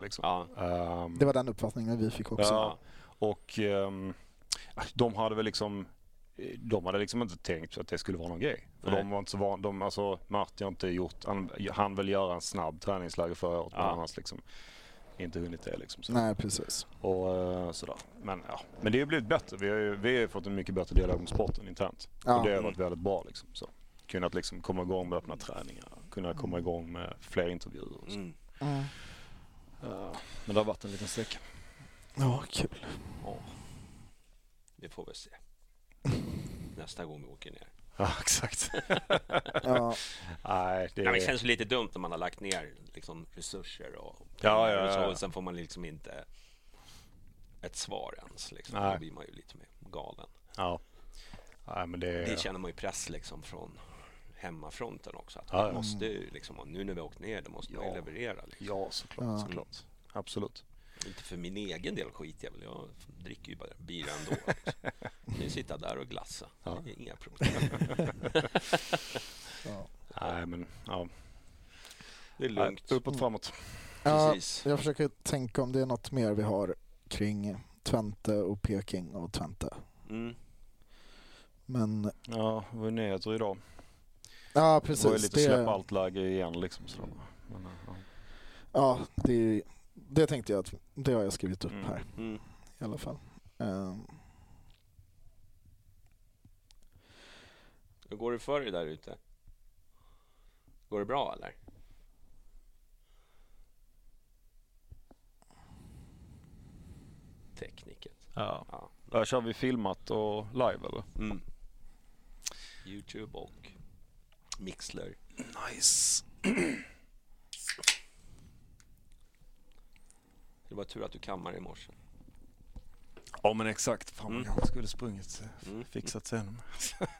Liksom. Ja. Ehm, Det var den uppfattningen vi fick också. ja, och ehm, de hade väl liksom de hade liksom inte tänkt att det skulle vara någon grej. För Nej. de var inte så van, de, alltså Martin har inte gjort, han, han vill göra en snabb träningsläger förra året Ja. annars liksom inte hunnit det liksom. Så. Nej, precis. Och eh, sådär. Men ja, men det har blivit bättre. Vi har ju vi har fått en mycket bättre dialog med sporten internt. Ja. Och det har varit väldigt bra liksom. Så. Kunnat liksom komma igång med öppna träningar, kunna komma igång med fler intervjuer. Och så. Mm. Mm. Men det har varit en liten sträcka. Ja, kul. Ja. Vi får väl se. Nästa gång vi åker ner. Ja, exakt. Ja, Nej, det Ja, men det känns lite dumt när man har lagt ner liksom, resurser och Ja, ja, ja. och sen får man liksom inte ett svar ens. Liksom. Nej. Då blir man ju lite mer galen. Ja. Nej, men det. Det känner man ju press liksom från hemmafronten också. Att Ja, ja. man måste ju liksom, och nu när vi har åkt ner, då måste man ju Ja. leverera. Liksom. Ja, såklart. Ja. såklart. Absolut. Inte för min egen del skit jag väl. Jag dricker ju bara bira ändå. Liksom. Nu sitta där och glassa. Ja. Det är inga problem. ja. Nej, men ja. Det är Nej, lugnt. uppåt framåt. ja, Precis. jag försöker tänka om det är något mer vi har kring Twente och Peking och Twente. Mm. Men Ja, det var ju nyheter idag. ja, Det var ju precis. lite Det, släppa allt läge igen liksom. Så. Men, ja. ja, det, det tänkte jag att det har jag skrivit upp Mm. här Mm. i alla fall. Ehm, Hur går det för dig där ute? Går det bra eller? Tekniken. Ja. Ja. Där kör vi filmat och live eller? Mm. Youtube och Mixler. Nice. Det var tur att du kammade i morse. Ja men exakt. Fan man Mm. kanske skulle sprungit, eh, Mm. fixat sen.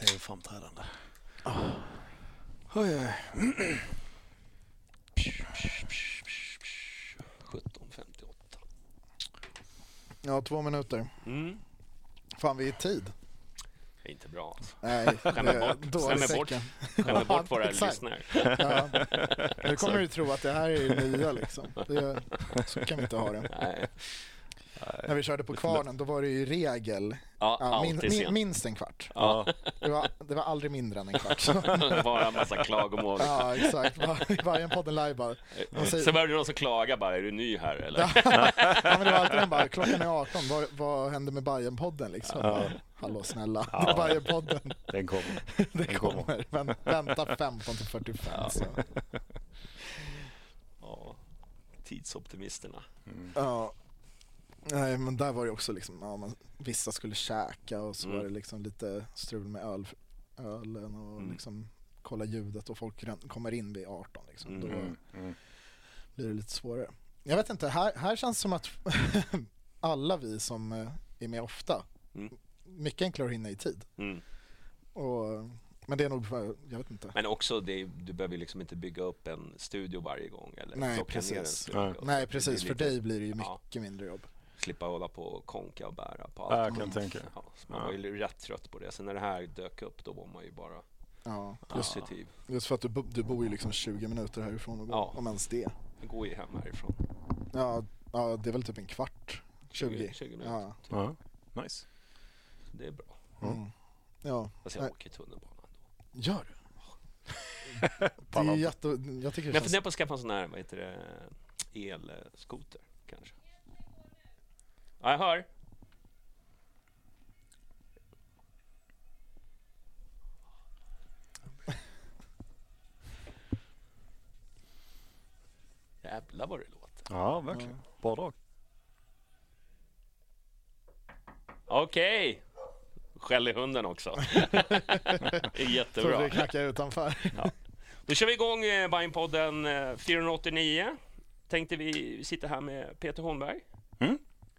det är ju framträdande. Oj, oj. 17.58. ja, två minuter. Mm. Fan, vi är i tid. Det är inte bra alltså. Nej, Skämmer bort. Skämmer bort. Skämmer bort våra lyssnare. Ja. Nu kommer du tro att det här är det nya liksom. Det, så kan vi inte ha det. Nej. När vi körde på kvarnen då var det ju i regel Ja, ja, min, minst en kvart. Ja, Det var, det var aldrig mindre än en kvart. bara en massa klagomål. Ja, exakt. Var- Varje podden live bara... de säger- Så började någon som klagar bara, är du ny här eller? Ja, men det var alltid den bara, klockan är 18, vad, vad händer med Bajen-podden liksom? Hallå snälla, det är Bajen-podden, Den kommer. det Den kommer. kommer. Vänt, vänta 15 till 45. Så. Ja, tidsoptimisterna. Ja. Nej, men där var det också liksom, ja, man, vissa skulle käka och så Mm. var det liksom lite strul med öl, ölen och Mm. liksom kolla ljudet och folk kommer in vid 18 liksom. Då Mm. Mm. blir det lite svårare. Jag vet inte, här, här känns det som att alla vi som eh, är med ofta, Mm. Mycket enklare att hinna i tid. Mm. Men det är nog för, jag vet inte. Men också, det, du behöver liksom inte bygga upp en studio varje gång eller Nej, plocka ner en precis. studio. Nej. Precis, för lite- dig blir det ju Ja. mycket mindre jobb. Slippa hålla på och konka och bära på Ja, allt. jag kan tänka. Ja, så man Ja. var ju rätt trött på det. Sen när det här dök upp då var man ju bara Ja, positiv. just för att du, du bor ju liksom 20 minuter härifrån och går, Ja. om ens det. Jag går ju hem härifrån. Ja, ja, det är väl typ en kvart. 20. 20 minuter. Ja. Ja, nice. Det är bra. Mm. Ja, Fast jag Nej. åker tunnelbana ändå. gör du? Det är jätte... Jag tycker Men det jag känns... funderar på att skaffa en sån här, vad heter det, elskoter kanske. Ja, jag hör. Jävlar vad det låter. Ja, verkligen. Bra drag. Okej! Skäll i hunden också. det är jättebra. det knackar utanför. Då kör vi igång eh, Bajenpodden eh, 489. Tänkte vi sitta här med Peter Holmberg. Mm.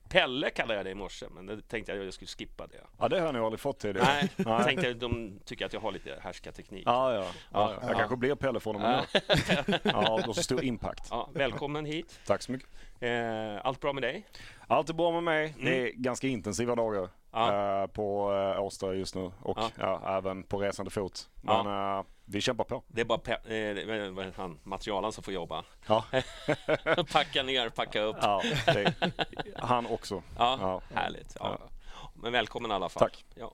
Pelle kallade jag dig i morse, men det tänkte jag att jag skulle skippa det. Ja, det har jag nog aldrig fått tidigare. Nej, Nej. tänkte att de tycker att jag har lite härskarteknik. Ja, ja. ja, ja. Jag Ja. kanske blir Pelle från och med nu. Ja, har så stor impact. Ja, välkommen hit. Tack så mycket. Eh, allt bra med dig? Allt är bra med mig. Det är ganska intensiva dagar Mm. Ja. eh, på eh, Årsta just nu och Ja. ja. även på resande fot. Ja. Men eh, vi kämpar på. Det är bara pe- eh, han, materialen som får jobba. Ja, packa ner, packa upp. ja det, han också. Ja, Ja. härligt. Ja. Men välkommen i alla fall. Tack. Ja.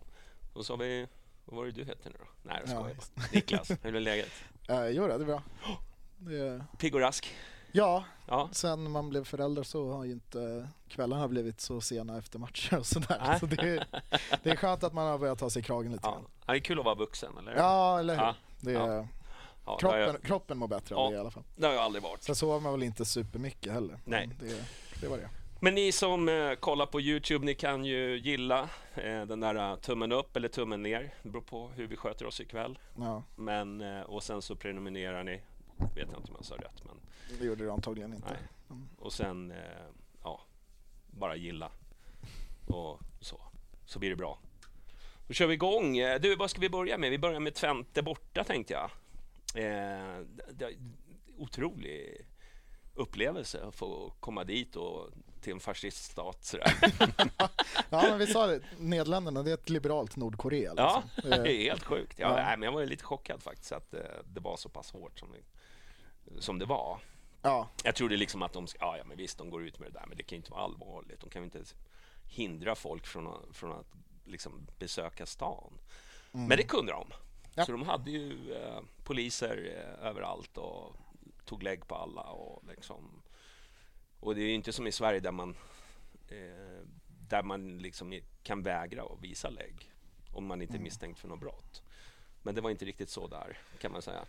Och så har vi, vad var det du hette nu då? Nej, jag Ja, skojar bara. Niklas, hur är läget? Uh, jo, det är bra. Det, Pigg och rask? Ja, Ja. sen man blev förälder så har ju inte kvällarna blivit så sena efter matcher och sådär. Så det, är, det är skönt att man har börjat ta sig i kragen lite Ja. grann. ja. Det är kul att vara vuxen, eller Ja, eller hur? Ja. Det är, Ja, kroppen, jag, kroppen mår bättre av det i alla fall. det har jag aldrig varit. Sen sover man väl inte supermycket heller. Nej. Det, det var det. Men ni som eh, kollar på Youtube, ni kan ju gilla eh, den där eh, tummen upp eller tummen ner. Det beror på hur vi sköter oss ikväll. Ja, Men, eh, och sen så prenumererar ni. Vet jag inte om jag sa rätt, men det gjorde det antagligen inte. nej. Och sen, eh, ja, bara gilla. Och så. Så blir det bra. Då kör vi igång. Eh, Du, vad ska vi börja med? Vi börjar med Twente borta tänkte jag. Eh, det, otrolig upplevelse att få komma dit och till en fasciststat sådär. Ja, men vi sa det. Nederländerna, det är ett liberalt Nordkorea. Ja, Liksom. det Eh, är helt sjukt. Ja, Ja. nej, men jag var lite chockad faktiskt att eh, det var så pass hårt som det, som det var. Ja, Jag trodde liksom att de, ja, ja men visst de går ut med det där men det kan ju inte vara allvarligt. De kan ju inte hindra folk från att, från att liksom besöka stan. Men det kunde de. Mm. Ja. Så de hade ju eh, poliser eh, överallt och tog lägg på alla. Och, liksom, och det är ju inte som i Sverige där man, eh, där man liksom kan vägra att visa lägg om man Mm. inte är misstänkt för något brott. Men det var inte riktigt så där kan man säga.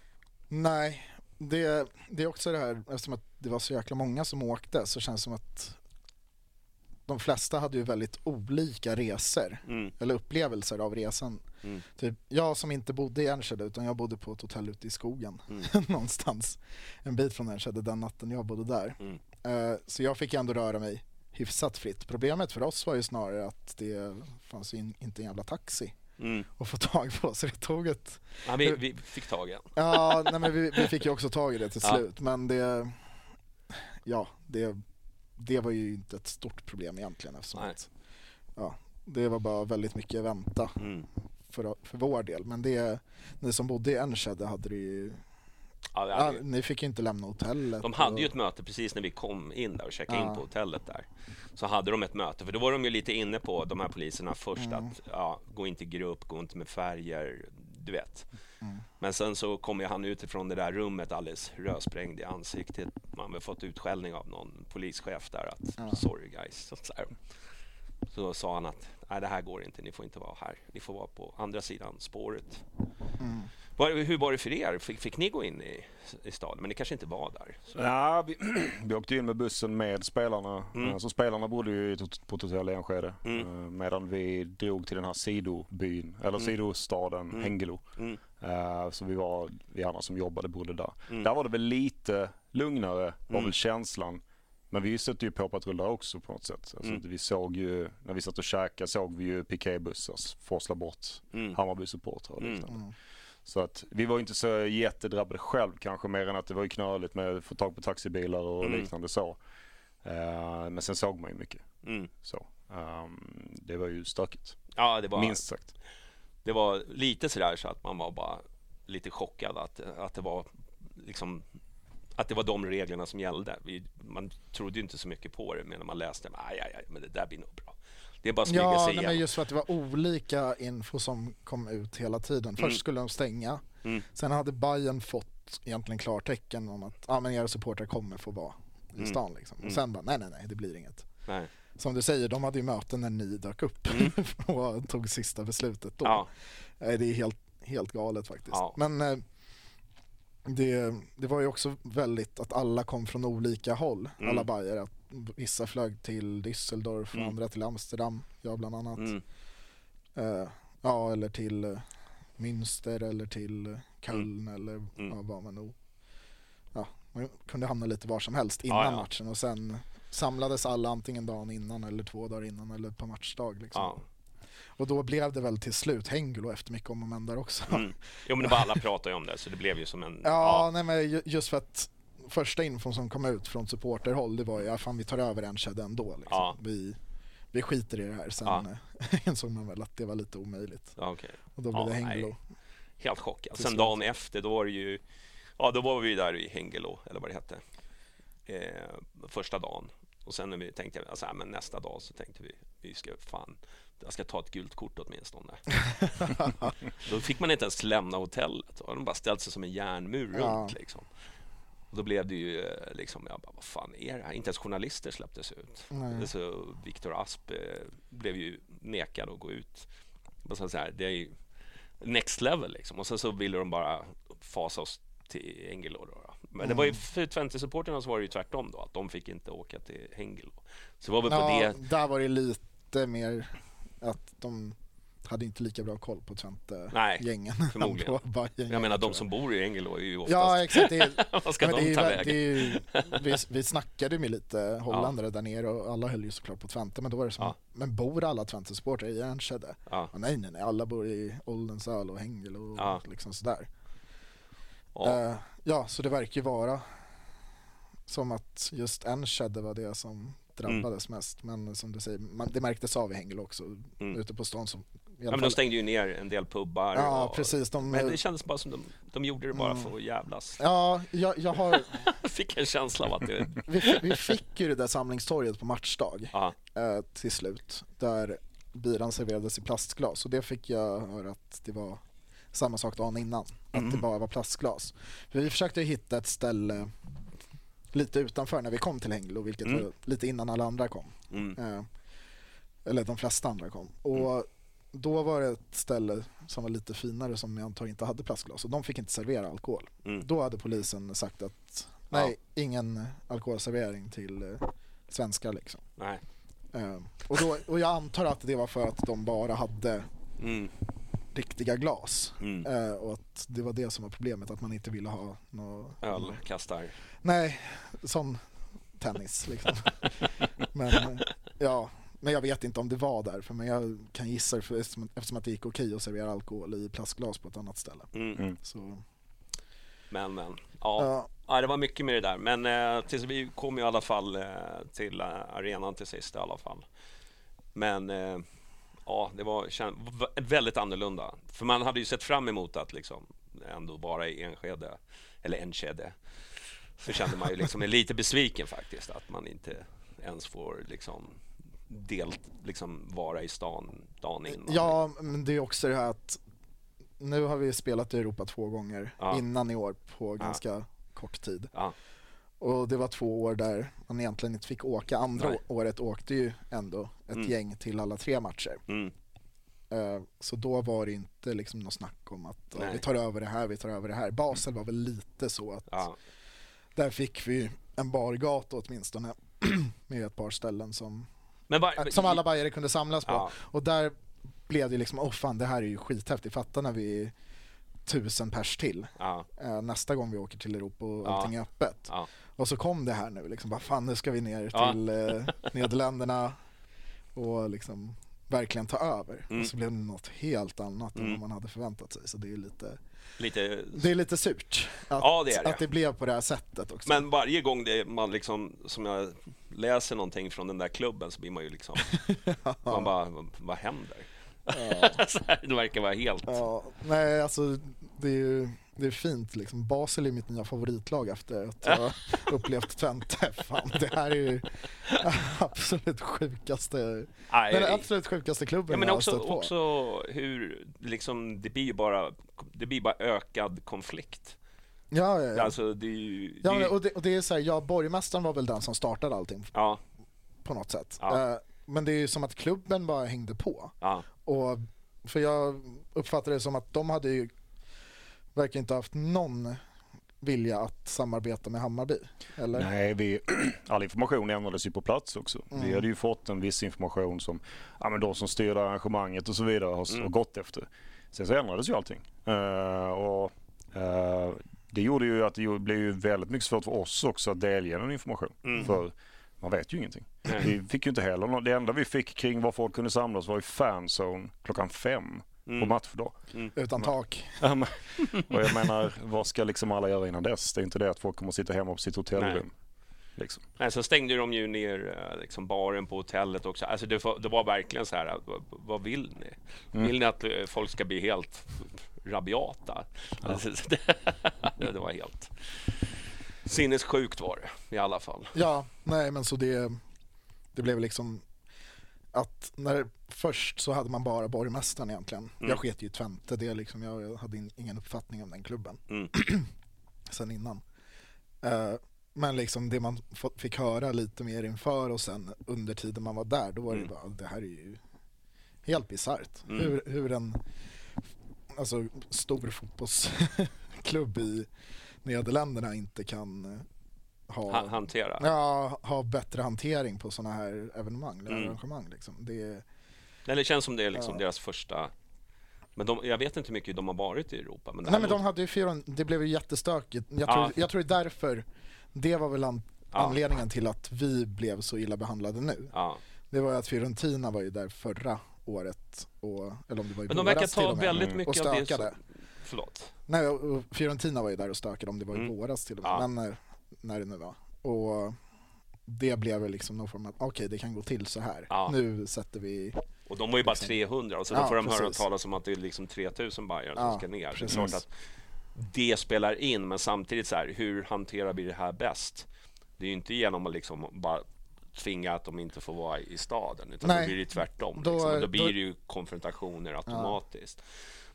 Nej, det, det är också det här, eftersom att det var så jäkla många som åkte så känns det som att de flesta hade ju väldigt olika resor Mm. eller upplevelser av resan. Mm. Typ, jag som inte bodde i Enskede utan jag bodde på ett hotell ute i skogen Mm. någonstans en bit från Enskede den natten jag bodde där. Eh, så jag fick ändå röra mig hyfsat fritt. Problemet för oss var ju snarare att det fanns in, inte en jävla taxi Mm. att få tag på så det tog ett Ja, vi, vi fick tag i en. Ja, nej, men vi, vi fick ju också tag i det till Ja. slut men det Ja, det, det var ju inte ett stort problem egentligen eftersom Nej. att Ja, det var bara väldigt mycket vänta Mm. för, för vår del men det Ni som bodde i Enskede hade det ju Ja, ja, hade, ju- Ni fick ju inte lämna hotellet de hade ju och- ett möte precis när vi kom in där och checkade Ja. in på hotellet där. Så hade de ett möte, för då var de ju lite inne på, de här poliserna först Mm. att ja, gå inte i grupp, gå inte med färger, du vet. Mm. Men sen så kom ju han utifrån det där rummet alldeles rödsprängd i ansiktet. Man har fått utskällning av någon polischef där att Ja. sorry guys. Så, så, så sa han att nej det här går inte, ni får inte vara här. Ni får vara på andra sidan spåret. Mm. Var, hur var det för er? Fick, fick ni gå in i, i staden? Men ni kanske inte var där? Så. Ja, vi, vi åkte in med bussen med spelarna. Mm. Eh, Så spelarna bodde ju på ett hotell i Enskede. Mm. eh, Medan vi drog till den här sidobyn, eller Mm. sidostaden Mm. Hengelo. Mm. Eh, Så vi var, vi andra som jobbade bodde där. Mm. Där var det väl lite lugnare, var Mm. väl känslan. Men vi sätter ju på patruller också på något sätt. Alltså, Mm. Vi såg ju, när vi satt och käkade såg vi ju piketbussar forsla bort Mm. Hammarby-supportrar och Mm. liknande. Mm. Så att vi var inte så jättedrabbade själv kanske mer än att det var ju knöligt med att få tag på taxibilar och Mm. liknande så. Eh, men sen såg man ju mycket. Mm. Så. Ehm, det var ju stökigt, Ja, det var, minst sagt. det var lite sådär så att man var bara lite chockad att, att det var liksom att det var de reglerna som gällde. Vi, man trodde ju inte så mycket på det, men när man läste aj, aj, aj, men det där blir nog bra. Det är bara att smyga Ja, sig nej, igenom. men just för att det var olika info som kom ut hela tiden. Först Mm. skulle de stänga, Mm. sen hade Bayern fått egentligen klartecken om att ah, men era supportrar kommer få vara i Mm. stan. Liksom. Och Mm. sen bara, nej nej nej, det blir inget. Nej. Som du säger, de hade ju möten när ni dök upp Mm. och tog sista beslutet då. Ja, Det är helt, helt galet faktiskt. Ja. Men eh, det, det var ju också väldigt att alla kom från olika håll, Mm. alla Bayer. Att vissa flög till Düsseldorf Mm. andra till Amsterdam, jag bland annat. mm. Eh, ja, eller till eh, Münster eller till eh, Köln eller Mm. ja, vad man nog... Ja, man kunde hamna lite var som helst innan Ja, ja. matchen och sen samlades alla antingen dagen innan eller två dagar innan eller på matchdag. Liksom. Ja. Och då blev det väl till slut Hengelo efter mycket om och men där också. Mm. Jo, men det var alla pratade ju om det, så det blev ju som en... Ja, nej men ju- just för att första infon som kom ut från supporterhåll det var ju, ja fan vi tar över Enschede ändå liksom. Ja. vi, vi skiter i det här. Sen Ja. eh, insåg man väl att det var lite omöjligt. ja okej. Och då blev Ja, det nej. Hengelo. Helt chockad. Sen dagen efter, då var det ju... Ja, då var vi där i Hengelo, eller vad det hette. Eh, första dagen. Och sen när vi tänkte, alltså, ja, men nästa dag så tänkte vi, vi ska fan, jag ska ta ett gult kort åtminstone. då fick man inte ens lämna hotellet. Då de bara ställt sig som en järnmur Ja. runt liksom. Och då blev det ju eh, liksom, jag bara, vad fan är det här? Inte ens journalister släpptes ut. Nej. Så Viktor Asp eh, blev ju nekad att gå ut. Och så här, det är ju next level liksom. Och sen så ville de bara fasa oss till Hengelo. Då, då. Men det var ju för Twente-supporterna så var det ju tvärtom då, att de fick inte åka till Hengelo. Så var väl på Ja, det... där var det lite mer att de hade inte lika bra koll på Twente-gängen. Förmodligen. på Jag menar de som bor i Hengelo är ju oftast... Ja, exakt. Det är, vad ska men det är de ta vä- vägen? det är vi, vi snackade med lite holländare där nere och alla höll ju såklart på Twente men då var det som, Ja. men bor alla Twente-supportrar i Enschede? Ja. Ja, nej, nej, nej, alla bor i Oldensal och Hengelo och Ja. liksom sådär. Ja. Eh, ja, så det verkar ju vara som att just Enschede var det som drabbades mest. Men som du säger, man, det märktes av i Hengelo också. Mm. Ute på stan som i Ja, men de stängde ju ner en del pubbar. Ja, och... precis. De, Men det kändes bara som de, de gjorde det bara för att jävlas. Ja, jag, jag har, fick en känsla av att det... vi, vi fick ju det där samlingstorget på matchdag eh, till slut. Där biran serverades i plastglas och det fick jag höra att det var samma sak dagen innan. Att det bara var plastglas. För vi försökte ju hitta ett ställe lite utanför när vi kom till Hengelo, vilket Mm. var lite innan alla andra kom. mm. Eh, eller de flesta andra kom. Och då var det ett ställe som var lite finare som jag antar inte hade plastglas och de fick inte servera alkohol. Mm. Då hade polisen sagt att nej, ingen alkoholservering till eh, svenskar liksom. Nej. Eh, och, då, och jag antar att det var för att de bara hade Mm. Riktiga glas. Mm. Eh, och att det var det som var problemet, att man inte ville ha något... Öl kastar. Nej, sån tennis liksom. men ja, men jag vet inte om det var därför, men jag kan gissa för, eftersom, eftersom att det gick okej att servera alkohol i plastglas på ett annat ställe. Mm. Mm. Så, Men, men. Ja. ja, ja, det var mycket med det där. Men eh, tills vi kom i alla fall eh, till eh, arenan till sist i alla fall. Men eh, ja, det var väldigt annorlunda. För man hade ju sett fram emot att liksom ändå vara i Enskede, eller Enskede. Så kände man ju liksom lite besviken faktiskt att man inte ens får liksom delt, liksom vara i stan dagen innan. ja, men det är också det här att nu har vi spelat i Europa två gånger Ja. innan i år på ganska kort tid. Ja. Och det var två år där man egentligen inte fick åka. Andra Nej. året åkte ju ändå ett Mm. gäng till alla tre matcher. Mm. Eh, Så då var det inte liksom något snack om att Nej. vi tar över det här, vi tar över det här. Basel var väl lite så att Ja. där fick vi en bargata åtminstone med ett par ställen som, Men bara, som alla bajare kunde samlas på. Ja. Och där blev det liksom, åh fan det här är ju skithäftigt, fatta när vi är tusen pers till Ja. eh, nästa gång vi åker till Europa och allting är öppet. Ja. Och så kom det här nu, liksom, bara fan nu ska vi ner Ja. till eh, Nederländerna och liksom verkligen ta över. Mm. Och så blev det något helt annat än Mm. vad man hade förväntat sig. Så det är lite, Lite... det är lite surt att, Ja, det det. att det blev på det här sättet också. Men varje gång det man liksom, som jag läser någonting från den där klubben så blir man ju liksom, man bara, vad händer? så här, det verkar vara helt... Ja, nej, alltså det är ju det är fint liksom. Basel är mitt nya favoritlag efter att ha upplevt Twente. Fan, det här är ju absolut sjukaste, Nej, den absolut sjukaste klubben Ja, men jag har också, stött på. också hur liksom, det blir ju bara, det blir bara ökad konflikt. Ja, ja, ja. Alltså det är ju... ja det ju och, det, och det är så här, ja, borgmästaren var väl den som startade allting ja, på något sätt. Ja. Eh, men det är ju som att klubben bara hängde på. ja, Och, för jag uppfattade det som att de hade ju verkar inte haft någon vilja att samarbeta med Hammarby. Eller? Nej, vi, all information ändrades ju på plats också. Mm. Vi hade ju fått en viss information som ja, men de som styrde arrangemanget och så vidare har, Mm. gått efter. Sen så ändrades ju allting. Eh, och, eh, det gjorde ju att det blev ju väldigt mycket svårt för oss också att delge den information. Mm. För man vet ju ingenting. Vi fick ju inte heller nå- Det enda vi fick kring var folk kunde samlas var i fanzone klockan fem på Mm. matchdag. Utan tak. Ja, och jag menar, vad ska liksom alla göra innan dess? Det är inte det att folk kommer att sitta hemma på sitt hotellrum. Liksom. Nej, sen stängde de ju ner eh, liksom, baren på hotellet också. Alltså det, var, det var verkligen så här, eh, vad, vad vill ni? Mm. Vill ni att eh, folk ska bli helt rabiata? Alltså, det, det var helt sinnessjukt var det i alla fall. Ja, nej men så det, det blev liksom att när först så hade man bara borgmästaren egentligen. Mm. Jag sket ju i Twente, det liksom, jag hade in, ingen uppfattning om den klubben Mm. sen innan. Eh, men liksom det man fick höra lite mer inför och sen under tiden man var där, då var det Mm. bara, det här är ju helt bisarrt. Mm. Hur, hur en alltså, stor fotbollsklubb i Nederländerna inte kan eh, ha Ha, hantera. Ja, ha bättre hantering på sådana här evenemang eller Mm. arrangemang. Liksom. Det är, Eller det känns som det är liksom Ja. deras första... Men de, jag vet inte hur mycket de har varit i Europa. Men det, nej men de hade ju fyra, det blev ju jättestökigt. Jag Ja. tror, jag tror det är därför, det var väl an, anledningen till att vi blev så illa behandlade nu. Ja. Det var ju att Fiorentina var ju där förra året, och, eller om det var i Men de verkar ta väldigt Mm. mycket och av det stökade. som... Förlåt. Nej, och Fiorentina var ju där och stökade om det var i Mm. våras till och med, men eh, när det nu var. Och det blev väl liksom någon form av, okej det kan gå till så här. Ja. Nu sätter vi Och de var ju bara Liksom. 300 och så Ja, då får de höra precis. talas om att det är liksom 3000 bajare som Ja, ska ner. Så det är precis. klart att det spelar in, men samtidigt så här, hur hanterar vi det här bäst? Det är ju inte genom att liksom bara tvinga att de inte får vara i staden, utan Nej. då blir det tvärtom. Då- liksom. Då blir då- det ju konfrontationer automatiskt.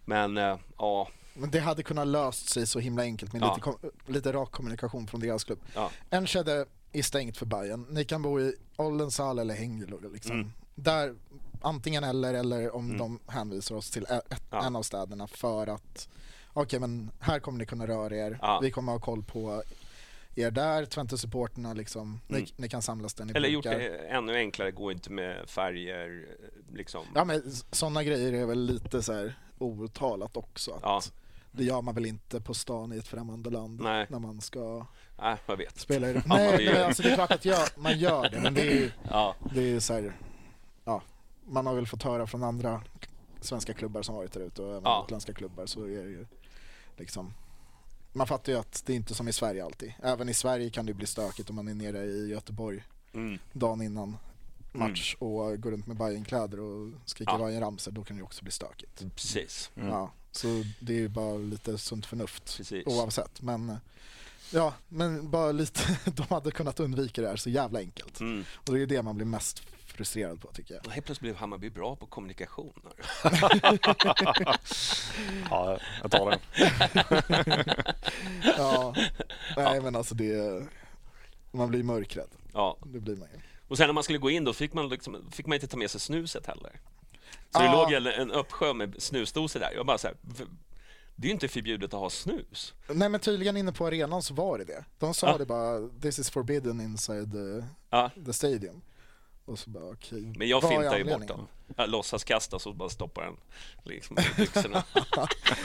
Men eh, ja, Men det hade kunnat löst sig så himla enkelt med Ja. lite, lite rak kommunikation från deras klubb. ja, Enschede är stängt för Bayern. Ni kan bo i Ollensal eller Hengelo. Liksom. Mm. Där, antingen eller, eller om Mm. de hänvisar oss till ett, Ja. en av städerna för att okej men här kommer ni kunna röra er. Ja. Vi kommer ha koll på er där, Twente-supporterna liksom. Ni, Mm. ni kan samlas där ni eller gjort brukar. det ännu enklare, gå inte med färger, liksom. Ja men sådana grejer är väl lite så här outtalat också. Att. Det gör man väl inte på stan i ett främmande land Nej. när man ska Nej, jag vet. spela i det. Ja, Nej, gör- alltså det är klart att jag, man gör det men det är ju Ja, det är så här, ja, man har väl fått höra från andra svenska klubbar som varit där ute och även Ja. utländska klubbar så är det ju liksom man fattar ju att det är inte som i Sverige alltid. Även i Sverige kan det bli stökigt om man är nere i Göteborg mm. dagen innan match och går runt med Bajenkläder och skriker Ja. Bajen-ramsor, då kan det ju också bli stökigt. precis. Mm. Ja, så det är ju bara lite sunt förnuft Precis. oavsett. Men eh, ja, men bara lite, de hade kunnat undvika det här så jävla enkelt. Mm. Och det är ju det man blir mest frustrerad på tycker jag. Helt plötsligt blev Hammarby bra på kommunikationer. Ja, jag tar den. Ja, nej men alltså det, man blir mörkrädd. Ja, Det blir man ju. och sen när man skulle gå in då fick man, liksom, fick man inte ta med sig snuset heller. Så det låg en, en uppsjö med snusdosor där. Jag bara så här, "V- det är ju inte förbjudet att ha snus. Nej men tydligen inne på arenan så var det det. De sa Ja. det bara, this is forbidden inside the, Ja, the stadium. Och så bara okej, men jag vad filtar ju bort dem. Jag låtsas kasta så bara stoppar den liksom i byxorna.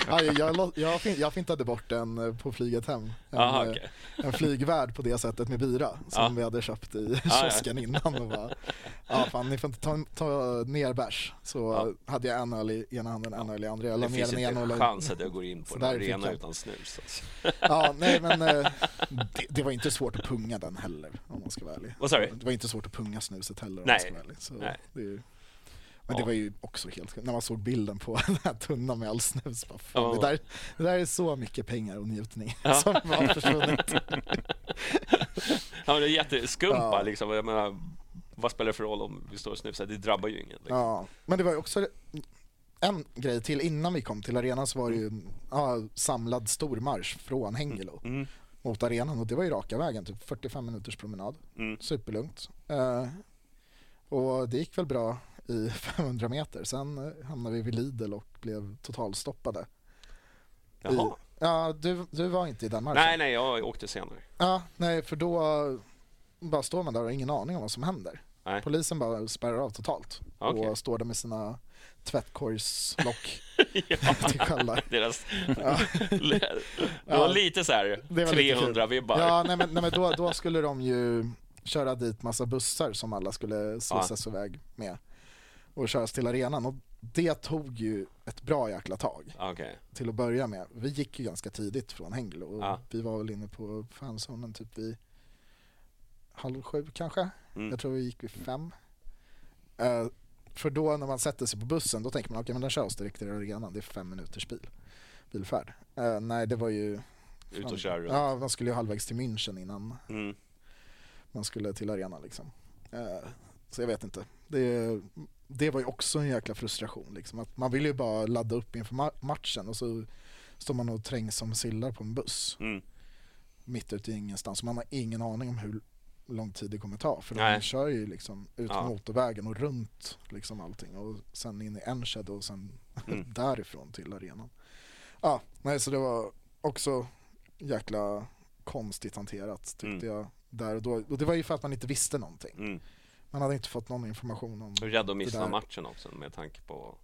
Ja, jag, jag, jag, fin- jag fintade bort en eh, på flyget hem. En, Aha, eh, okej. en flygvärd på det sättet med bira som Ja. vi hade köpt i ja. kiosken innan och bara, ja fan ni får inte ta, ta ner bärs. Så Ja. hade jag en öl i ena handen, en öl i andra. Jag Det finns den inte en chans att jag går in på Så en där fick arena jag. utan snus. Alltså. Ja, nej men eh, det, det var inte svårt att punga den heller om man ska vara ärlig. Vad sa du? Det var inte svårt att punga snuset heller om Nej. man ska vara ärlig. Så Nej. Det är men det var ju också helt när man såg bilden på den här tunnan med all snus. Bara, fan, Ja. det, där, det där är så mycket pengar och njutning Ja. som har försvunnit. Ja, men det är jätteskumpa Ja. liksom. Jag menar, vad spelar det för roll om vi står och snusar? Det drabbar ju ingen. Liksom. Ja, men det var ju också en grej till innan vi kom till arenan så var det ju en ja, samlad stormarsch från Hengelo Mm. mot arenan och det var ju raka vägen, typ 45 minuters promenad. Mm. Superlugnt. Eh, och det gick väl bra i 500 meter. Sen eh, hamnade vi vid Lidl och blev totalstoppade. Jaha. Ja, du, du var inte i den marschen? Nej, nej, jag åkte senare. Ja, nej, för då bara står man där och har ingen aning om vad som händer. Nej. Polisen bara spärrar av totalt Okej. och står där med sina tvättkorgslock ja, till sköldar. deras... Ja. det Ja. var lite så här Det var lite 300 vibbar. Ja, nej men, nej, men då, då skulle de ju köra dit massa bussar som alla skulle slussas iväg med och köras till arenan och det tog ju ett bra jäkla tag Okej. till att börja med. Vi gick ju ganska tidigt från Hengelo och Ja. vi var väl inne på fanzonen typ vid halv sju kanske. Mm. Jag tror vi gick vid fem. Eh, för då när man sätter sig på bussen då tänker man okej men den kör oss direkt till arenan, det är fem minuters bil, bilfärd. Eh, nej det var ju Ut och kör runt. Ja, man skulle ju halvvägs till München innan Mm. man skulle till arenan liksom. Eh, så jag vet inte. Det, det var ju också en jäkla frustration liksom. Att man vill ju bara ladda upp inför ma- matchen och så står man och trängs som sillar på en buss Mm. mitt ute i ingenstans. Man har ingen aning om hur lång tid det kommer ta för Nej. de kör ju liksom ut Ja. motorvägen och runt liksom allting och sen in i Enschede och sen Mm. därifrån till arenan. Ja, nej så det var också jäkla konstigt hanterat tyckte Mm. jag där och då. Och det var ju för att man inte visste någonting. Mm. Man hade inte fått någon information om... Rädd att missa matchen också med tanke på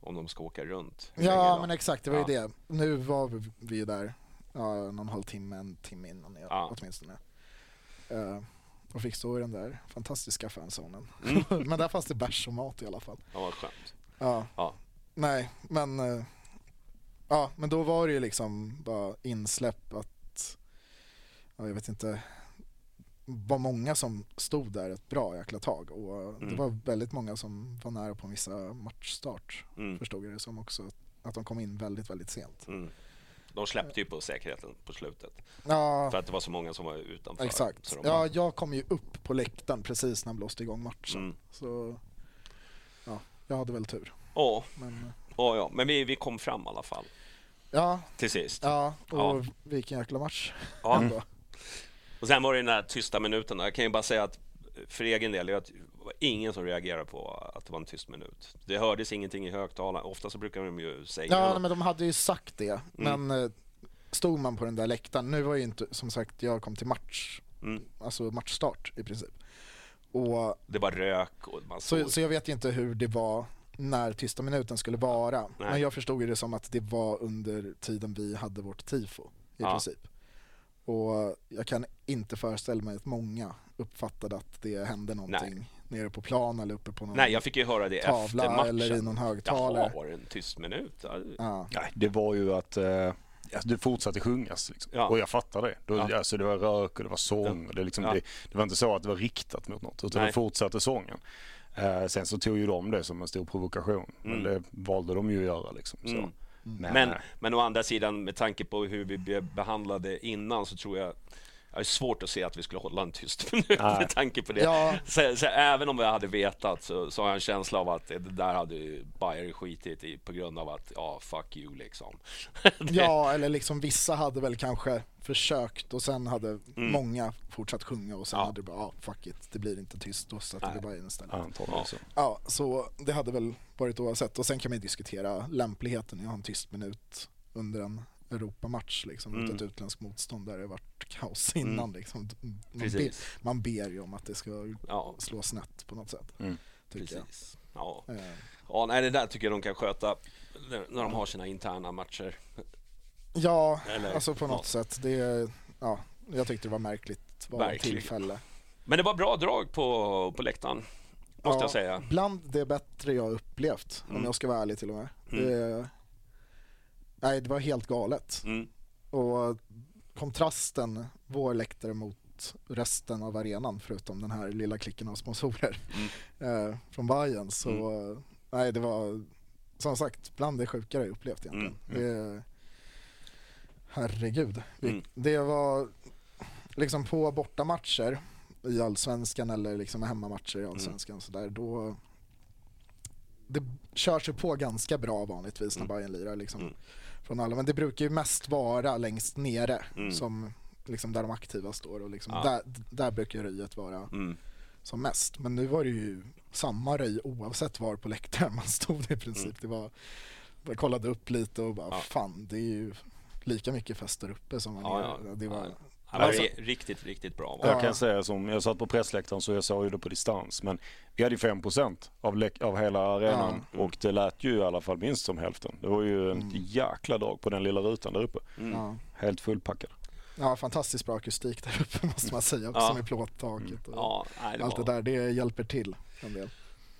om de ska åka runt. Ja men exakt, det var ju Ja. det. Nu var vi- ju där ja, någon och en timme, innan Ja. åtminstone. Uh, och fick stå i den där fantastiska fanzonen. Mm. men där fanns det bärs och mat i alla fall. Ja, vad skönt. Ja. Ja. Nej, men eh, ja, men då var det ju liksom bara insläpp att ja, jag vet inte var många som stod där ett bra jäkla tag och det Mm. var väldigt många som var nära på vissa matchstart Mm. förstod jag det som också att de kom in väldigt väldigt sent. Mm. De släppte ju på säkerheten på slutet. Ja, För att det var så många som var utanför. exakt. De Ja, jag kom ju upp på läktaren precis när de blåste igång matchen. Mm. Så ja, jag hade väl tur. Ja, Men ja, ja. men vi, vi kom fram i alla fall. ja, Till sist. ja och Ja. vilken jäkla match. Ja. Och sen var det den där tysta minuten. Jag kan ju bara säga att för egen del, jag- det var ingen som reagerade på att det var en tyst minut. Det hördes ingenting i högtalaren. Ofta så brukar de ju säga Ja, men de hade ju sagt det. Mm. Men eh, stod man på den där läktaren, nu var ju inte, som sagt, jag kom till match, Mm. alltså matchstart i princip. Och, Det var rök och man såg... så, så jag vet ju inte hur det var när tysta minuten skulle vara. Nej. Men jag förstod ju det som att det var under tiden vi hade vårt tifo i Ja. princip. Och jag kan inte föreställa mig att många uppfattade att det hände någonting nere på plan eller uppe på någon Nej, jag fick ju höra det efter tavla matchen. eller i någon högtalare. Jaha, var det en tyst minut? Ja. Nej, det var ju att eh, alltså, det fortsatte sjungas. Liksom. Ja. Och jag fattar det. Då, Ja. alltså, det var rök och det var sång. Och det, liksom, Ja. det, det var inte så att det var riktat mot något utan Nej. det fortsatte sången. Eh, sen så tog ju de det som en stor provokation. Men Mm. det valde de ju att göra. Liksom, så. Mm. Men, Men, men å andra sidan, med tanke på hur vi behandlade innan så tror jag jag har svårt att se att vi skulle hålla en tyst minut med tanke på det. Ja. Så, så även om jag hade vetat så, så har jag en känsla av att det där hade Bayern skitit i på grund av att, ja, fuck you liksom. Det- Ja, eller liksom vissa hade väl kanske försökt och sen hade Mm. många fortsatt sjunga och sen Ja. hade det bara, ja fuck it, det blir inte tyst, då sätter vi in istället. antagligen Ja. så. Ja, så det hade väl varit oavsett och sen kan man ju diskutera lämpligheten i att ha en tyst minut under en Europamatch liksom, Mm. mot ett utländskt motstånd där det varit kaos innan Mm. liksom. Man, ber, man ber ju om att det ska Ja. slå snett på något sätt. Mm. Precis. Ja. Eh, ja, nej det där tycker jag de kan sköta när de har sina interna matcher. Ja, Eller alltså på något något. sätt. Det, ja, jag tyckte det var märkligt Verkligen. tillfälle. Men det var bra drag på, på läktaren, måste Ja, jag säga. Bland det bättre jag upplevt, om Mm. jag ska vara ärlig till och med. Mm. Det, nej, det var helt galet. Mm. Och kontrasten, vår läktare mot resten av arenan, förutom den här lilla klicken av sponsorer eh, från Bayern så Mm. nej, det var som sagt bland det sjukare jag upplevt egentligen. Mm, Det, herregud. Vi, Mm. Det var liksom på bortamatcher i allsvenskan eller liksom hemmamatcher Mm. i allsvenskan så där, då det kör sig på ganska bra vanligtvis när Mm. Bayern lirar liksom, Mm. Från alla, men det brukar ju mest vara längst nere Mm. som liksom där de aktiva står och liksom, Ja. där, där brukar röjet vara Mm. som mest. Men nu var det ju samma röj oavsett var på läktaren man stod i princip. Mm. Det var, jag kollade upp lite och bara Ja. fan det är ju lika mycket fest där uppe som man Ja, ja. Det var, Det var Alltså- ri- riktigt, riktigt bra. Ja. Jag kan säga som, jag satt på pressläktaren så jag såg ju det på distans. Men vi hade ju 5% av, av hela arenan Ja. och det lät ju i alla fall minst som hälften. Det var ju Mm. ett jäkla drag på den lilla rutan där uppe. Mm. ja. Helt fullpackad. ja, fantastiskt bra akustik där uppe måste man säga också Ja. med plåttaket och Ja, nej, det allt var, det där. Det hjälper till en del.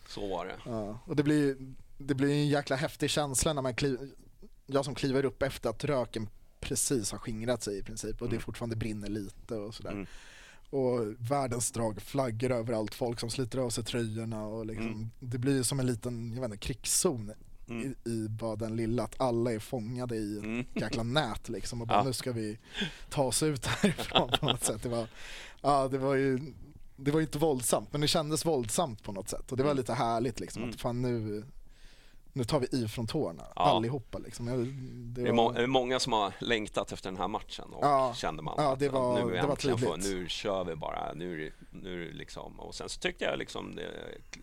så var det. Ja. Och det blir, det blir en jäkla häftig känsla när man kliver, jag som kliver upp efter att röken precis har skingrat sig i princip och det Mm. fortfarande brinner lite och sådär. Mm. Och världens drag, flaggor överallt, folk som sliter av sig tröjorna och liksom, Mm. det blir ju som en liten, jag vet inte, krigszon Mm. i, i bara den lilla, att alla är fångade i ett Mm. jäkla nät liksom och bara Ja. nu ska vi ta oss ut härifrån på något sätt. Det var, ja det var ju, det var inte våldsamt men det kändes våldsamt på något sätt och det var Mm. lite härligt liksom Mm. att fan nu, nu tar vi i från tårna Ja. allihopa liksom. Det är, må- det är många som har längtat efter den här matchen och Ja. kände man Ja, det var- nu, det var tydligt. nu kör vi bara. Nu, nu liksom. Och sen så tyckte jag liksom det,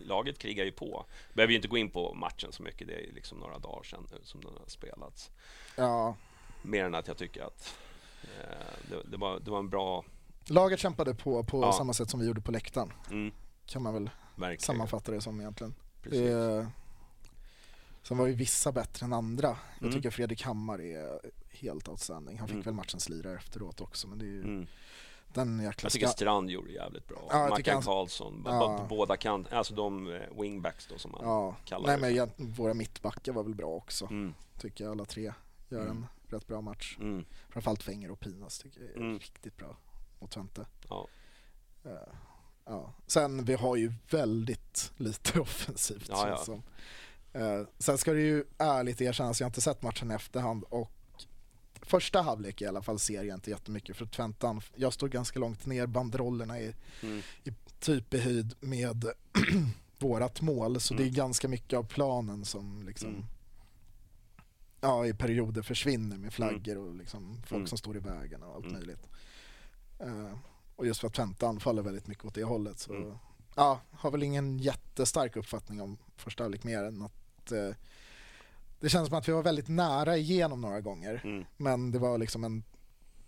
laget krigar ju på. Behöver ju inte gå in på matchen så mycket. Det är liksom några dagar sedan nu som den har spelats. ja, Mer än att jag tycker att eh, det, det, var, det var en bra... laget kämpade på på Ja. samma sätt som vi gjorde på läktaren Mm, kan man väl verkligen. sammanfatta det som egentligen. Precis. Sen var ju vissa bättre än andra. Jag Mm. tycker Fredrik Hammar är helt outstanding. Han fick Mm. väl matchens lirare efteråt också men det är ju Mm. den jäkla Jag tycker Strand gjorde jävligt bra. Ja, jag Mackan han- Karlsson, Ja. båda kan, alltså de eh, wingbacks då som man Ja, kallar nej det. men jag, våra mittbackar var väl bra också. Mm, Tycker jag alla tre gör Mm. en rätt bra match. mm, Framförallt Fenger och Pinas tycker jag är Mm. riktigt bra mot Twente. ja. Eh, ja. Sen vi har ju väldigt lite offensivt Ja, ja. som. Eh, sen ska det ju ärligt erkännas, jag har inte sett matchen i efterhand och första halvlek i alla fall ser jag inte jättemycket för Tventan, jag står ganska långt ner, banderollerna är Mm, typ i höjd med vårat mål så det är Mm. ganska mycket av planen som liksom Mm. ja, i perioder försvinner med flaggor och liksom folk Mm. som står i vägen och allt Mm. möjligt. Eh, och just för att Twente anfaller väldigt mycket åt det hållet så Mm. ja, har väl ingen jättestark uppfattning om första halvlek mer än att eh, det känns som att vi var väldigt nära igenom några gånger mm, men det var liksom en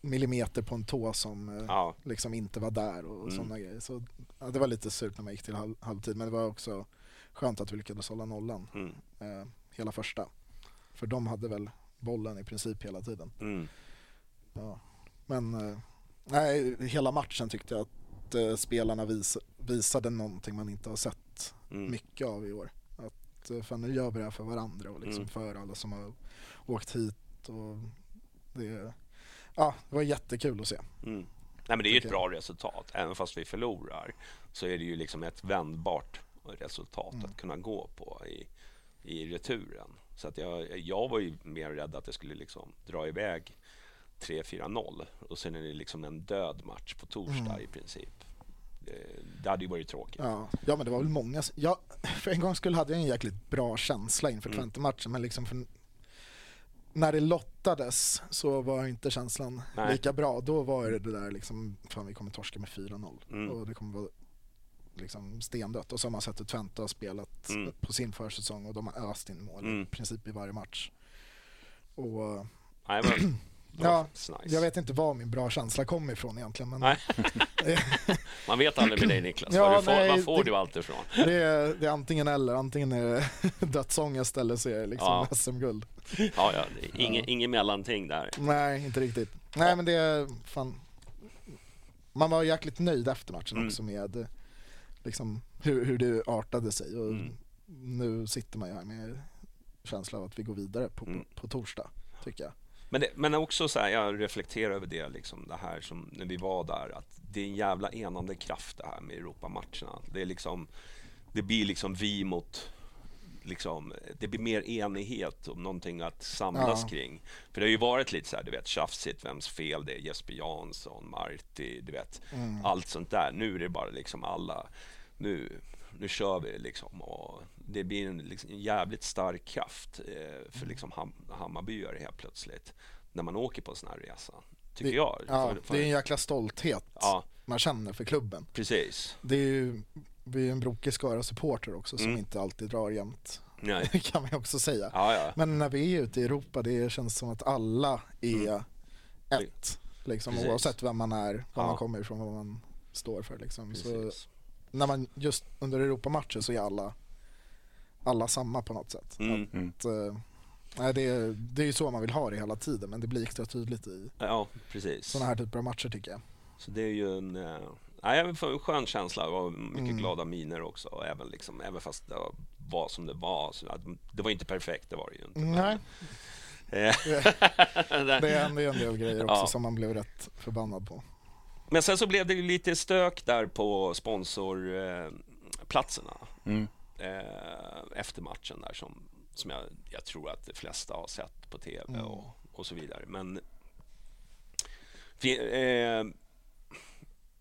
millimeter på en tå som eh, ja. liksom inte var där och Mm. sådana grejer. Så ja, det var lite surt när man gick till halv, halvtid men det var också skönt att vi lyckades hålla nollan Mm, eh, hela första. För de hade väl bollen i princip hela tiden. mm, Ja. Men eh, nej, hela matchen tyckte jag att eh, spelarna vis, visade någonting man inte har sett mm. mycket av i år. Att eh, fan, nu gör vi det här för varandra och liksom Mm. för alla som har åkt hit. Och det, ja, det var jättekul att se. Mm. Nej, men det är ju ett bra resultat. Även fast vi förlorar så är det ju liksom ett vändbart resultat Mm. att kunna gå på i, i returen. Så att jag, jag var ju mer rädd att det skulle liksom dra iväg 3-4-0 och sen är det liksom en död match på torsdag Mm. i princip. Det, hade ju varit tråkigt. Ja, ja men det var väl många. Ja, för en gång skulle hade jag en jäkligt bra känsla inför Mm. Twente-matchen men liksom för, när det lottades så var inte känslan Nej. lika bra. Då var det det där liksom, fan vi kommer torska med 4-0 Mm. och det kommer vara liksom stendött. Och så har man sett hur Twente har spelat Mm. på sin försäsong och de har öst in mål Mm. i princip i varje match. Och Nej, men, Ja, nice. jag vet inte var min bra känsla kom ifrån egentligen men Nej. Man vet aldrig med dig Niklas, Ja, var, du får, nej, var får det- du allt ifrån? Det är, det är antingen eller, antingen är det dödsångest eller så är det liksom Ja. SM-guld. Ja, ja, inget, inget mellanting där. Nej, inte riktigt. Nej men det är fan... Man var jäkligt nöjd efter matchen Mm. också med liksom, hur, hur det artade sig och Mm. nu sitter man ju här med känsla av att vi går vidare på, Mm. på torsdag, tycker jag. Men, det, men också så här, jag reflekterar över det, liksom, det här som när vi var där, att det är en jävla enande kraft det här med Europamatcherna. Det är liksom, det blir liksom vi mot, liksom, det blir mer enighet och någonting att samlas Ja. kring. För det har ju varit lite så här, du vet, tjafsigt, vems fel det är, Jesper Jansson, Marti, du vet, Mm. allt sånt där. Nu är det bara liksom alla, nu, nu kör vi liksom och det blir en, liksom, en jävligt stark kraft eh, för liksom ham Hammarbyare helt plötsligt när man åker på en sån här resa. Tycker Det- jag. Ja, För- för- det är en jäkla stolthet ja, man känner för klubben. precis. Det är ju, vi är en brokig skara supporter också som Mm. inte alltid drar jämnt, Nej. kan man också säga. Ja, ja. Men när vi är ute i Europa, det känns som att alla är ett. Liksom, Mm. Precis. oavsett vem man är, var man kommer ifrån, vad man står för. Liksom. Så. När man just under Europamatcher så är alla, alla samma på något sätt. Mm. Mm. Att, eh, nej, det, är, det är ju så man vill ha det hela tiden men det blir extra tydligt i Ja, precis. sådana här typer av matcher tycker jag. Så det är ju en, eh, jag får en skön känsla och mycket Mm. glada miner också. Och även, liksom, även fast det var som det var. Så det var inte perfekt, det var det ju inte. Nej, Eh, det hände ju en del grejer också Ja. som man blev rätt förbannad på. Men sen så blev det lite stök där på sponsorplatserna Mm. eh, efter matchen där som, som jag, jag tror att de flesta har sett på tv Mm. och, och så vidare. Men eh,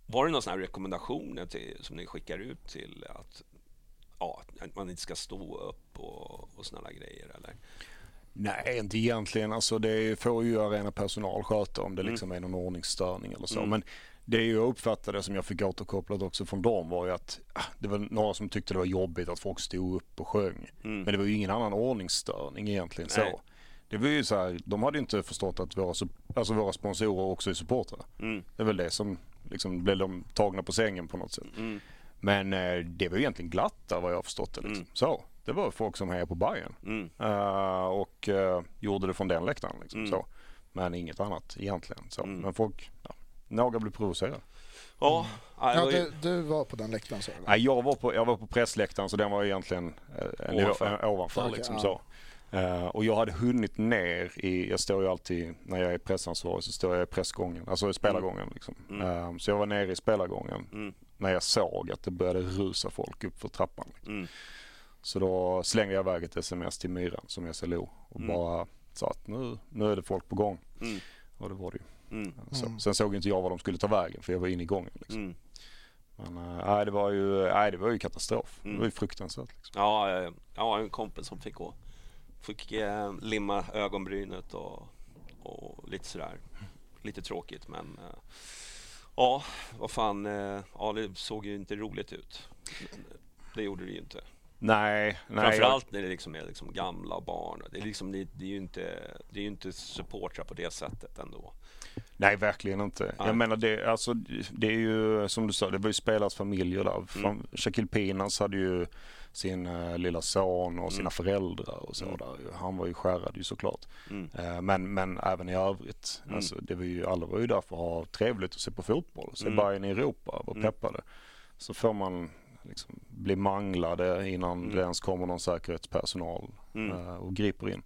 var det några sådana här rekommendationer till, som ni skickar ut till att, ja, att man inte ska stå upp och, och sådana grejer? Eller? Nej, inte egentligen. Alltså, det får ju arena personal sköta om det Mm. liksom är någon ordningsstörning eller så. Mm. Men det jag uppfattade som jag fick återkopplat också från dem var ju att ah, det var några som tyckte det var jobbigt att folk stod upp och sjöng. Mm. Men det var ju ingen annan ordningsstörning egentligen Nej. så. Det var ju så här, de hade ju inte förstått att våra, alltså våra sponsorer också är supportrar. Mm. Det är väl det som liksom blev de tagna på sängen på något sätt. Mm. Men eh, det var ju egentligen glatt där vad jag har förstått det. Liksom. Mm. Så, det var folk som hejade på Bayern. Eh, och eh, gjorde det från den läktaren. Liksom, Mm. så. Men inget annat egentligen. Så. Men folk, ja, några blev provocerade. Ja, ja, det Ja, du, du var på den läktaren så? eller? Nej, jag, var på, jag var på pressläktaren så den var egentligen eh, en Ovanför. ovanför. ovanför Okej, liksom, ja. så. Eh, och jag hade hunnit ner i, jag står ju alltid när jag är pressansvarig så står jag i pressgången, alltså i spelargången. Liksom. Mm. Eh, så jag var nere i spelargången Mm. när jag såg att det började rusa folk upp för trappan. Liksom. Mm. Så då slängde jag iväg ett sms till Myran som är SLO och Mm. bara sa att nu, nu är det folk på gång. Mm. Och det var det ju. Mm. Så. Mm. Sen såg inte jag var de skulle ta vägen för jag var inne i gången. Liksom. Mm. Men nej, det var ju, nej, det var ju katastrof. Mm. Det var ju fruktansvärt. Liksom. Ja, eh, ja, en kompis som fick gå. Fick eh, limma ögonbrynet och, och lite sådär. Lite tråkigt men eh, ja, vad fan. Eh, ja, det såg ju inte roligt ut. Det gjorde det ju inte. Nej, nej. Framförallt när det liksom är liksom gamla barn. Det är, liksom, det, det är ju inte, det är ju inte supportrar på det sättet ändå. Nej, verkligen inte. Nej. Jag menar det, alltså, det är ju som du sa, det var ju spelares familjer där. Mm. Shaquille Pinas hade ju sin eh, lilla son och sina Mm. föräldrar och så Mm. där. Han var ju skärrad ju såklart. Mm. Eh, men, men även i övrigt. Mm. Alltså, det var ju, alla var ju där för att ha trevligt och se på fotboll. Se Mm. Bayern i Europa, var Mm. peppade. Så får man liksom bli manglade innan Mm. det ens kommer någon säkerhetspersonal eh, och griper in.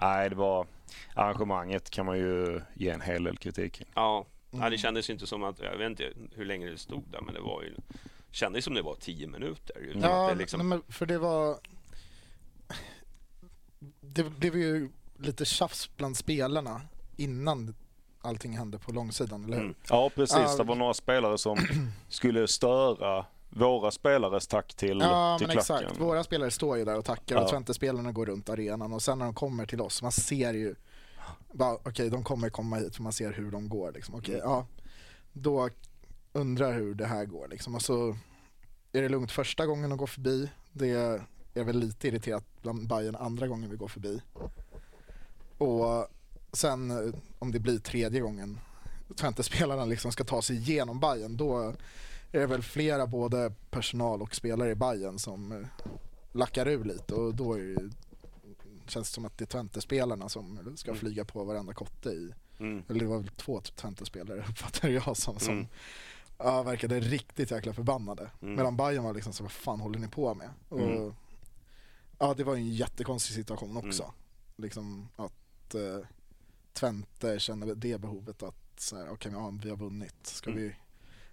Nej, det var arrangemanget kan man ju ge en hel del kritik. Ja, Mm. ja, det kändes inte som att, jag vet inte hur länge det stod där men det var ju kändes som det var tio minuter. Utan Ja, att det liksom, nej, men för det var... Det blev ju lite tjafs bland spelarna innan allting hände på långsidan, eller hur? Mm. Ja, precis. Ja. Det var några spelare som skulle störa våra spelares tack till, Ja, till men klacken. exakt. Våra spelare står ju där och tackar Ja. och Twente-spelarna går runt arenan och sen när de kommer till oss, man ser ju okej, de kommer komma hit för man ser hur de går liksom. Okej, Mm. ja, då undrar hur det här går liksom. Och så är det lugnt första gången de går förbi. Det är väl lite irriterat bland Bayern andra gången vi går förbi. Och sen eh, om det blir tredje gången Twente-spelarna liksom ska ta sig igenom Bayern då är det väl flera både personal och spelare i Bayern som eh, lackar ur lite och då är det, känns det som att det är Twente-spelarna som ska Mm. flyga på varenda kotte i, Mm. eller det var väl två Twente-spelare uppfattade jag som, som Mm. ja, verkade riktigt jäkla förbannade. Mm. Medan Bayern var liksom så vad fan håller ni på med? Och, Mm. Ja det var ju en jättekonstig situation också. Liksom att eh, Twente känner det behovet att så här, okej ja, vi har vunnit, ska Mm. vi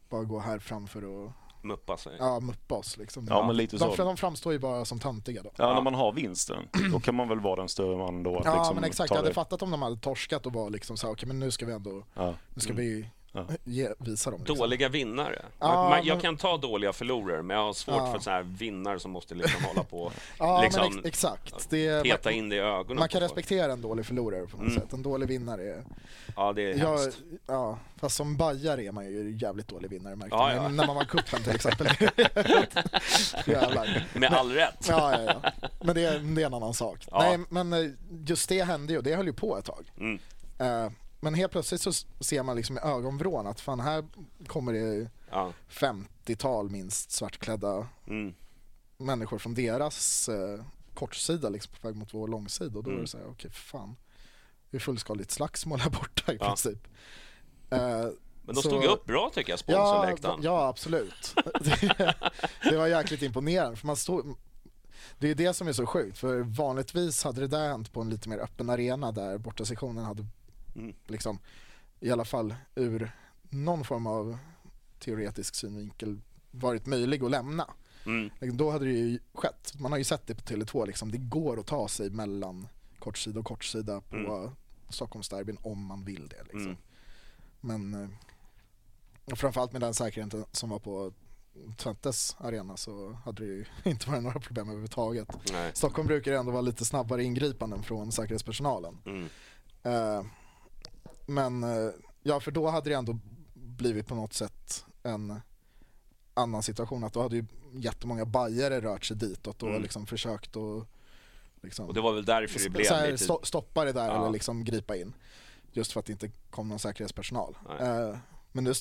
bara gå här framför och Muppa sig. ja, muppa oss liksom. Ja, men lite de, så. de framstår ju bara som töntiga då. Ja, när man har vinsten, då kan man väl vara den större mannen då. Att Ja liksom men exakt, jag hade det- fattat om de hade torskat och var liksom så här, okej men nu ska vi ändå, Ja. nu ska Mm. vi Ja. ge, visa dem. Liksom. Dåliga vinnare. Ja, man, jag men- kan ta dåliga förlorare, men jag har svårt Ja. för så här vinnare som måste liksom hålla på Ja liksom, men ex exakt. Det, peta man, in det i ögonen. man kan respektera en dålig förlorare på något Mm. sätt. En dålig vinnare är Ja, det är Ja, hemskt. ja, fast som bajare är man ju jävligt dålig vinnare märkte Ja, ja. När man vann cupen till exempel. Jävlar. Med all rätt. Ja, ja, ja. Men det är, det är en annan sak. Nej, men eh, just det hände ju det höll ju på ett tag. Mm. Eh, Men helt plötsligt så ser man liksom i ögonvrån att fan här kommer det Ja. 50-tal minst svartklädda Mm. människor från deras eh, kortsida liksom på väg mot vår långsida och då är Mm. det så här, okej fan. Det är fullskaligt slagsmål här borta i Ja. princip. Eh, Men de Så- stod ju upp bra tycker jag, Ja, sponsorläktaren. ja absolut. det, det var jäkligt imponerande. För man stod, det är det som är så sjukt, för vanligtvis hade det där hänt på en lite mer öppen arena där bortasektionen hade Mm. liksom, i alla fall ur någon form av teoretisk synvinkel varit möjlig att lämna. Mm. Liksom, Då hade det ju skett. Man har ju sett det på Tele2, liksom. det går att ta sig mellan kortsida och kortsida på Mm. Stockholmsderbyn om man vill det. Liksom. Mm. Men eh, och framförallt med den säkerheten som var på Twentes arena så hade det ju inte varit några problem överhuvudtaget. Nej. Stockholm brukar ändå vara lite snabbare ingripanden från säkerhetspersonalen. Mm. Eh, men eh, ja, för då hade det ändå blivit på något sätt en annan situation. Att då hade ju jättemånga bajare rört sig ditåt och Mm. liksom försökt att liksom, Och det var väl därför det blev här, lite... sto- stoppa det där Ja. eller liksom gripa in. Just för att det inte kom någon säkerhetspersonal. Nej. Eh, men nu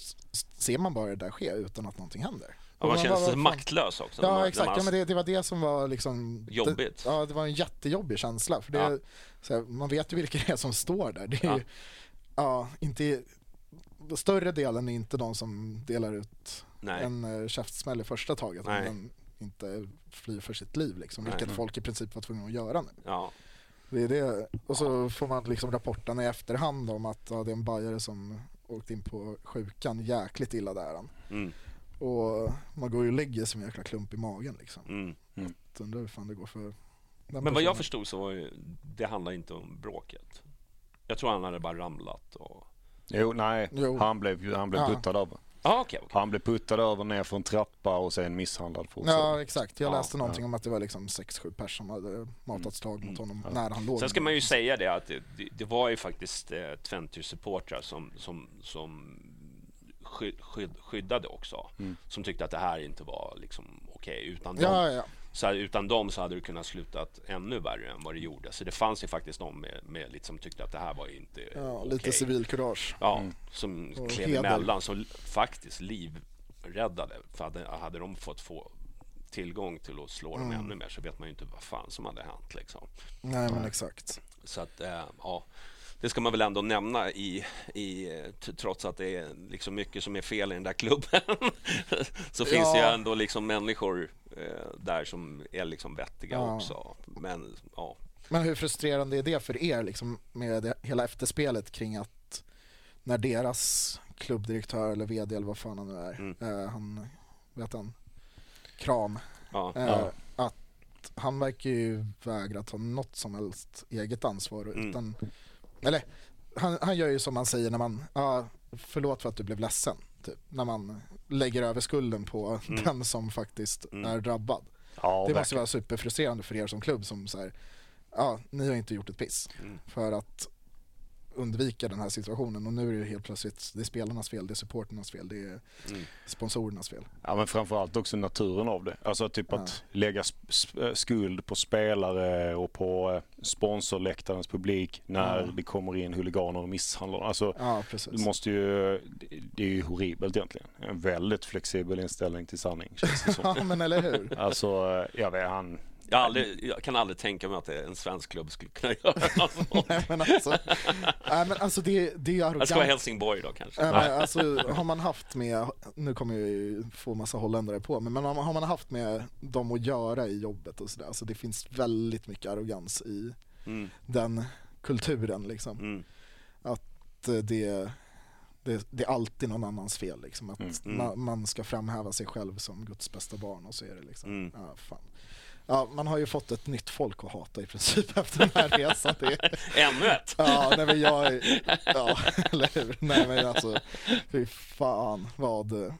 ser man bara det där ske utan att någonting händer. Ja, man känner sig fan- maktlös också. man- Ja när exakt, man- ja, men det, det var det som var liksom Jobbigt. Det, ja det var en jättejobbig känsla. För det, Ja. här, man vet ju vilka det är som står där. Det är Ja. ju, ja, inte, större delen är inte de som delar ut Nej. en uh, käftsmäll i första taget. Nej. Men inte flyr för sitt liv liksom, Nej. vilket folk i princip var tvungna att göra nu. Ja. Det är det. Och så får man liksom rapporterna i efterhand om att ja, det är en bajare som åkt in på sjukan jäkligt illa där. han. Mm. Och man går ju och lägger sig med en jäkla klump i magen liksom. Mm. Så Undrar hur fan det går för den Men vad jag förstod så var ju, det handlar inte om bråket. Jag tror han hade bara ramlat och... Jo, nej. Jo. Han blev, han blev Ja. puttad över. Ja, okej, okej. Han blev puttad över ner för en trappa och sen misshandlad fortsatt. Ja exakt, jag Ja, läste någonting om att det var liksom 6-7 personer som hade matat slag mot honom Ja. när han låg Sen ska man ju säga det att det, det, var ju faktiskt eh, Tventus-supportrar som, som, som sky, sky, skyddade också. Mm. Som tyckte att det här inte var liksom okej. Utan, Ja, dem, ja, ja. Så här, utan dem så hade det kunnat sluta ännu värre än vad det gjorde. Så det fanns ju faktiskt de med, med lite som tyckte att det här var inte ja okej. lite civilkurage. Ja, Mm. som Och klev heder. emellan, som faktiskt livräddade. För hade, hade de fått få tillgång till att slå dem Mm. ännu mer så vet man ju inte vad fan som hade hänt. Liksom. Nej men exakt. Så att, eh, ja, det ska man väl ändå nämna i, i trots att det är liksom mycket som är fel i den där klubben. så finns det ju ändå liksom människor där som är liksom vettiga Ja. också. Men ja, Men hur frustrerande är det för er liksom med det, hela efterspelet kring att när deras klubbdirektör eller vd eller vad fan han nu är, Mm. eh, han, vet han, Kram, ja, eh, Ja. att han verkar ju vägra ta något som helst eget ansvar Mm. utan, eller han, han gör ju som man säger när man, ja, förlåt för att du blev ledsen, typ, när man lägger över skulden på Mm. den som faktiskt Mm. är drabbad. Ja, det måste verkligen. vara superfrustrerande för er som klubb som så här, ja, ni har inte gjort ett piss. Mm. För att undvika den här situationen och nu är det helt plötsligt det är spelarnas fel, det är supporternas fel, det är Mm. sponsorernas fel. Ja men framförallt också naturen av det. Alltså typ Ja. att lägga eh, skuld på spelare och på eh, sponsorläktarens publik när Ja. det kommer in huliganer och misshandlar. Alltså Ja, du måste ju, det- det är ju horribelt egentligen. En väldigt flexibel inställning till sanning känns det som. Ja, men eller hur? Alltså, eh, jag vet han, Jag, aldrig, jag kan aldrig tänka mig att det- en svensk klubb skulle kunna göra något sånt. Nej, men alltså, nej, men alltså det, det är ju Jag ska vara arrogant. Helsingborg då kanske. Nej, men alltså, har man haft med, nu kommer jag ju få massa holländare på mig, men har man- haft med dem att göra i jobbet och sådär, så det finns väldigt mycket arrogans i Mm. den kulturen liksom. Mm. Att eh, det, det, det är alltid någon annans fel liksom. Att Mm. Mm. Man, man ska framhäva sig själv som Guds bästa barn och så är det liksom. Ja, fan. Ja, man har ju fått ett nytt folk att hata i princip efter den här resan. Det är, Ännu ett! Ja, nej men jag, ja, eller hur? Nej men alltså, fy fan vad,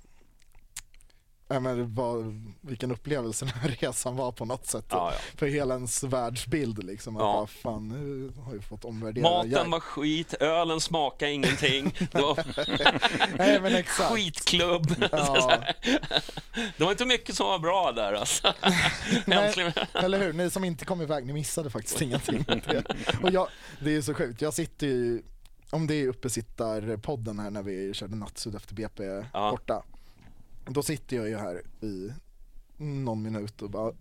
nej men vad, vilken upplevelse den här resan var på något sätt. Ja, ja. För hela ens världsbild liksom, att Ja. bara, fan nu har vi fått omvärdera. Maten Jag- var skit, ölen smakade ingenting. Var Nej men exakt. skitklubb. Ja. Det var inte mycket som var bra där alltså. Nej, eller hur? Ni som inte kom iväg, ni missade faktiskt ingenting. Och jag, det är så sjukt, jag sitter ju, om det är uppesittarpodden här när vi körde nattsud efter BP Ja. borta. Då sitter jag ju här i någon minut och bara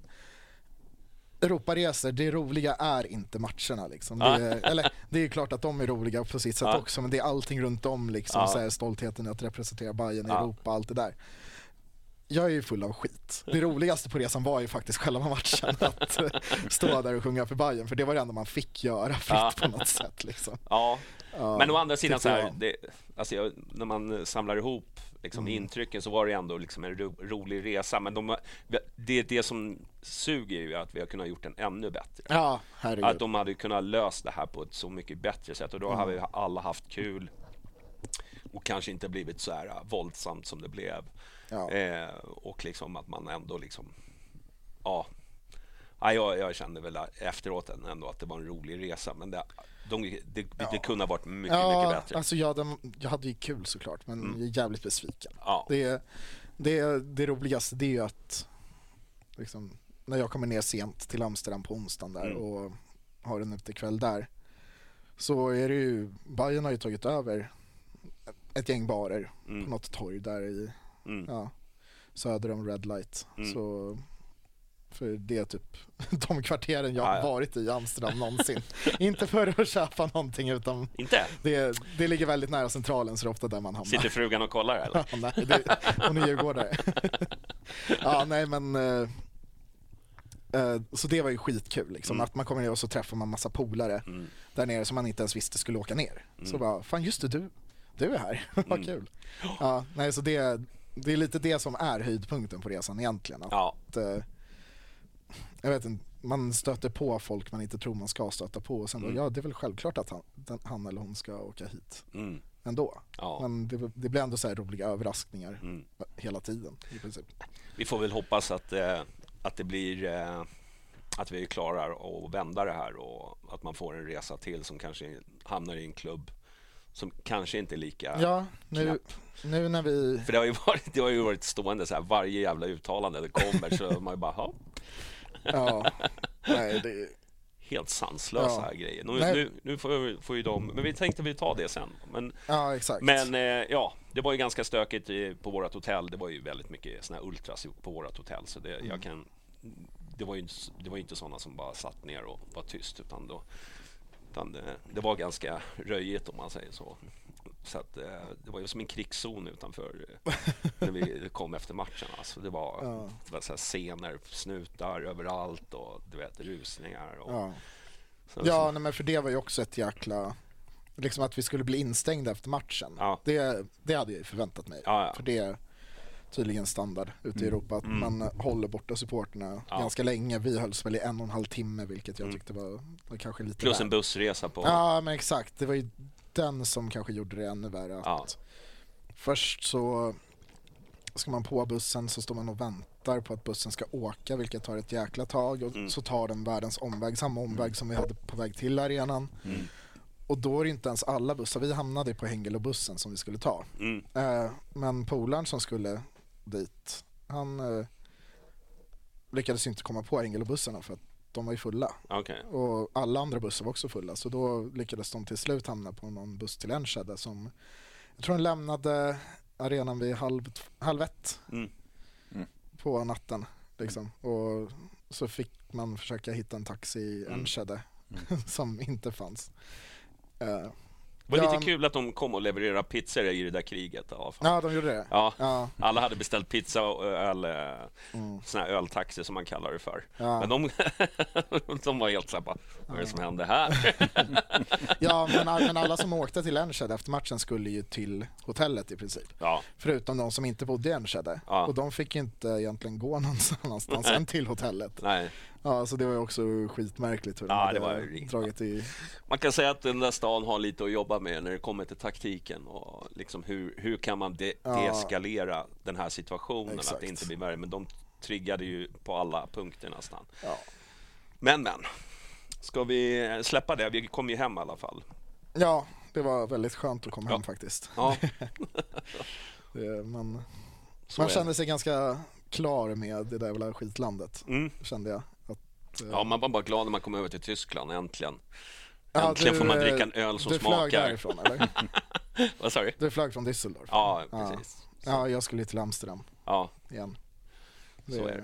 Europaresor, det roliga är inte matcherna liksom. Det är, eller det är klart att de är roliga på sitt sätt Ja. också men det är allting runt om liksom, Ja. så här, stoltheten att representera Bayern i. Europa, allt det där. Jag är ju full av skit. Det roligaste på resan var ju faktiskt själva matchen, att eh, stå där och sjunga för Bayern för det var det enda man fick göra fritt på något sätt liksom. Ja, men å andra sidan så här, det, alltså när man samlar ihop liksom Mm. intrycken så var det ändå liksom en ro, rolig resa. Men de, det, det som suger ju att vi har kunnat gjort den ännu bättre. Ja, herregud. Att de hade kunnat lösa det här på ett så mycket bättre sätt och då hade vi Mm. alla haft kul och kanske inte blivit så här äh, våldsamt som det blev. Ja. Eh, och liksom att man ändå liksom, ja. ja jag, jag kände väl efteråt ändå att det var en rolig resa men det, de, det, det kunde ha varit mycket, mycket bättre. alltså jag, hade, jag hade ju kul såklart men Mm. jag är jävligt besviken. Ja. Det, det, det roligaste det är ju att liksom, när jag kommer ner sent till Amsterdam på onsdagen där Mm. och har en utekväll där så är det ju, Bayern har ju tagit över ett gäng barer Mm. på något torg där i Mm. ja, söder om Red Light. Mm. Så för det är typ de kvarteren jag Ja, har ja. varit i Amsterdam någonsin. Inte för att köpa någonting utan Inte? det, det ligger väldigt nära centralen så det är ofta där man hamnar. Sitter frugan och kollar eller? Ja, nej, det, hon är djurgårdare. ja, nej men eh, eh, så det var ju skitkul liksom. Mm. Att man kommer ner och så träffar man massa polare Mm. där nere som man inte ens visste skulle åka ner. Så Mm. bara, fan just det, du, du är här, vad Mm. kul. Ja, nej, så det, det är lite det som är höjdpunkten på resan egentligen. Att, Ja. eh, jag vet inte, man stöter på folk man inte tror man ska stöta på och sen Mm. då, ja det är väl självklart att han, den, han eller hon ska åka hit Mm. ändå. Ja. Men det, det blir ändå så här roliga överraskningar Mm. hela tiden i princip. Vi får väl hoppas att, eh, att det blir eh, att vi klarar att vända det här och att man får en resa till som kanske hamnar i en klubb som kanske inte är lika Ja, nu, knäpp. nu när vi... För det har ju varit, det har ju varit stående så här varje jävla uttalande det kommer så man ju bara, "Ja, Ja, nej, det, helt sanslösa Ja. grejer. Nu, Nej. nu, nu får, får ju de, men vi tänkte vi ta det sen. Men, ja exakt. men eh, ja, det var ju ganska stökigt på vårt hotell. Det var ju väldigt mycket såna här ultras på vårt hotell. Så det, Mm. jag kan, det var ju det var inte sådana som bara satt ner och var tyst. Utan, då, utan det, det var ganska röjigt om man säger så. Så att, eh, det var ju som en krigszon utanför när vi kom efter matchen. Alltså det var, Ja. det var så här scener, snutar överallt och du vet rusningar. Och, ja, så, ja nej, men för det var ju också ett jäkla... Liksom att vi skulle bli instängda efter matchen. Ja. Det, det hade jag ju förväntat mig. Ja. För det är tydligen standard ute i Europa att man håller borta supporterna ganska länge. Vi hölls väl i en och en halv timme vilket jag Mm. tyckte var, var kanske lite Plus väl. en bussresa på... Ja men exakt, det var ju den som kanske gjorde det ännu värre. Att Ja. Först så ska man på bussen så står man och väntar på att bussen ska åka vilket tar ett jäkla tag och Mm. så tar den världens omväg, samma omväg som vi hade på väg till arenan. Mm. och då är det inte ens alla bussar. Vi hamnade på Hängelobussen som vi skulle ta. Mm. Eh, men polaren som skulle dit, han eh, lyckades inte komma på Hängelobussarna för att de var ju fulla. Okej. Och alla andra bussar var också fulla så då lyckades de till slut hamna på någon buss till Enschede som jag tror de lämnade arenan vid halv, halv ett Mm. på natten. Liksom. Och så fick man försöka hitta en taxi i Mm. Enschede som inte fanns. Eh, Det var lite kul att de kom och levererade pizzor i det där kriget. Ja, fan. ja, de gjorde det. ja. Ja, Alla hade beställt pizza och öl, eh, mm, sån här öltaxi som man kallar det för. ja. Men de, de var helt såhär vad är det som hände här? ja men, men alla som åkte till Enschede efter matchen skulle ju till hotellet i princip. Ja, Förutom de som inte bodde i Enschede. Och de fick inte egentligen gå någon annanstans än till hotellet. nej. Ja, så det var ju också skitmärkligt hur Ja, de hade det var riktigt- dragit i... Man kan säga att den där stan har lite att jobba med när det kommer till taktiken och liksom hur, hur kan man de- Ja. deeskalera den här situationen, att Exakt. det inte blir värre. Men de triggade ju på alla punkter nästan. Ja. Men men, ska vi släppa det? Vi kom ju hem i alla fall. ja, det var väldigt skönt att komma Ja. hem faktiskt. Ja, Det, man man kände sig ganska klar med det där jävla skitlandet, det. Mm. kände jag. Att, eh, Ja, man var bara glad när man kom över till Tyskland, äntligen. ja, Äntligen du, får man eh, dricka en öl som Du flög smakar. därifrån eller? Vad sa du? Du flög från Düsseldorf? Ja, precis. Ja, jag skulle till Amsterdam Ja, igen. så är det.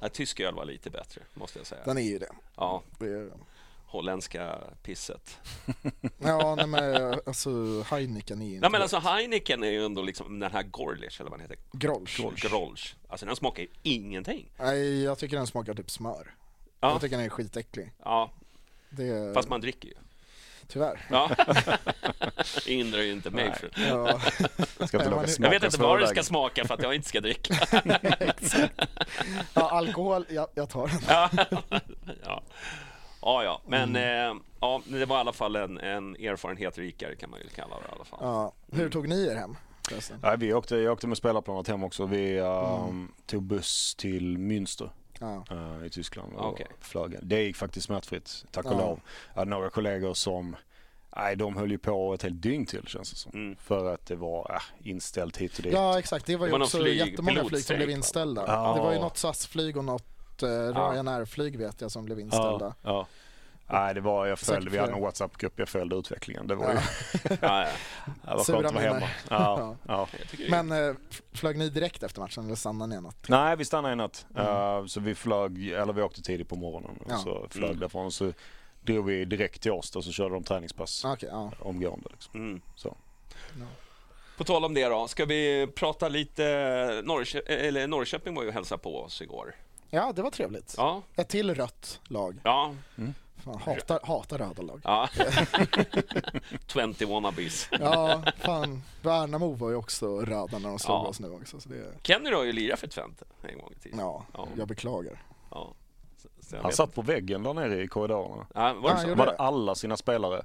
Ja, tysk öl var lite bättre, måste jag säga. Den är ju det. Ja, det är, holländska pisset. ja, nej men alltså Heineken är ju inte Nej men alltså Heineken är ju ändå liksom den här Gorlish eller vad den heter. Grolsch. Grolsch. Alltså den smakar ju ingenting. Nej, jag tycker den smakar typ smör. Ja. Jag tycker den är skitäcklig. Ja, Det fast man dricker ju. Tyvärr. Ja. Det hindrar ju inte mig. För. Ja, Ska inte Ja, låta man- Jag vet inte vad det ska smaka för att jag inte ska dricka. ja alkohol, ja, jag tar den. Ja, ja. Ja, ja, men Mm. eh, ja, det var i alla fall en, en erfarenhet rikare kan man ju kalla det i alla fall. Ja. Hur tog ni er hem? Nej, vi åkte, jag åkte med spelarplanet hem också. Vi um, tog buss till Münster Ja. uh, i Tyskland och Okej. flög. Det gick faktiskt smärtfritt, tack och Ja. lov. Jag hade några kollegor som Nej, de höll ju på ett helt dygn till känns det som. Mm. För att det var äh, inställt hit och dit. ja exakt, det var ju Det var också flyg- jättemånga flyg som blev inställda. Ja. Det var ju något SAS-flyg och något eh, Ryanair-flyg vet jag som blev inställda. Nej, det var, jag följde, vi hade en. WhatsApp-grupp, jag följde utvecklingen. Det var ju, Ja. Ja, det skönt att vara hemma. Ja, ja. Men eh, flög ni direkt efter matchen eller stannade ni en natt? Nej, vi stannade en natt. Uh, så vi flög, eller vi åkte tidigt på morgonen och Mm. Ja. så flög Mm. därifrån. Och så drog vi direkt till Årsta och så körde de träningspass Ah, Okej, ja. omgående. Liksom. Mm. Så. På tal om det då, ska vi prata lite... Norrkö- eller Norrköping var ju och hälsade på oss igår. ja, det var trevligt. Ja, Ett till rött lag. ja, Fan, hatar, hatar röda lag. ja. 20 wannabes. Ja, fan. Värnamo var ju också röda när de slog Ja. oss nu också. Så det, Kenny har ju lirat för Twente en gång i tiden. ja, Ja. jag beklagar. Ja. Så, så jag Han satt inte. på väggen där nere i korridorerna. Ja, var det han så? var det. alla sina spelare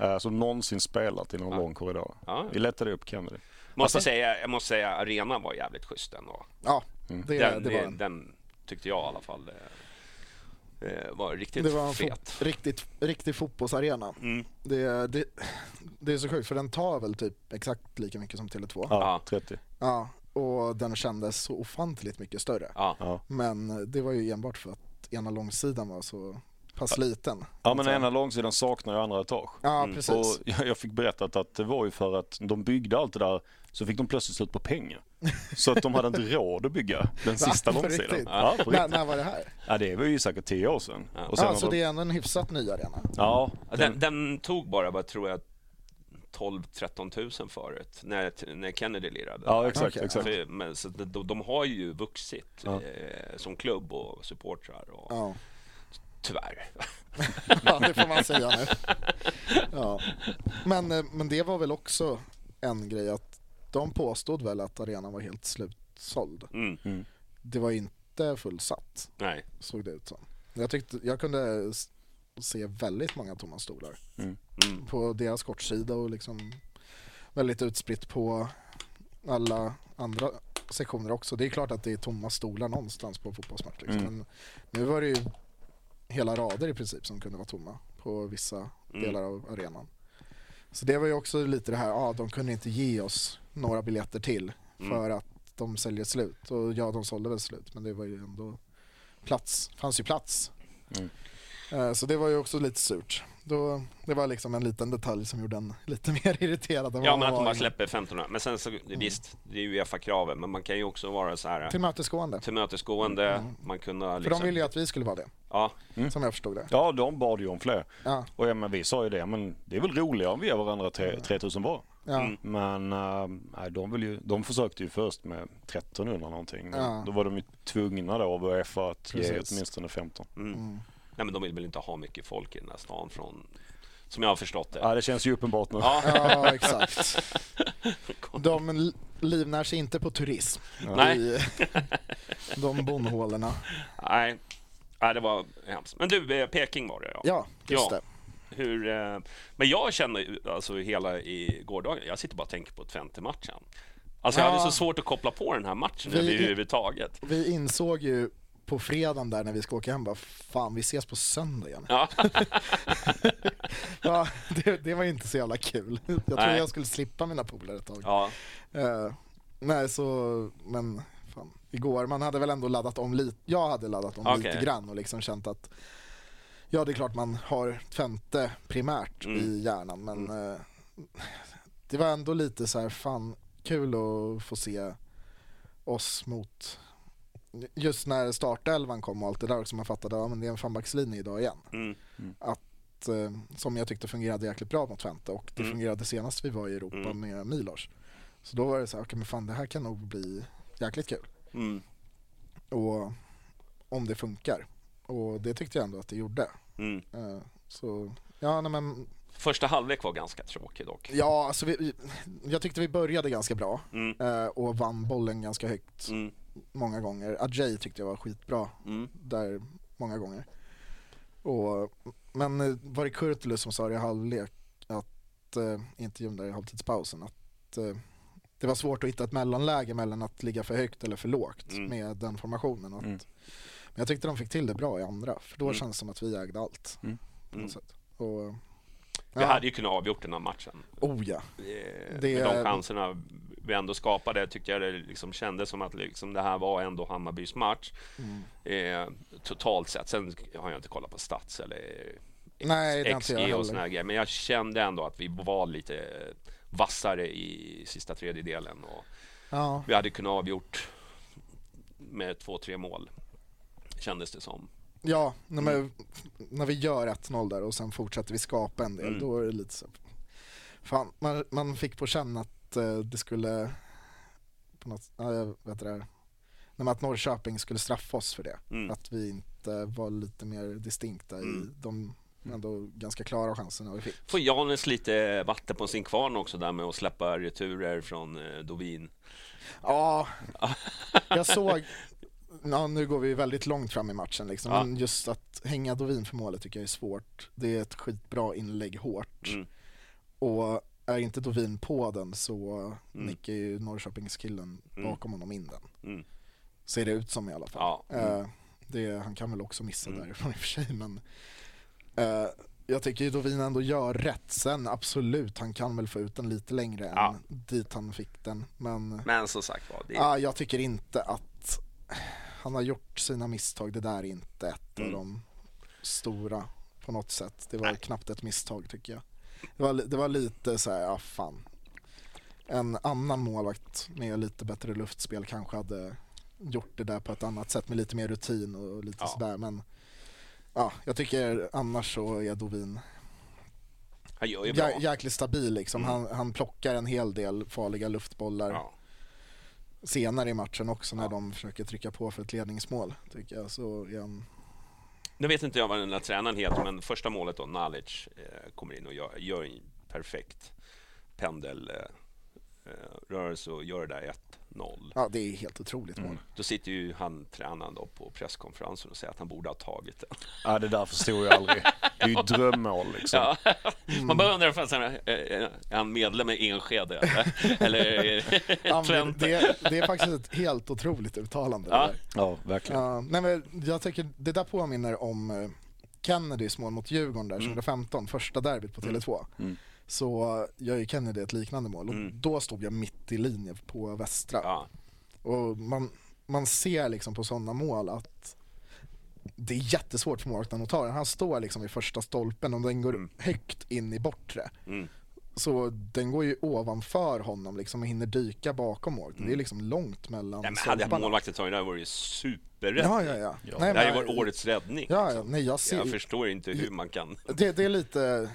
eh, som någonsin spelat i någon Ja. lång korridor. Ja. Vi letade upp Kennedy. Måste Alltså- säga, jag måste säga, arenan var jävligt schysst ändå. Ja, Mm. det, den, det var den, en, den tyckte jag i alla fall eh, var riktigt det var en fet. fo- riktigt, riktig fotbollsarena. Mm. Det, det, det är så sjukt för den tar väl typ exakt lika mycket som Tele2. Ja, Ja. 30. Ja, och den kändes så ofantligt mycket större. Ja. Ja. Men det var ju enbart för att ena långsidan var så pass liten. ja, men ena långsidan saknar ju andra etage. Ja, Mm. precis. Och jag jag fick berättat att det var ju för att de byggde allt det där så fick de plötsligt slut på pengar. Så att de hade inte råd att bygga den sista långsidan. Ja, när, när var det här? ja, det var ju säkert tio år sedan. Ja. Och sen Ja, så de- det är ändå en hyfsat ny arena. Ja, Den, den tog bara, vad tror jag, 12-13 tusen förut när, när Kennedy lirade. ja exakt. Okej, exakt. Men, så de, de har ju vuxit Ja. eh, som klubb och supportrar. Och, Ja. Tyvärr. ja, det får man säga nu. Ja. Men, eh, men det var väl också en grej att de påstod väl att arenan var helt slutsåld. Mm. Det var inte fullsatt, Nej. såg det ut som. Jag, tyckte, jag kunde se väldigt många tomma stolar Mm. på deras kortsida och liksom väldigt utspritt på alla andra sektioner också. Det är klart att det är tomma stolar någonstans på fotbollsmatch. Liksom. Mm. Men nu var det ju hela rader i princip som kunde vara tomma på vissa Mm. delar av arenan. Så det var ju också lite det här, ja de kunde inte ge oss några biljetter till Mm. för att de säljer slut. Och ja, de sålde väl slut men det var ju ändå plats, fanns ju plats. Mm. Eh, Så det var ju också lite surt. Då, det var liksom en liten detalj som gjorde en lite mer irriterad än Ja, men man att de var bara släpper 1500. Men sen så, visst, det är ju Uefa-kraven, men man kan ju också vara så här Tillmötesgående. tillmötesgående. Man kunde För liksom... de ville ju att vi skulle vara det, Ja, som jag förstod det. Ja, de bad ju om fler. Ja, Och ja, men vi sa ju det, men det är väl roligare om vi är varandra tre- 3000 var. ja. Mm. Men äh, de, vill ju, de försökte ju först med 1300 någonting. Men Ja. Då var de ju tvungna då av Uefa att ge Precis. åtminstone 15. mm. Nej, men de vill väl inte ha mycket folk i den här stan från... Som jag har förstått det. Ja, det känns ju uppenbart nu. Ja, ja exakt. De li- livnär sig inte på turism. Nej. I de bondhålorna. nej. nej, det var hemskt. Men du, eh, Peking var det ja. Ja, just Ja. det. Hur, eh, men jag känner ju, alltså hela i gårdagen, jag sitter bara och tänker på Twente-matchen. Alltså jag Ja. hade så svårt att koppla på den här matchen Vi- överhuvudtaget. Vi insåg ju på fredagen där när vi ska åka hem bara, fan vi ses på söndag igen. Ja, Ja, det, det var inte så jävla kul. Jag trodde Nej. jag skulle slippa mina polare ett tag. ja, Eh, nej, så, men fan, igår, man hade väl ändå laddat om lite, jag hade laddat om Okej. lite grann och liksom känt att Ja, det är klart man har Twente primärt Mm. i hjärnan, men eh, det var ändå lite så här, fan, kul att få se oss mot Just när startelvan kom och allt det där också, man fattade att ja, det är en fembackslinje idag igen. mm, Att, eh, som jag tyckte fungerade jäkligt bra mot Twente och det Mm. fungerade senast vi var i Europa Mm. med Milos. Så då var det så här, okej men fan det här kan nog bli jäkligt kul. mm, Och om det funkar. Och det tyckte jag ändå att det gjorde. mm. Eh, Så ja, nej, men Första halvlek var ganska tråkig dock. ja, alltså vi, vi- jag tyckte vi började ganska bra Mm, eh, och vann bollen ganska högt mm, många gånger. Ajay tyckte jag var skitbra mm. där många gånger. Och, men eh, var det Kurtulus som sa det i halvlek, att, eh, intervjun där i halvtidspausen, att eh, det var svårt att hitta ett mellanläge mellan att ligga för högt eller för lågt Mm. med den formationen. Att, Mm. Men jag tyckte de fick till det bra i andra, för då Mm. känns det som att vi ägde allt. Mm. På Mm. något sätt. Och, Vi ja, hade ju kunnat avgjort den här matchen. Oh ja. Eh, Det- Med de chanserna vi ändå skapade tyckte jag det liksom kändes som att liksom det här var ändå Hammarbys match. Mm. Eh, totalt sett. Sen har jag inte kollat på stats eller Nej, XG och såna här grejer. Men jag kände ändå att vi var lite vassare i sista tredjedelen. Och Ja, vi hade kunnat avgjort med två, tre mål. Kändes det som. ja när, man, när vi gör 1-0 där och sen fortsätter vi skapa en del, Mm. då är det lite så. Fan, man, man fick på känn att eh, det skulle, på något, ja, jag vet det men att Norrköping skulle straffa oss för det. Mm. Att vi inte var lite mer distinkta Mm. i de ändå ganska klara chanserna vi fick. Får Janes lite vatten på sin kvarn också där med att släppa returer från eh, Dovin. Ja, jag såg, ja, nu går vi väldigt långt fram i matchen liksom, Ja. men just att hänga Dovin för målet tycker jag är svårt. Det är ett skitbra inlägg hårt. Mm. Och är inte Dovin på den så Mm. nickar ju Norrköpingskillen Mm. bakom honom in den. Mm. Ser det ut som i alla fall. Ja. Eh, det, han kan väl också missa Mm. därifrån i och för sig men eh, jag tycker ju Dovin ändå gör rätt. Sen absolut, han kan väl få ut den lite längre Ja. än dit han fick den. Men Men som sagt var, det ah, jag tycker inte att han har gjort sina misstag. Det där är inte ett Mm. av de stora på något sätt. Det var Nej. knappt ett misstag tycker jag. Det var, det var lite så här, ja fan. En annan målvakt med lite bättre luftspel kanske hade gjort det där på ett annat sätt med lite mer rutin och lite Ja. sådär men ja, jag tycker annars så är Dovin han gör ju bra. jä- jäkligt stabil liksom. Mm. Han, han plockar en hel del farliga luftbollar Ja. senare i matchen också när Ja. de försöker trycka på för ett ledningsmål tycker jag. Så är han, nu vet inte jag vad den där tränaren heter, men första målet då, Nalic, eh, kommer in och gör, gör en perfekt pendelrörelse eh, och gör det där 1-0. ja det är helt otroligt mål. Då sitter ju han tränaren då på presskonferensen och säger att han borde ha tagit den. Ja, det där förstod jag aldrig. Det är ju drömmål liksom. Ja. Man bara undrar, eh, är han medlem i Enskede eller? eller Ja, det, det är faktiskt ett helt otroligt uttalande. Ja. Det där. Ja, verkligen. Ja, nej, men jag tycker det där påminner om eh, Kennedys mål mot Djurgården där Mm. 2015, första derbyt på Tele2. Mm. Så gör ju Kennedy ett liknande mål och Mm. då stod jag mitt i linje på västra. Ja. Och man, man ser liksom på sådana mål att det är jättesvårt för målvakten att ta den. Han står liksom i första stolpen och den går Mm. högt in i bortre. Mm. Så den går ju ovanför honom liksom och hinner dyka bakom målvakten. Det är liksom långt mellan Mm. Ja, men hade målvakten tagit den där vore det superrätt. Ja, ja, ja. Ja. Nej, Det här men- var årets räddning. Ja, ja, liksom. nej jag ser Jag förstår inte hur man kan... det, det är lite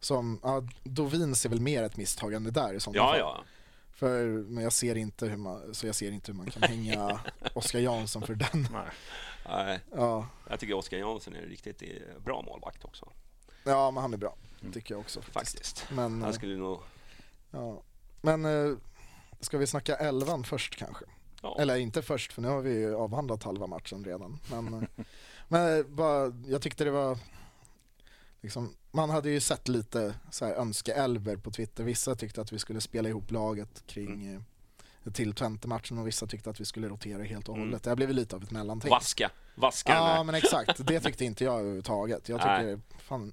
som, ja, Dovin ser väl mer ett misstagande där i sådana Ja, fall. ja. För, men jag ser inte hur man, så jag ser inte hur man kan hänga Oskar Jansson för den. Nej. Nej, Ja, jag tycker Oskar Jansson är en riktigt eh, bra målvakt också. ja men han är bra, tycker jag också. Faktiskt. Men, Han eh, skulle nog... ja. men eh, ska vi snacka elvan först kanske? Ja. Eller inte först, för nu har vi ju avhandlat halva matchen redan. Men, men bara, jag tyckte det var liksom, man hade ju sett lite så här önskeälver på Twitter. Vissa tyckte att vi skulle spela ihop laget kring Mm. eh, till Twente-matchen och vissa tyckte att vi skulle rotera helt och Mm. hållet. Det har blivit lite av ett mellanting. Vaska. Vaska Ja här. men exakt, det tyckte inte jag överhuvudtaget. Jag tycker, fan,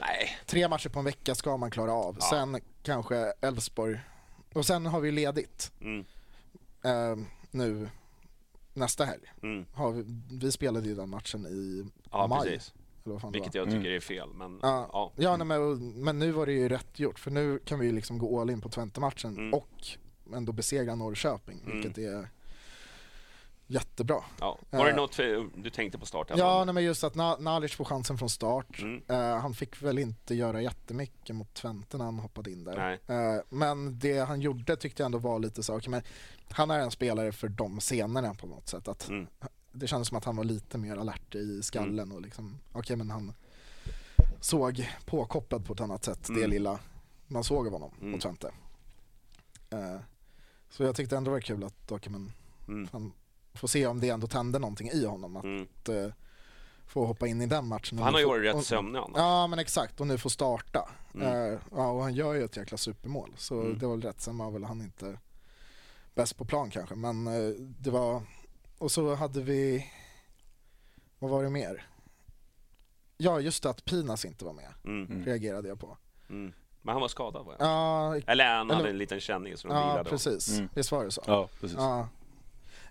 Nej. tre matcher på en vecka ska man klara av. Ja. Sen kanske Elfsborg, och sen har vi ledigt Mm. eh, nu nästa helg. Mm. Har vi, vi spelade ju den matchen i Ja, maj. precis. Eller vad fan det Vilket var. jag tycker är fel, men Ja, ja. ja nej, men, men nu var det ju rätt gjort för nu kan vi ju liksom gå all in på Twente-matchen Mm. och ändå besegra Norrköping Mm. vilket är jättebra. ja. Var det Eh. något för, du tänkte på starten? Ja, nej, men just att Na- Nalic får chansen från start. Mm. Eh, han fick väl inte göra jättemycket mot Twente när han hoppade in där. Nej. Eh, men det han gjorde tyckte jag ändå var lite så, okej, men han är en spelare för de scenerna på något sätt. Att Mm. Det kändes som att han var lite mer alert i skallen och liksom, okej men han såg påkopplad på ett annat sätt, det Mm. lilla man såg av honom Mm. mot Twente. Eh, så jag tyckte ändå det var kul att, okej men Mm. han får se om det ändå tände någonting i honom. Att Mm. eh, få hoppa in i den matchen. och Han har ju få- varit rätt och- sömnig annars. Ja men exakt och nu får starta. Mm. Eh, ja, och han gör ju ett jäkla supermål så Mm. det var väl rätt. Sen var väl han inte bäst på plan kanske men det var och så hade vi vad var det mer? Ja just det att Pinas inte var med Mm. reagerade jag på. Mm. Men han var skadad va? Ja, Eller han hade Eller- en liten känning som de ja vilade precis. Mm. Visst var det så? Ja, precis. Ja.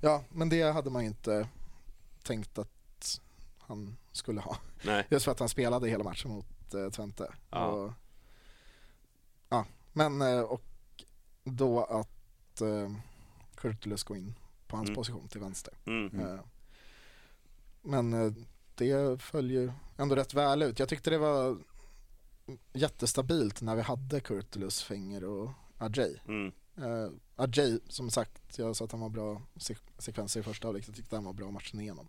ja men det hade man ju inte tänkt att han skulle ha. Nej. Just för att han spelade hela matchen mot eh, Twente. Ja. Och, ja. Men eh, och då att eh, Kurtulus går in på hans Mm. position till vänster. Mm. Eh, men eh, det föll ju ändå rätt väl ut. Jag tyckte det var jättestabilt när vi hade Kurtulus, Fenger och Ajay. Mm. Uh, Ajay, som sagt, jag sa att han var bra sek- sekvenser i första halvlek. Jag tyckte han var bra matchen igenom.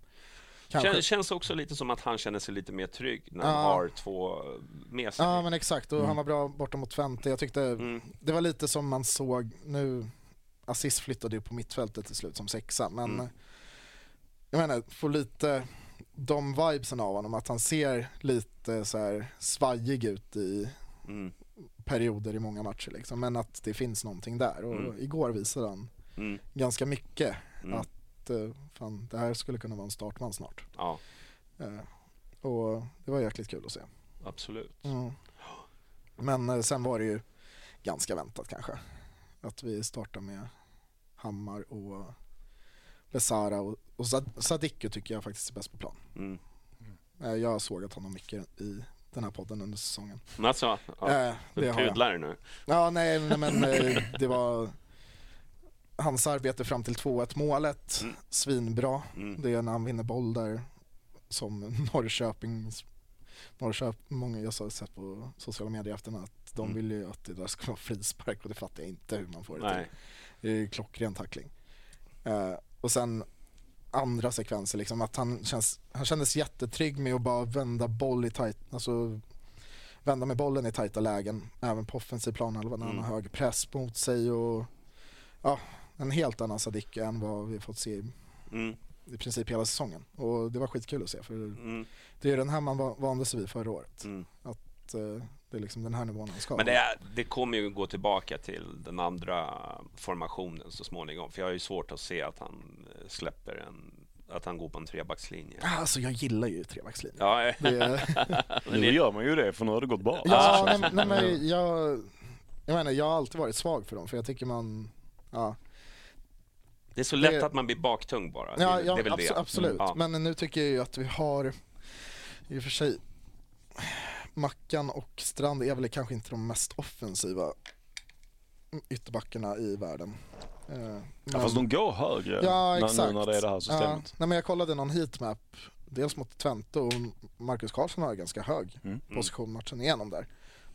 Kanske, Kän, känns också lite som att han känner sig lite mer trygg när Ja. han har två med sig. Ja men exakt, och han var bra borta mot Twente. Jag tyckte Mm. det var lite som man såg nu. Assis flyttade ju på mittfältet till slut som sexa men Mm. jag menar, få lite de vibesen av honom att han ser lite så här svajig ut i Mm. perioder i många matcher liksom. men att det finns någonting där och Mm. igår visade han Mm. ganska mycket Mm. att eh, fan, det här skulle kunna vara en startman snart. Ja, Eh, och det var jäkligt kul att se. absolut. Mm. Men eh, sen var det ju ganska väntat kanske. Att vi startar med Hammar och Besara och, och Sad- Sadiku tycker jag faktiskt är bäst på plan. Mm. Eh, jag har sågat honom mycket i den här podden under säsongen. Men alltså, ja, du det har jag. nu. Ja, nej, nej men eh, det var hans arbete fram till 2-1 målet, Mm. svinbra. Mm. Det är när han vinner boll där som Norrköpings Norrköping, många jag har sett på sociala medier efter att de Mm. vill ju att det där ska vara frispark och det fattar jag inte hur man får det Nej. till. Det är ju klockren tackling. Eh, och sen andra sekvenser liksom att han känns, han kändes jättetrygg med att bara vända boll i tight, alltså vända med bollen i tajta lägen, även på offensiv planhalva när han Mm. har hög press mot sig och ja, en helt annan Sadik än vad vi fått se i, Mm. i princip hela säsongen. Och det var skitkul att se för Mm. det är den här man va- vande sig vid förra året. Mm. Att, eh, det är liksom den här nivån han ska Men det, är, det kommer ju gå tillbaka till den andra formationen så småningom. För jag har ju svårt att se att han eh, släpper en att han går på en trebackslinje. Alltså jag gillar ju trebackslinjen. Ja, Det, Nu gör man ju det för nu har det gått bra. ja, nej, nej, men jag, jag menar, jag har alltid varit svag för dem för jag tycker man, ja, det är så lätt det- att man blir baktung bara. ja, det, ja det är väl abso- det. absolut. Ja. Men nu tycker jag ju att vi har, i och för sig, Mackan och Strand är väl kanske inte de mest offensiva ytterbackarna i världen. Eh, Ja, men- fast de går högre Ja, när, exakt. när det är det här Ja, systemet. nej, men jag kollade någon heatmap, dels mot Twente och Marcus Karlsson har ganska hög Mm. position matchen igenom där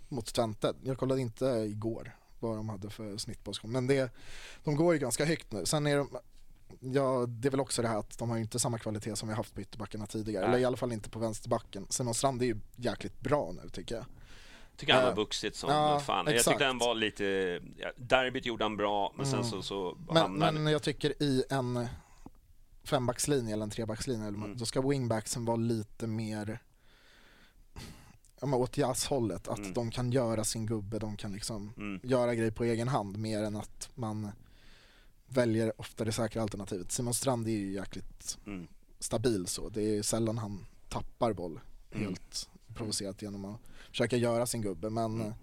mot Twente. Jag kollade inte igår vad de hade för snittposition, men det, de går ju ganska högt nu. Sen är de, ja, det är väl också det här att de har inte samma kvalitet som vi haft på ytterbackarna tidigare, Nej. eller i alla fall inte på vänsterbacken. Simon Strand är ju jäkligt bra nu tycker jag. tycker han har Eh, vuxit som ja, fan. Jag exakt. tyckte han var lite... Ja, derbyt gjorde han bra, men sen Mm. så, så Men, hamnade men jag tycker i en fembackslinje eller en trebackslinje, Mm. då ska wingbacksen vara lite mer ja, men åt jazzhållet, att Mm. de kan göra sin gubbe, de kan liksom Mm. göra grejer på egen hand mer än att man väljer ofta det säkra alternativet. Simon Strand är ju jäkligt Mm. stabil så, det är sällan han tappar boll Mm. helt provocerat genom att försöka göra sin gubbe men Mm.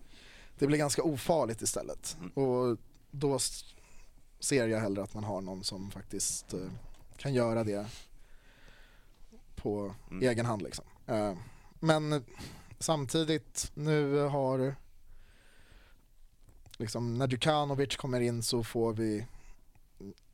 det blir ganska ofarligt istället Mm. och då ser jag hellre att man har någon som faktiskt eh, kan göra det på Mm. egen hand liksom. Eh, men samtidigt nu har liksom när Djukanovic kommer in så får vi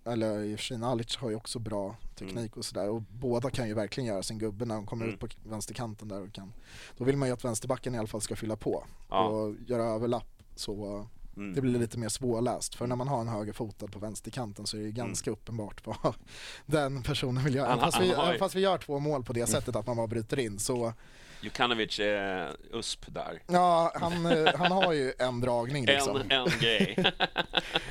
eller i och för sig Nalic har ju också bra teknik och sådär och båda kan ju verkligen göra sin gubbe när de kommer Mm. ut på vänsterkanten där och kan då vill man ju att vänsterbacken i alla fall ska fylla på Ja. och göra överlapp så Mm. det blir lite mer svårläst för när man har en högerfotad på vänsterkanten så är det ju ganska uppenbart vad den personen vill göra. Även fast, vi, även fast vi gör två mål på det sättet att man bara bryter in så Jukanovic är USP där. ja, han, eh, han har ju en dragning liksom. En, en grej.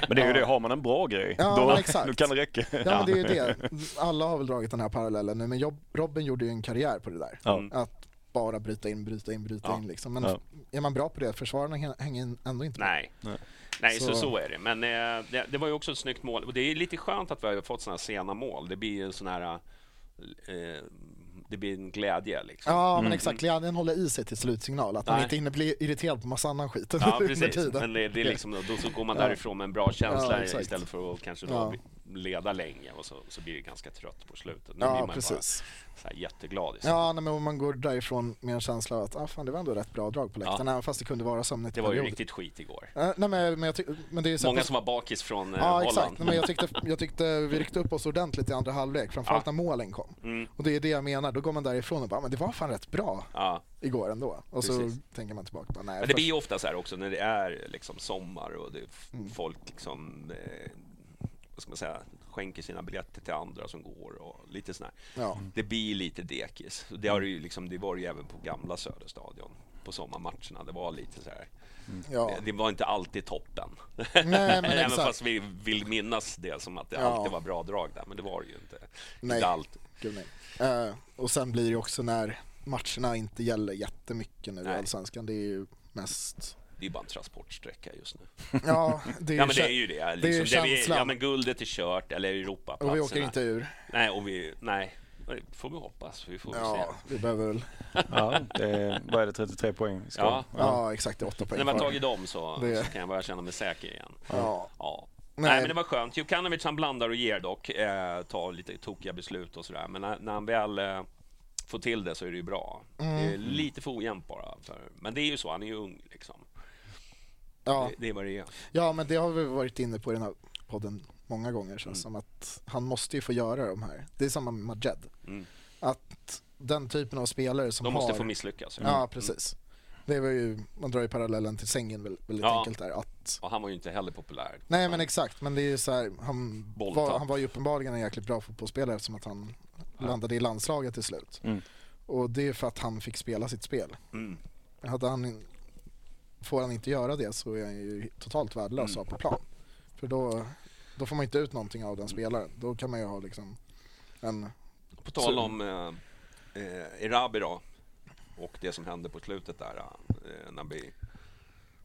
Men det är ju det, har man en bra grej, Ja, då, men exakt. då kan det räcka. Ja men det är ju det. Alla har väl dragit den här parallellen nu men Robin gjorde ju en karriär på det där. Mm. Att bara bryta in, bryta in, bryta Ja. in liksom. Men Ja. är man bra på det, försvararna hä- hänger ändå inte. Nej. Nej. Nej, så, Så- så är det. Men eh, det, det var ju också ett snyggt mål. Och det är lite skönt att vi har fått sådana här sena mål. Det blir ju en sån här... Eh, det blir en glädje liksom. Ja men exakt, glädjen håller i sig till slutsignal. Att man Nej. inte hinner bli irriterad på massa annan skit Ja, under precis. tiden. Men det, det är liksom, då så går man därifrån med en bra känsla Ja, istället för att kanske då Ja. Leda länge och så, så blir det ganska trött på slutet. Nu blir Ja man ju precis. bara så jätteglad. Ja nej, men man går därifrån med en känsla av att ah, fan, det var ändå rätt bra drag på läktaren. Även fast det kunde vara sömnigt Det var ju perioder. riktigt skit igår. Eh, nej men, men, jag men det är ju så Många på- som var bakis från eh, Ja Holland. exakt, nej, men jag tyckte, jag tyckte vi ryckte upp oss ordentligt i andra halvlek, framförallt Ja. när målen kom. Mm, Och det är det jag menar, då går man därifrån och bara, men det var fan rätt bra ja. igår ändå. Och så Precis. tänker man tillbaka, bara, nej. Men det först- blir ju ofta så här också när det är liksom sommar och det Mm. folk liksom, eh, vad ska man säga, skänker sina biljetter till andra som går och lite sådär. ja. Det blir lite dekis. Det, har det, ju liksom, det var det ju även på gamla Söderstadion på sommarmatcherna. Det var lite så här. Ja. Det, det var inte alltid toppen. men Även exakt. fast vi vill minnas det som att det Ja. alltid var bra drag där. Men det var det ju inte. Nej. Inte allt. Gud, nej. Eh, och sen blir det ju också när matcherna inte gäller jättemycket nu i Nej. Allsvenskan. Det är ju mest, Det är bara en transportsträcka just nu. ja det är Ja ju, men det är ju det. är Liksom, det vi, känslan. ja men guldet är kört, eller Europaplatserna. och vi åker inte ur. Nej, och vi, nej. Det får vi hoppas. Vi får Ja, se. vi behöver väl, Ja, det är, vad är det, 33 poäng? Ska Ja. ja, exakt, det är åtta poäng När man tagit dem så, Det- så kan jag börja känna mig säker igen. Ja. Ja. Nej. Nej. men det var skönt. Jukanovic han blandar och ger dock, eh, tar lite tokiga beslut och sådär. Men när, när han väl eh, får till det så är det ju bra. Det är Mm. lite för ojämnt bara. För, men det är ju så, han är ju ung liksom. Ja. Det, är är. ja, men det har vi varit inne på i den här podden många gånger känns Mm. som att han måste ju få göra de här. Det är samma med Majed. Mm. Att den typen av spelare som De måste har... få misslyckas. Ja, precis. Det var ju, man drar ju parallellen till sängen väl- väldigt Ja. enkelt där. Att, Och han var ju inte heller populär. nej men exakt, men det är ju så här, han, var, han var ju uppenbarligen en jäkligt bra fotbollsspelare eftersom att han landade i landslaget till slut. Mm. Och det är för att han fick spela sitt spel. Mm. Hade han, får han inte göra det så är han ju totalt värdelös Mm. på plan. För då, då får man inte ut någonting av den spelaren. Då kan man ju ha liksom en... På tal om eh, eh, Erabi då och det som hände på slutet där. Eh, när vi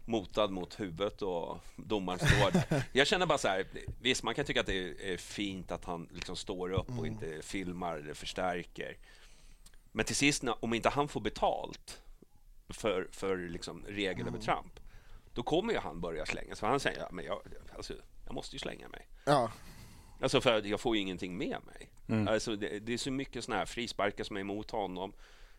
motad mot huvudet och domaren står där. Jag känner bara så här, visst man kan tycka att det är fint att han liksom står upp och Mm. inte filmar eller förstärker. Men till sist, om inte han får betalt för, för liksom Mm. regelövertramp, då kommer ju han börja slänga sig. För han säger, ja, men jag, alltså, jag måste ju slänga mig. Ja, Alltså för jag får ju ingenting med mig. Mm. Alltså det, det är så mycket såna här frisparkar som är emot honom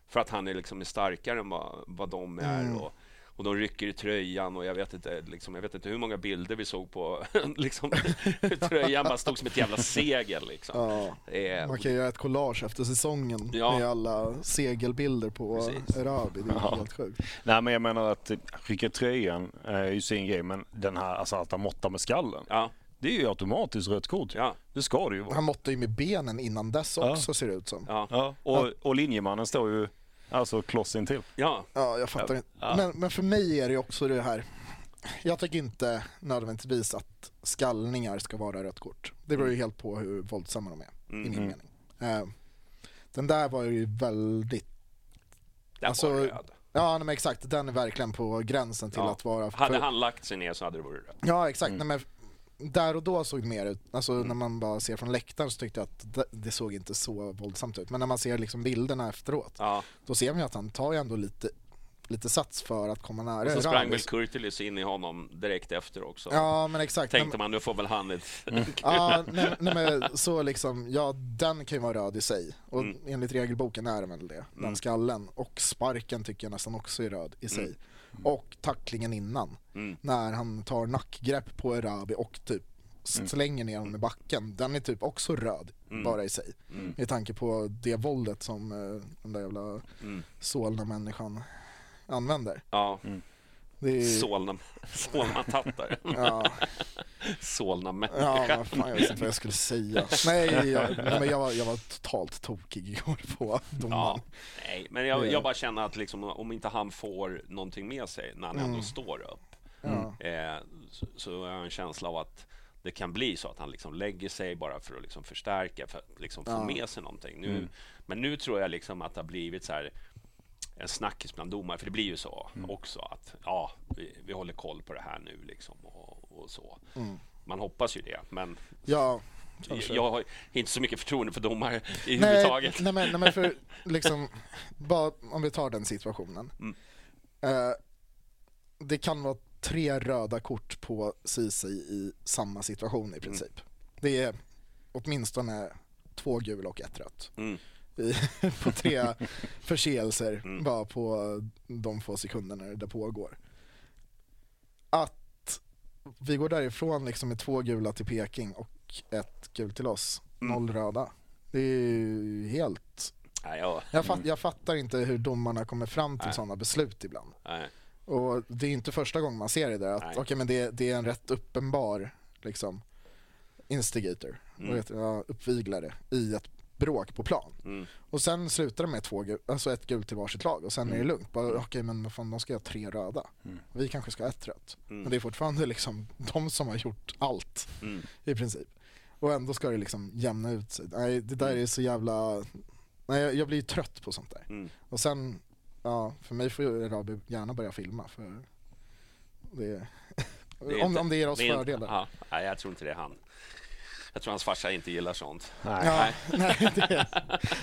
för att han är liksom starkare än vad, vad de är. Mm. Och, och de rycker i tröjan och jag vet inte, liksom, jag vet inte hur många bilder vi såg på liksom, tröjan bara stod som ett jävla segel. Liksom. ja. Eh, Man kan göra ett collage efter säsongen Ja. med alla segelbilder på. Erabi. Det är Ja. helt sjukt. Nej men jag menar att rycka tröjan är ju sin grej men den här, alltså att han måttar med skallen. ja, Det är ju automatiskt rött kort. ja, Det ska det ju vara. Han måttar ju med benen innan dess Ja. också ser det ut som. ja, Ja, och, och linjemannen står ju alltså kloss intill. ja. Ja, jag fattar inte. Ja. Men, men för mig är det också det här. Jag tycker inte nödvändigtvis att skallningar ska vara rött kort. Det beror ju helt på hur våldsamma de är, i min Mm. mening. Eh, den där var ju väldigt, Den Alltså, var röd. ja nej, men exakt, den är verkligen på gränsen till Ja. att vara... Hade för- han lagt sig ner så hade det varit röd. Ja exakt, Mm. nej, men där och då såg det mer ut, alltså Mm. när man bara ser från läktaren så tyckte jag att det, såg inte så våldsamt ut. Men när man ser liksom bilderna efteråt, Ja. då ser man ju att han tar ju ändå lite, lite sats för att komma nära Och så sprang väl Kurtulus in i honom direkt efter också. Ja men exakt. Tänkte man, nu får väl han ett... Ja, nej, nej men så liksom, ja den kan ju vara röd i sig. Och Mm. enligt regelboken är den väl det, den Mm. skallen. Och sparken tycker jag nästan också är röd i sig. Mm. Och tacklingen innan, Mm. när han tar nackgrepp på Erabi och typ slänger ner honom i backen. Den är typ också röd, Mm. bara i sig. Mm. Med tanke på det våldet som eh, den där jävla Mm. Solna-människan använder. Ja, Det är, Solna, Solna-tattare. ja, Solna Ja, vad fan, jag vet inte vad jag skulle säga. Nej, jag, men jag, var, jag var totalt tokig igår på domaren. Ja, nej, men jag, jag bara känner att liksom, om inte han får någonting med sig när han Mm. ändå står upp Ja. eh, så, så har jag en känsla av att det kan bli så att han liksom lägger sig bara för att liksom förstärka, för att liksom få Ja. med sig någonting. Nu, Men nu tror jag liksom att det har blivit så här en snackis bland domare, för det blir ju så också att ja, vi, vi håller koll på det här nu liksom och, och så. Mm. Man hoppas ju det, men Ja, kanske. jag har inte så mycket förtroende för domare i nej, huvudtaget. nej, nej men för liksom, bara om vi tar den situationen. Mm. Eh, det kan vara tre röda kort på Ceesay i samma situation i princip. Det är åtminstone två gula och ett rött. Mm. På tre förseelser Mm. bara på de få sekunderna det pågår. Att vi går därifrån liksom med två gula till Peking och ett gult till oss, Mm. noll röda. Det är ju helt... Nej, jag, Jag, fatt, jag fattar inte hur domarna kommer fram till Nej. sådana beslut ibland. nej. Och det är inte första gången man ser det där, att okej men det, det är en rätt uppenbar liksom instigator, Mm. vad heter det? Ja, uppviglare i ett bråk på plan. Mm. Och sen slutar det med två, gu- alltså ett gult till varsitt lag och sen är det Mm. lugnt. Bara, Okej men vad fan, de ska ha tre röda. Mm. Vi kanske ska ha ett rött. Mm. Men det är fortfarande liksom de som har gjort allt Mm. i princip. Och ändå ska det liksom jämna ut sig. Nej, det där är så jävla... Nej, jag- jag blir ju trött på sånt där. Mm. Och sen, ja, för mig får ju Rabi gärna börja filma för det, Det är om, inte- om det ger oss det är inte- fördelar. Ja, jag tror inte det är han. Jag tror hans farsa inte gillar sånt. Nej. Ja, nej, det,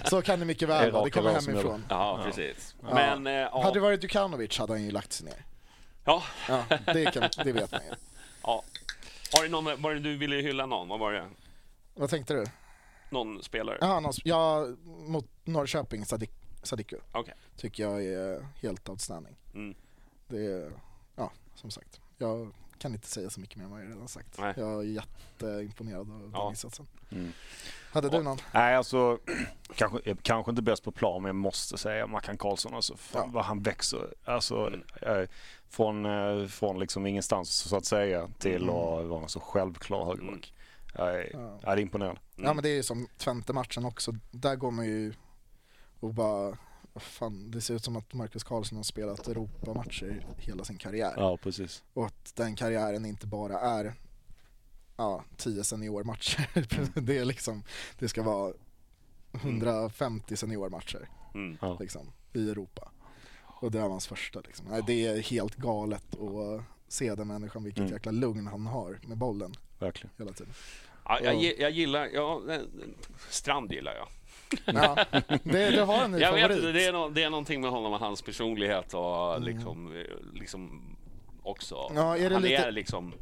så kan det mycket väl vara, det kommer hemifrån. Ja, precis. Ja. Men, eh, ja. Hade det varit Djukanovic hade han ju lagt sig ner. ja, Ja, det, kan, det vet man ju. ja. Har du någon, var det du ville hylla någon? Vad var det? Vad tänkte du? Någon spelare? Ja, någon, ja mot Norrköping, Sadik, Sadiku, Okej. tycker jag är helt outstanding. Mm. Det är, ja, som sagt. Jag kan inte säga så mycket mer än vad jag redan sagt. Nej. Jag är jätteimponerad av Ja. den insatsen. Mm. Hade du någon? Nej, alltså kanske, kanske inte bäst på plan, men jag måste säga Mackan Karlsson. Alltså, fan, Ja. vad han växer. Alltså, Mm. eh, från, eh, från liksom ingenstans så att säga till Mm. att vara en så självklar högerback. Jag är, Ja. jag är imponerad. Mm. Ja men det är ju som Twente matchen också. Där går man ju och bara, fan, det ser ut som att Marcus Karlsson har spelat Europamatcher hela sin karriär. Ja, precis. Och att den karriären inte bara är ja, 10 seniormatcher. det är liksom, det ska vara 150 seniormatcher Mm. Ja. liksom, i Europa. Och det var hans första liksom. Nej, det är helt galet och se den människan, vilket Mm. jäkla lugn han har med bollen Verkligen. hela tiden. Ja, jag, jag gillar, ja, eh, Strand gillar jag. Ja, det, det har en ny Jag vet favorit. inte, det är, no, det är någonting med honom och hans personlighet och Mm. liksom, eh, liksom också. Ja, är det han lite- är liksom,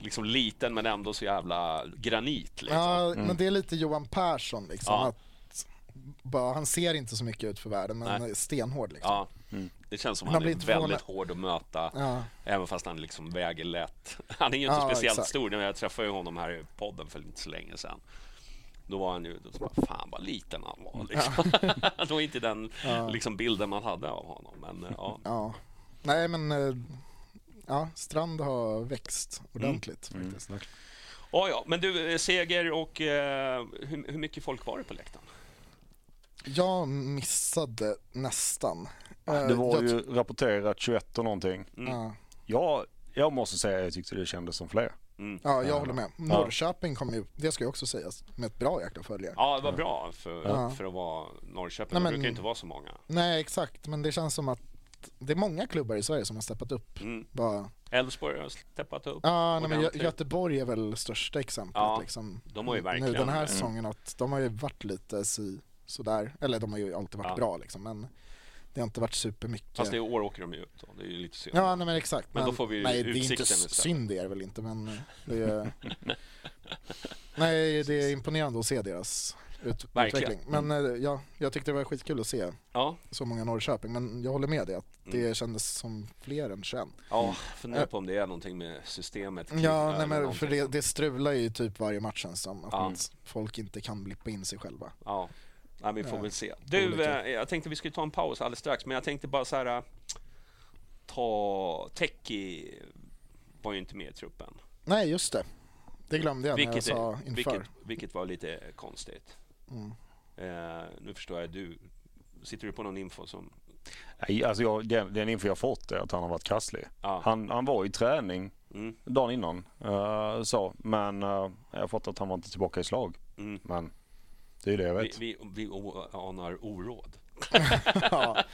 liksom liten men ändå så jävla granit. Liksom. Ja, men det är lite Johan Persson liksom. Ja. Att bara, han ser inte så mycket ut för världen men Nej. är stenhård liksom. Ja, det känns som han blir är väldigt hård att möta. Ja. Även fast han liksom väger lätt. Han är ju inte Ja, speciellt exakt. stor. Jag träffade ju honom här i podden för inte så länge sedan. Då var han ju, då så bara, fan vad liten han var. Liksom. det var inte den liksom, bilden man hade av honom. Men eh, ja, Ja. Nej men eh, ja, Strand har växt ordentligt Mm. faktiskt. Ja, ja, men du, eh, seger och eh, hur, hur mycket folk var det på läktaren? Jag missade nästan. Eh, Det var jag, ju rapporterat 21 och någonting. ja, Jag, jag måste säga att jag tyckte det kändes som fler. Ja, jag håller med. Norrköping kom ju, det ska ju också sägas, med ett bra jäkla följare. Ja, det var bra för, Ja. för att vara Norrköping. Nej, det men- brukar ju inte vara så många. Nej exakt, men det känns som att det är många klubbar i Sverige som har steppat upp. Mm. Bara, Elfsborg har steppat upp. ja, nej, men Gö-. Göteborg är väl största exemplet. Ja, liksom, de har ju nu verkligen- den här Mm. säsongen att de har ju varit lite si, sådär, eller de har ju alltid varit Ja. bra liksom, men det har inte varit supermycket. Fast i år åker de ju ut. Då. Det är ju lite synd. Ja, nej, men exakt. Men då får vi nej, det är inte istället. synd det är väl inte, men det är... nej, det är imponerande att se deras ut, Verkligen. utveckling. Men eh, ja, jag tyckte det var skitkul att se Ja, så många Norrköping, men jag håller med dig att det Mm. kändes som fler än 21. ja funderar på om det är någonting med systemet. Ja, nej, men för det, det strular ju typ varje match känns som, att Ja. folk inte kan blippa in sig själva. Ja, Nej, vi får Ja, väl se. Du, eh, jag tänkte vi skulle ta en paus alldeles strax, men jag tänkte bara så här... eh, Ta... Teki var ju inte med i truppen. Nej, just det. Det glömde jag när jag Vilket, sa inför. vilket, vilket var lite konstigt. Mm. Eh, nu förstår jag, du... Sitter du på någon info som... Nej, alltså jag, den, den info jag fått är att han har varit krasslig. Ja. Han, han var i träning Mm, dagen innan, uh, så, men uh, jag har fått att han var inte tillbaka i slag. mm. Men det är det jag Vi, vet. vi, vi o- anar oråd. ja.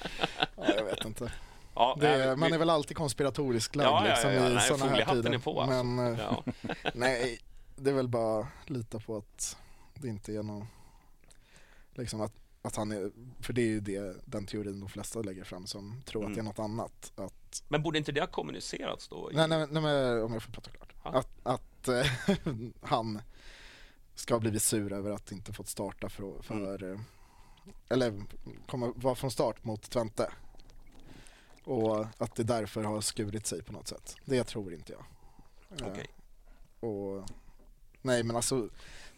ja, jag vet inte. Ja, Det, nej, man vi- är väl alltid konspiratoriskt lagd Ja, ja, ja, liksom, ja. i Nej, sådana här tider. är på, alltså. Men eh, Ja. nej, det är väl bara lita på att det inte är någon, liksom att, att han är, för det är ju det, den teorin de flesta lägger fram som tror Mm. att det är något annat. Att, Men borde inte det ha kommunicerats då? i- nej, nej, nej men om jag får prata klart. Ja. Att, att han ska ha blivit sur över att inte fått starta för, för Mm. eh, eller komma, vara från start mot Twente. Och att det därför har skurit sig på något sätt. Det tror inte jag. Eh, Okej. och, nej men alltså,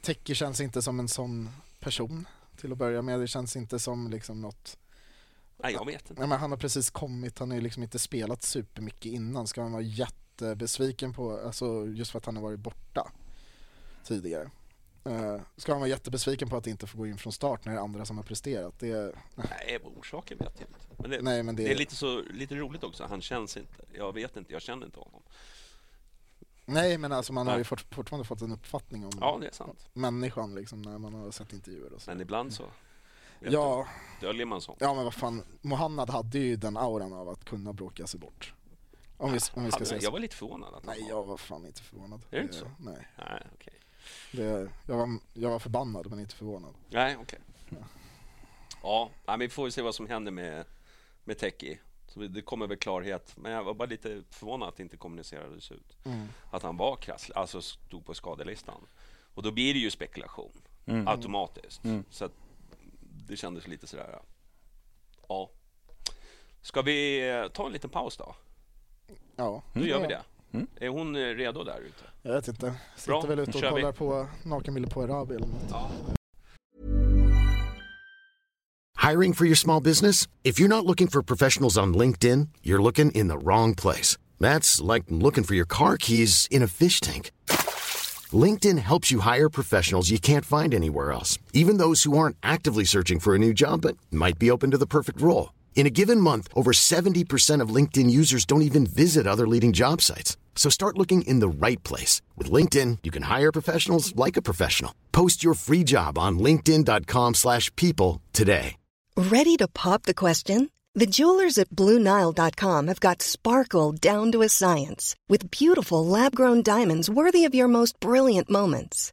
Teki känns inte som en sån person till att börja med. Det känns inte som liksom något Nej, jag vet inte. Nej, men han har precis kommit, han har ju liksom inte spelat supermycket innan. Ska man vara jättebesviken på, alltså just för att han har varit borta tidigare. Uh, ska man vara jättebesviken på att inte få gå in från start när det är andra som har presterat? Det, Nej, vad orsaken vet jag inte. Men det, nej men det, det är lite, så, lite roligt också. Han känns inte. Jag vet inte, jag känner inte honom. nej men alltså man har Nej. ju fort, fortfarande fått en uppfattning om Ja, det är sant. människan liksom när man har sett intervjuer och så. Men ibland så Ja, du, döljer man sånt. ja men vad fan, Mohammad hade ju den auran av att kunna bråka sig bort. Om vi, om vi ska Han- säga jag var lite förvånad. Att han Nej jag var fan inte förvånad. Är det inte så? Nej, Nej, okej. Det, jag, var, jag var förbannad men inte förvånad. Nej, okej. Ja, nej, men vi får väl se vad som händer med, med Teki. Så det kommer väl klarhet. Men jag var bara lite förvånad att det inte kommunicerades ut. Mm. Att han var krasslig, alltså stod på skadelistan. Och då blir det ju spekulation Mm. automatiskt. Mm. Så att det kändes lite sådär. Ja. Ska vi eh, ta en liten paus då? Ja, Då gör vi Ja. Det. Är hon eh, redo där ute? Jag vet inte. Sitter Bra, väl ute och kollar på nakenbilder på Arabi eller något. Ja. Hiring for your small business? If you're not looking for professionals on LinkedIn, you're looking in the wrong place. That's like looking for your car keys in a fish tank. LinkedIn helps you hire professionals you can't find anywhere else, even those who aren't actively searching for a new job but might be open to the perfect role. In a given month, over 70% of LinkedIn users don't even visit other leading job sites. So start looking in the right place. With LinkedIn, you can hire professionals like a professional. Post your free job on linkedin.com/people slash people today. Ready to pop the question? The jewelers at BlueNile.com have got sparkle down to a science with beautiful lab grown diamonds worthy of your most brilliant moments.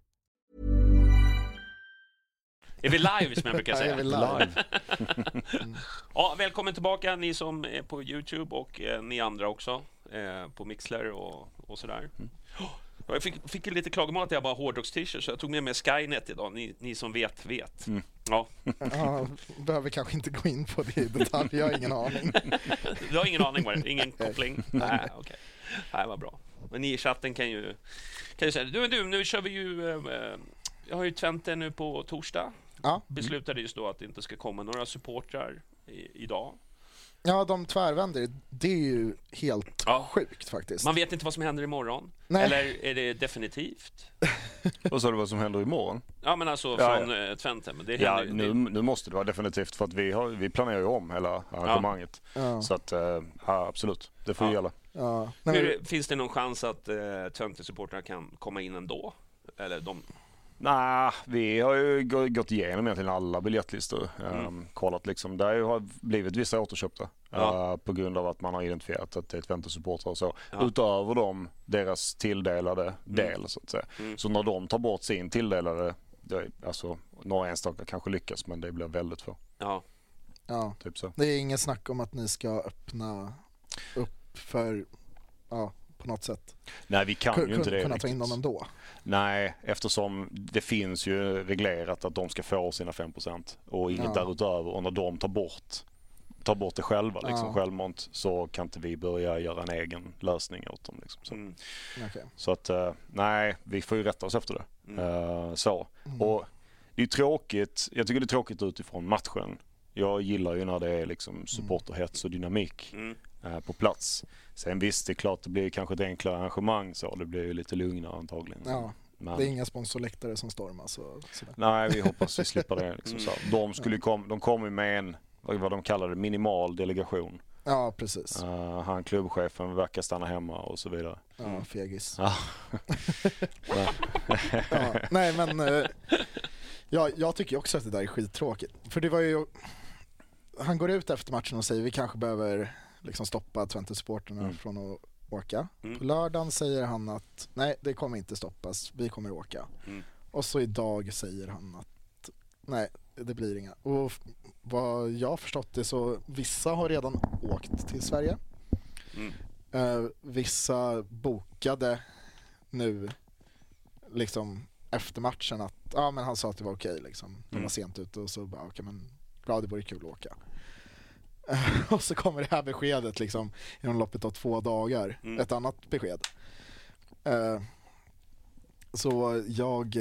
Är vi live som jag brukar säga? är live? Ja, välkommen tillbaka ni som är på Youtube och eh, ni andra också eh, på Mixler och, och sådär. Oh, Jag fick, fick lite klagomål att jag bara har hårdrocks-t-shirt så jag tog med mig Skynet idag. Ni, ni som vet, vet. Ja, Ja, behöver kanske inte gå in på det i detalj, jag har ingen aning. du har ingen aning vad det? Ingen koppling? Nej, okej. Nej, vad bra. Men ni i chatten kan ju, kan ju säga du, du, nu kör vi ju... Eh, jag har ju Twente nu på torsdag. Ja. Beslutade just då att det inte ska komma några supportrar i, idag. Ja, de tvärvänder. Det är ju helt Ja. sjukt faktiskt. Man vet inte vad som händer imorgon. Nej. Eller är det definitivt? Och så är det vad som händer imorgon. Ja, men alltså Ja, från ja. Twente. Men det Ja, händer, nu, det, nu måste det vara definitivt för att vi, har, vi planerar ju om hela arrangemanget. Ja. Så att, eh, ja, absolut, det får Ja. gälla. Ja. Nej, men, hur, finns det någon chans att eh, Twente-supportrarna kan komma in ändå? Eller de... Nej, vi har ju gå- gått igenom egentligen alla biljettlistor. Mm. kollat liksom. Det har blivit vissa återköpta Ja. eh, på grund av att man har identifierat att det är Twente-supportrar och så. Ja. Utöver dem, deras tilldelade del så att säga. Mm. Så när de tar bort sin tilldelade, det är, alltså några enstaka kanske lyckas men det blir väldigt få. Ja. ja. Typ så. Det är inget snack om att ni ska öppna upp för, ja, på något sätt. Nej, vi kan ju inte det Kunna ta in dem ändå. Nej, eftersom det finns ju reglerat att de ska få sina 5% och inget Ja. därutöver. Och när de tar bort, tar bort det själva, liksom, Ja. självmant, så kan inte vi börja göra en egen lösning åt dem. Liksom. Så, Mm. Okej. så att, eh, nej, vi får ju rätta oss efter det. Mm. Eh, så. Mm. Och det är tråkigt, jag tycker det är tråkigt utifrån matchen. Jag gillar ju när det är liksom supporterhets och dynamik Mm. eh, på plats. Sen visst, det är klart det blir kanske ett enklare arrangemang så. Det blir ju lite lugnare antagligen. Ja, Men, det är inga sponsorläktare som stormas och sådär. Nej, vi hoppas vi slipper det. Liksom, Mm. så. De, skulle kom, de kom med en, vad de kallar det, minimal delegation. Ja, precis. Uh, han klubbchefen verkar stanna hemma och så vidare. Ja, fegis. Ja. Nej men eh, ja, jag tycker också att det där är skittråkigt. För det var ju, han går ut efter matchen och säger vi kanske behöver liksom stoppa Twente-supporterna Mm. från att åka. Mm. På lördagen säger han att nej det kommer inte stoppas, vi kommer åka. Mm. Och så idag säger han att nej det blir inga. Och vad jag har förstått det så vissa har redan åkt till Sverige. Eh, vissa bokade nu liksom efter matchen att ja men han sa att det var okej liksom. De var Mm. sent ute och så bara okej men bra det vore kul att åka. Och så kommer det här beskedet liksom inom loppet av två dagar. Mm. Ett annat besked. Eh, så jag,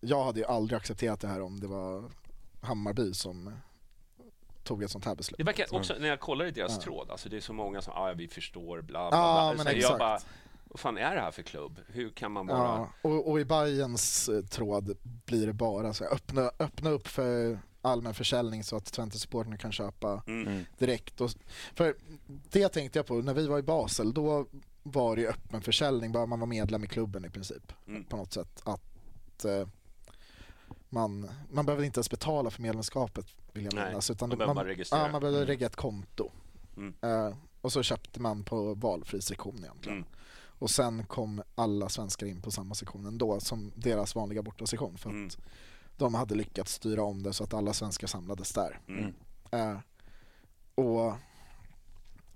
jag hade ju aldrig accepterat det här om det var Hammarby som tog ett sånt här beslut. Det verkar också, när jag kollar i deras Ja. tråd, alltså det är så många som, ah, ja vi förstår, bla bla Ja, bla. men exakt. jag bara, vad fan är det här för klubb? Hur kan man bara... Ja, och, och i Bajens eh, tråd blir det bara så här, öppna, öppna upp för allmän försäljning så att Twente-supporterna kan köpa Mm. Mm. direkt. Och, för det tänkte jag på när vi var i Basel, då var det ju öppen försäljning, bara man var medlem i klubben i princip Mm. på något sätt. Att eh, man, man behöver inte ens betala för medlemskapet vill jag minnas. Utan man bara registrera. Ja, man behövde Mm. regga ett konto. Mm. Eh, och så köpte man på valfri sektion egentligen. Mm. Och sen kom alla svenskar in på samma sektion ändå som deras vanliga bortasektion för att Mm. De hade lyckats styra om det så att alla svenskar samlades där. Mm. Eh, och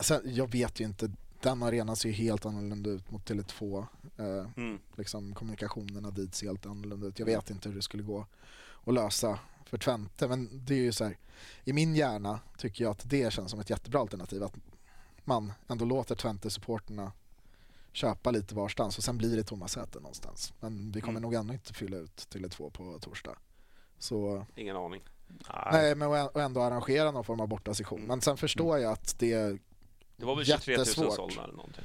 sen, jag vet ju inte, den arenan ser ju helt annorlunda ut mot Tele2. Eh, Mm. liksom, kommunikationerna dit ser helt annorlunda ut. Jag vet inte hur det skulle gå att lösa för Twente. Men det är ju så här, i min hjärna tycker jag att det känns som ett jättebra alternativ. Att man ändå låter Twente-supporterna köpa lite varstans och sen blir det tomma säten någonstans. Men vi kommer Mm. nog ändå inte fylla ut till ett två på torsdag. Så Ingen aning. nej, men och ändå arrangera någon form av bortasession. Mm. Men sen förstår jag att det, Det var väl 23 000 Jättesvårt. sålda eller någonting.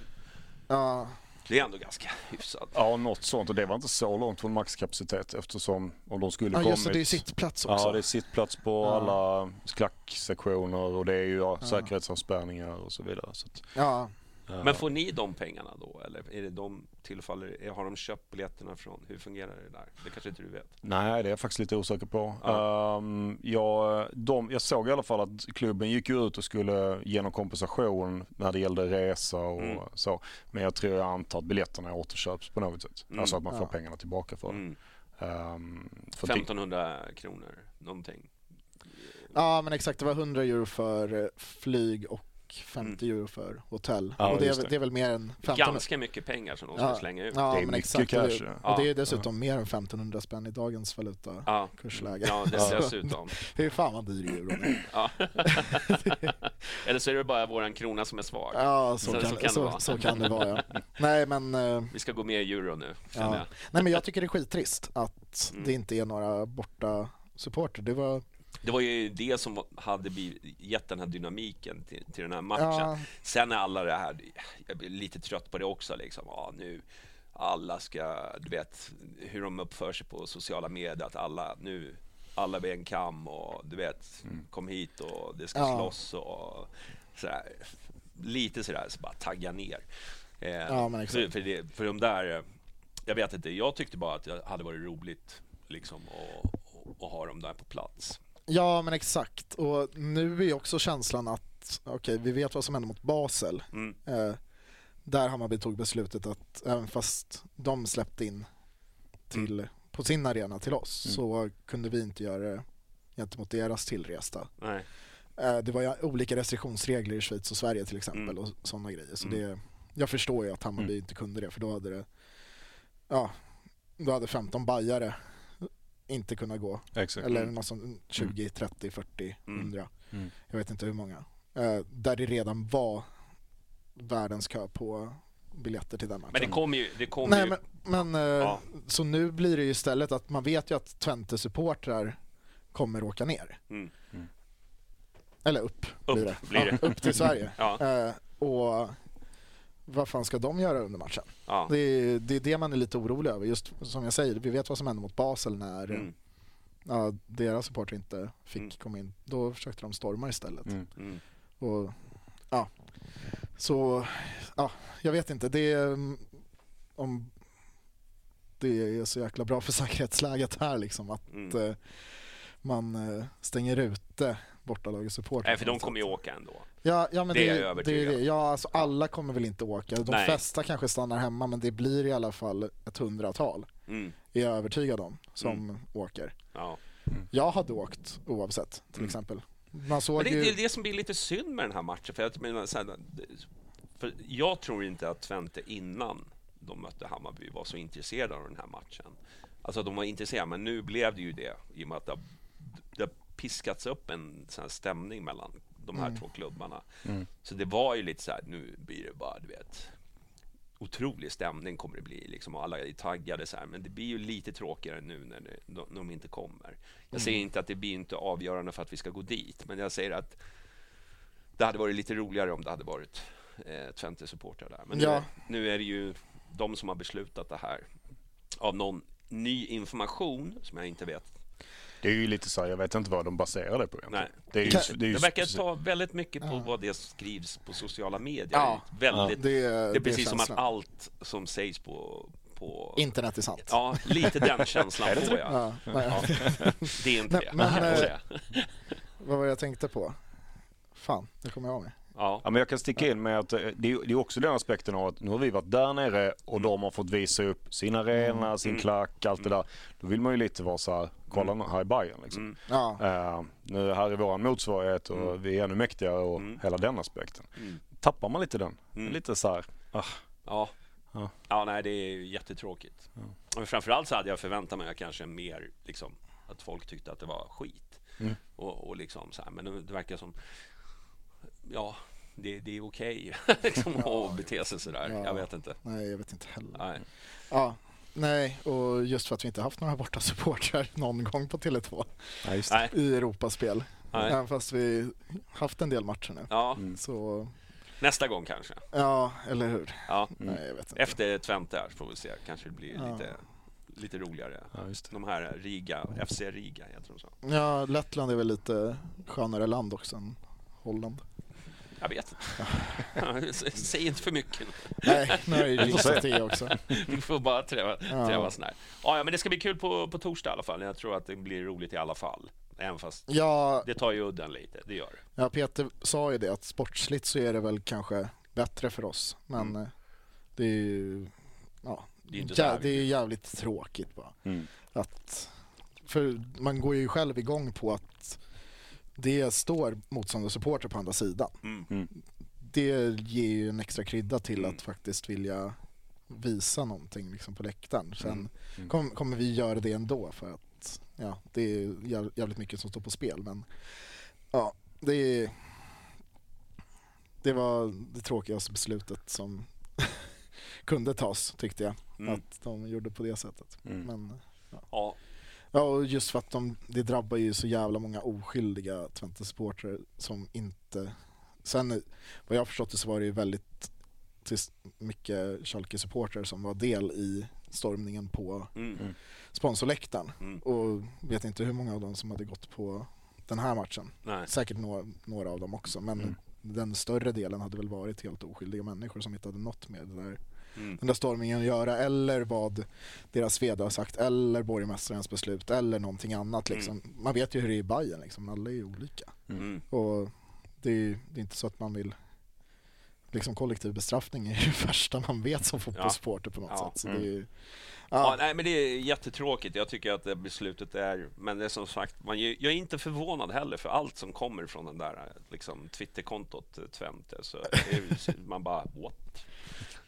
ja, Det är ändå ganska hyfsat. Ja, något sånt. Och det var inte så långt från maxkapacitet eftersom om de skulle ja kommit... just det, det är ju sittplats också. Ja, det är sittplats på Ja. alla klacksektioner och det är ju ja, säkerhetsavspärrningar och så vidare. Så att, Ja, ja. Men får ni de pengarna då? Eller är det de tillfaller, har de köpt biljetterna från? Hur fungerar det där? Det kanske inte du vet? Nej, det är jag faktiskt lite osäker på. Ja. Ehm, jag, de, jag såg i alla fall att klubben gick ut och skulle ge någon kompensation när det gällde resa och Mm. så. Men jag tror jag antar att biljetterna återköps på något sätt. Mm. Alltså att man får Ja. pengarna tillbaka för det. Mm. Ehm, för det- 1500 kronor, någonting. ja men exakt, det var 100 euro för eh, flyg och 50 euro för hotell. Mm. Ja, och det är, det. det är väl mer än 1500 Ganska mycket pengar som de ska Ja. slänga ut. Ja, Det är mycket exakt. cash, Och det, ja. och det är dessutom mer än 1500 spänn i dagens valuta. Ja, Kursläge. ja det, Så dessutom. Det är fan vad dyr euro nu. Ja. Eller så är det bara våran krona som är svag. Ja, så, Så- kan, så kan det så, vara. så kan det vara. Nej, men, eh, Vi ska gå med i euro nu, känner ja. jag. Nej, men jag tycker det är skittrist att Mm. det inte är några borta supporter. Det var... Det var ju det som hade blivit- gett den här dynamiken till, till den här matchen. Ja, Sen är alla det här, jag blir lite trött på det också liksom. Ja, nu alla ska, du vet hur de uppför sig på sociala medier, att alla nu, alla vid en kam och du vet, kom hit och det ska Ja. slåss och sådär. Lite sådär, så bara tagga ner. Eh, Ja, men exakt. för, för, det, för de där, eh, jag vet inte, jag tyckte bara att det hade varit roligt liksom att ha dem där på plats. Ja, men exakt. Och nu är också känslan att, okej, vi vet vad som hände mot Basel. Mm. Eh, där Hammarby tog beslutet att även fast de släppte in till, på sin arena till oss Mm. så kunde vi inte göra det gentemot deras tillresta. Nej. Eh, det var ju olika restriktionsregler i Schweiz och Sverige till exempel Mm. och sådana grejer. Så Mm. det, jag förstår ju att Hammarby Mm. inte kunde det för då hade det, ja, då hade 15 bajare inte kunnat gå. Exakt. Eller något som 20, 30, 40, Mm. 100. Mm. Jag vet inte hur många. Eh, där det redan var världens kö på biljetter till den matchen. Men det kommer ju, det kommer Nej, ju men, men eh, Ja. så nu blir det ju istället att man vet ju att Twente-supportrar kommer åka ner. Mm. Eller upp, blir det. Upp blir det. Ja, upp till Sverige. Ja, Eh, och vad fan ska de göra under matchen? ja. Det är, det är det man är lite orolig över. Just som jag säger, vi vet vad som hände mot Basel när Mm. ja, deras supportrar inte fick Mm. komma in. Då försökte de storma istället. Mm. Mm. Och, ja. Så, ja, jag vet inte. Det är, mm, om det är så jäkla bra för säkerhetsläget här liksom att Mm. eh, man eh, stänger ute bortalagets supportrar. Nej, för de kommer ju åka ändå. Ja, ja men Det det, är jag det, övertygad det. Ja, alltså alla kommer väl inte åka. De Nej. flesta kanske stannar hemma men det blir i alla fall ett hundratal, Mm. är jag övertygad om, som Mm. åker. Ja. Jag hade åkt oavsett till Mm. exempel. Man såg Men det, ju... det är det som blir lite synd med den här matchen. För, jag, menar, så här, för jag tror inte att Twente innan de mötte Hammarby var så intresserade av den här matchen. Alltså de var intresserade, men nu blev det ju det i och med att det det piskats upp en sån stämning mellan de här Mm. två klubbarna. Mm. Så det var ju lite så här, nu blir det bara, du vet, otrolig stämning kommer det bli liksom och alla är taggade så här. Men det blir ju lite tråkigare nu när, det, när de inte kommer. Jag säger inte att det blir inte avgörande för att vi ska gå dit, men jag säger att det hade varit lite roligare om det hade varit eh, Twente-supportrar där. Men Ja. nu, är, nu är det ju de som har beslutat det här av någon ny information som jag inte vet. Det är ju lite så här, jag vet inte vad de baserar det på egentligen. Nej. Det är ju, det är ju Det verkar ta väldigt mycket på Ja. vad det skrivs på sociala medier. Ja. Väldigt, det, Det är precis som att allt som sägs på... på Internet är sant. Ja, lite den känslan Är det får det? jag. Ja, nej. Ja. Det är inte det. Men- men, kan jag eh. Vad var det jag tänkte på? Fan, det kommer jag av mig. Ja. Ja, men jag kan sticka in med att eh, det är, det är också den aspekten av att nu har vi varit där nere och de har fått visa upp sin arena, sin Mm. klack, allt det där. Då vill man ju lite vara så här, kolla nu, här i Bayern liksom. Mm. Ja, Eh, nu här är våran motsvarighet och Mm. vi är ännu mäktigare och Mm. hela den aspekten. Mm. Tappar man lite den? Mm. Lite så här, ah, Ja. Ja. ja, nej det är ju jättetråkigt. Men framförallt så hade jag förväntat mig kanske mer liksom att folk tyckte att det var skit. Mm. Och, och liksom så här, men det verkar som, ja, det, det är okej liksom, att bete sig sådär. Ja. Jag vet inte. Nej, jag vet inte heller. Nej. Ja, nej, och just för att vi inte haft några borta supportrar någon gång på Tele2 Ja, just Nej. i Europaspel. Nej. Även fast vi haft en del matcher nu. Ja, Mm. Så, nästa gång kanske. ja, eller hur? Ja. Mm. Nej, jag vet inte. Efter Twente här får vi se. Kanske det blir Ja. lite, lite roligare. Ja, just det. De här Riga, FC Riga heter de så. Ja, Lettland är väl lite skönare land också än Holland. Jag vet inte. Säg inte för mycket. Nej, nu har jag ju jinxat det också. Vi får bara träva, Ja. trävas när. Ja, ja, men det ska bli kul på, på torsdag i alla fall. Jag tror att det blir roligt i alla fall. Även fast Ja, det tar ju udden lite, det gör det. ja, Peter sa ju det att sportsligt så är det väl kanske bättre för oss. Men Mm. eh, det är ju ja, Det är ju inte jä- det är jävligt tråkigt bara. Mm. Att, för man går ju själv igång på att det står motståndarsupportrar på andra sidan. Mm. Det ger ju en extra krydda till Mm. att faktiskt vilja visa någonting liksom på läktaren. Sen Mm. Mm. kom, kommer vi göra det ändå för att ja, det är jäv- jävligt mycket som står på spel. Men ja, det är det var det tråkigaste beslutet som kunde tas tyckte jag. Mm. Att de gjorde på det sättet. Mm. Men Ja, Ja, och just för att de, det drabbar ju så jävla många oskyldiga Twente-supportrar som inte... Sen vad jag har förstått det så var det ju väldigt till mycket Schalke-supportrar som var del i stormningen på mm. Mm. sponsorläktaren. Mm. Och vet inte hur många av dem som hade gått på den här matchen. Nej. Säkert några, några av dem också, men Mm. den större delen hade väl varit helt oskyldiga människor som inte hade något med det där Mm. den där stormningen att göra eller vad deras vd har sagt eller borgmästarens beslut eller någonting annat. Liksom. Man vet ju hur det är i Bayern liksom. alla är ju olika. Mm. Och det är det är inte så att man vill liksom kollektiv bestraffning är ju det värsta man vet som fotbollssupporter på något Ja. sätt. Så Mm. det är ju, Ja, ja, nej, men det är jättetråkigt. Jag tycker att det beslutet är... Men det är som sagt, man, jag är inte förvånad heller för allt som kommer från den där liksom, Twitterkontot eh, Twente. Så är, man bara, what?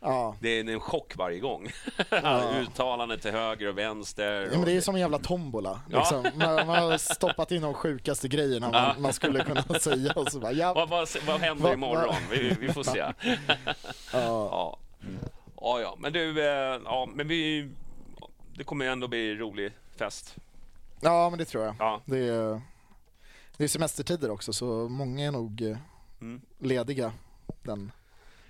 Ja. Det är en chock varje gång. Ja. Uttalanden till höger och vänster. Ja, men det är som en jävla tombola. Ja. Liksom. Man, man har stoppat in de sjukaste grejerna man, Ja. man skulle kunna säga och så bara, ja, vad, vad, vad händer Vad- imorgon? Vi, vi får se. ja, Ja. Ja, ja, men du, eh, ja, men vi, det kommer ändå bli rolig fest. ja, men det tror jag. Ja, Det är, det är semestertider också så många är nog eh, mm. lediga den.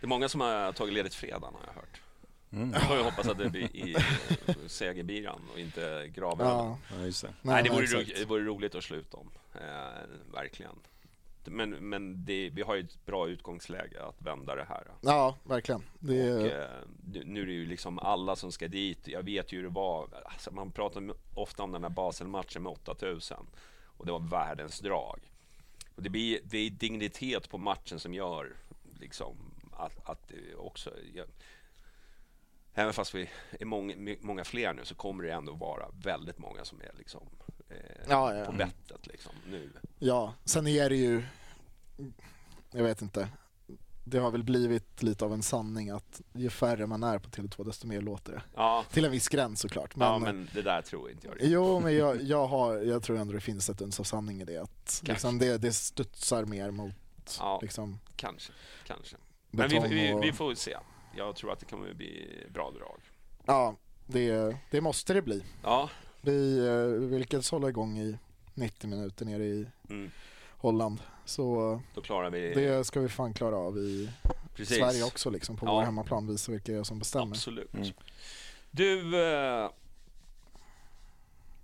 Det är många som har tagit ledigt fredagen har jag hört. Mm. Jag får ju hoppas att det blir i segerbiran och inte gravölen. Ja, Ja, det. Nej, det vore, exakt. ro- det vore roligt att sluta om. Eh, verkligen. Men, men det, vi har ju ett bra utgångsläge att vända det här. Ja, verkligen. Det Och, eh, nu- är det ju liksom alla som ska dit. Jag vet ju hur det var. Alltså man pratar ofta om den här Basel-matchen med 8000 och det var världens drag. Och det, blir, det är dignitet på matchen som gör liksom att, att det också... Jag, även fast vi är många, många fler nu så kommer det ändå vara väldigt många som är liksom eh, Ja, ja. på bettet liksom nu. ja, sen är det ju, jag vet inte, det har väl blivit lite av en sanning att ju färre man är på Tele2 desto mer låter det. Ja, Till en viss gräns såklart. Men, ja men det där tror inte jag riktigt. Jo, men jag, jag, har, jag tror ändå det finns ett uns av sanning i det. Att liksom det, det studsar mer mot Ja. liksom, Kanske, kanske. Men vi, vi, och, vi får se. Jag tror att det kommer bli bra drag. Ja, det, det måste det bli. Ja, Vi, eh, vi lyckades hålla igång i 90 minuter nere i mm, Holland. Så då klarar vi det ska vi fan klara av i precis. Sverige också liksom, på Ja. vår hemmaplan. Visa vilka det är som bestämmer. Absolut. Mm. Du, eh,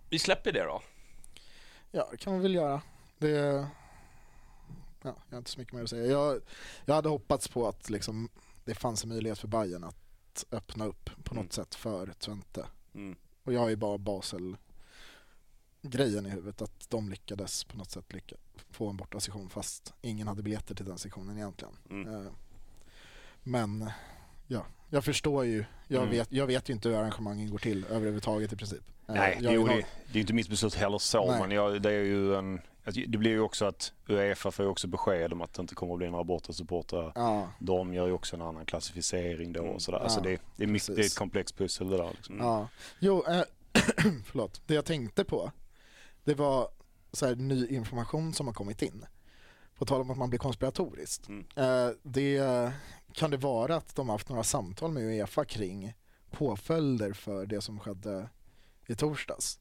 vi släpper det då. Ja, det kan vi väl göra. Det, ja, jag har inte så mycket mer att säga. Jag, jag hade hoppats på att liksom, det fanns en möjlighet för Bayern att öppna upp på något Mm. sätt för Twente. Mm. Och jag har ju bara Basel grejen i huvudet att de lyckades på något sätt lycka, få en borta sektion fast ingen hade biljetter till den sektionen egentligen. Mm. Eh, Men ja, jag förstår ju. Jag, Mm. vet, jag vet ju inte hur arrangemangen går till överhuvudtaget i princip. Eh, Nej, jag, jo, har- det, det är inte mitt beslut heller så, Nej. men jag, det är ju en... alltså, Det blir ju också att Uefa får ju också besked om att det inte kommer att bli några bortasupportrar. ja, De gör ju också en annan klassificering då och sådär. Alltså Ja, det, det, är mycket, det är ett komplext pussel det där. Liksom. Ja. Jo, eh, förlåt. Det jag tänkte på det var så här, ny information som har kommit in. På tal om att man blir konspiratoriskt. Mm. Eh, det, kan det vara att de har haft några samtal med Uefa kring påföljder för det som skedde i torsdags?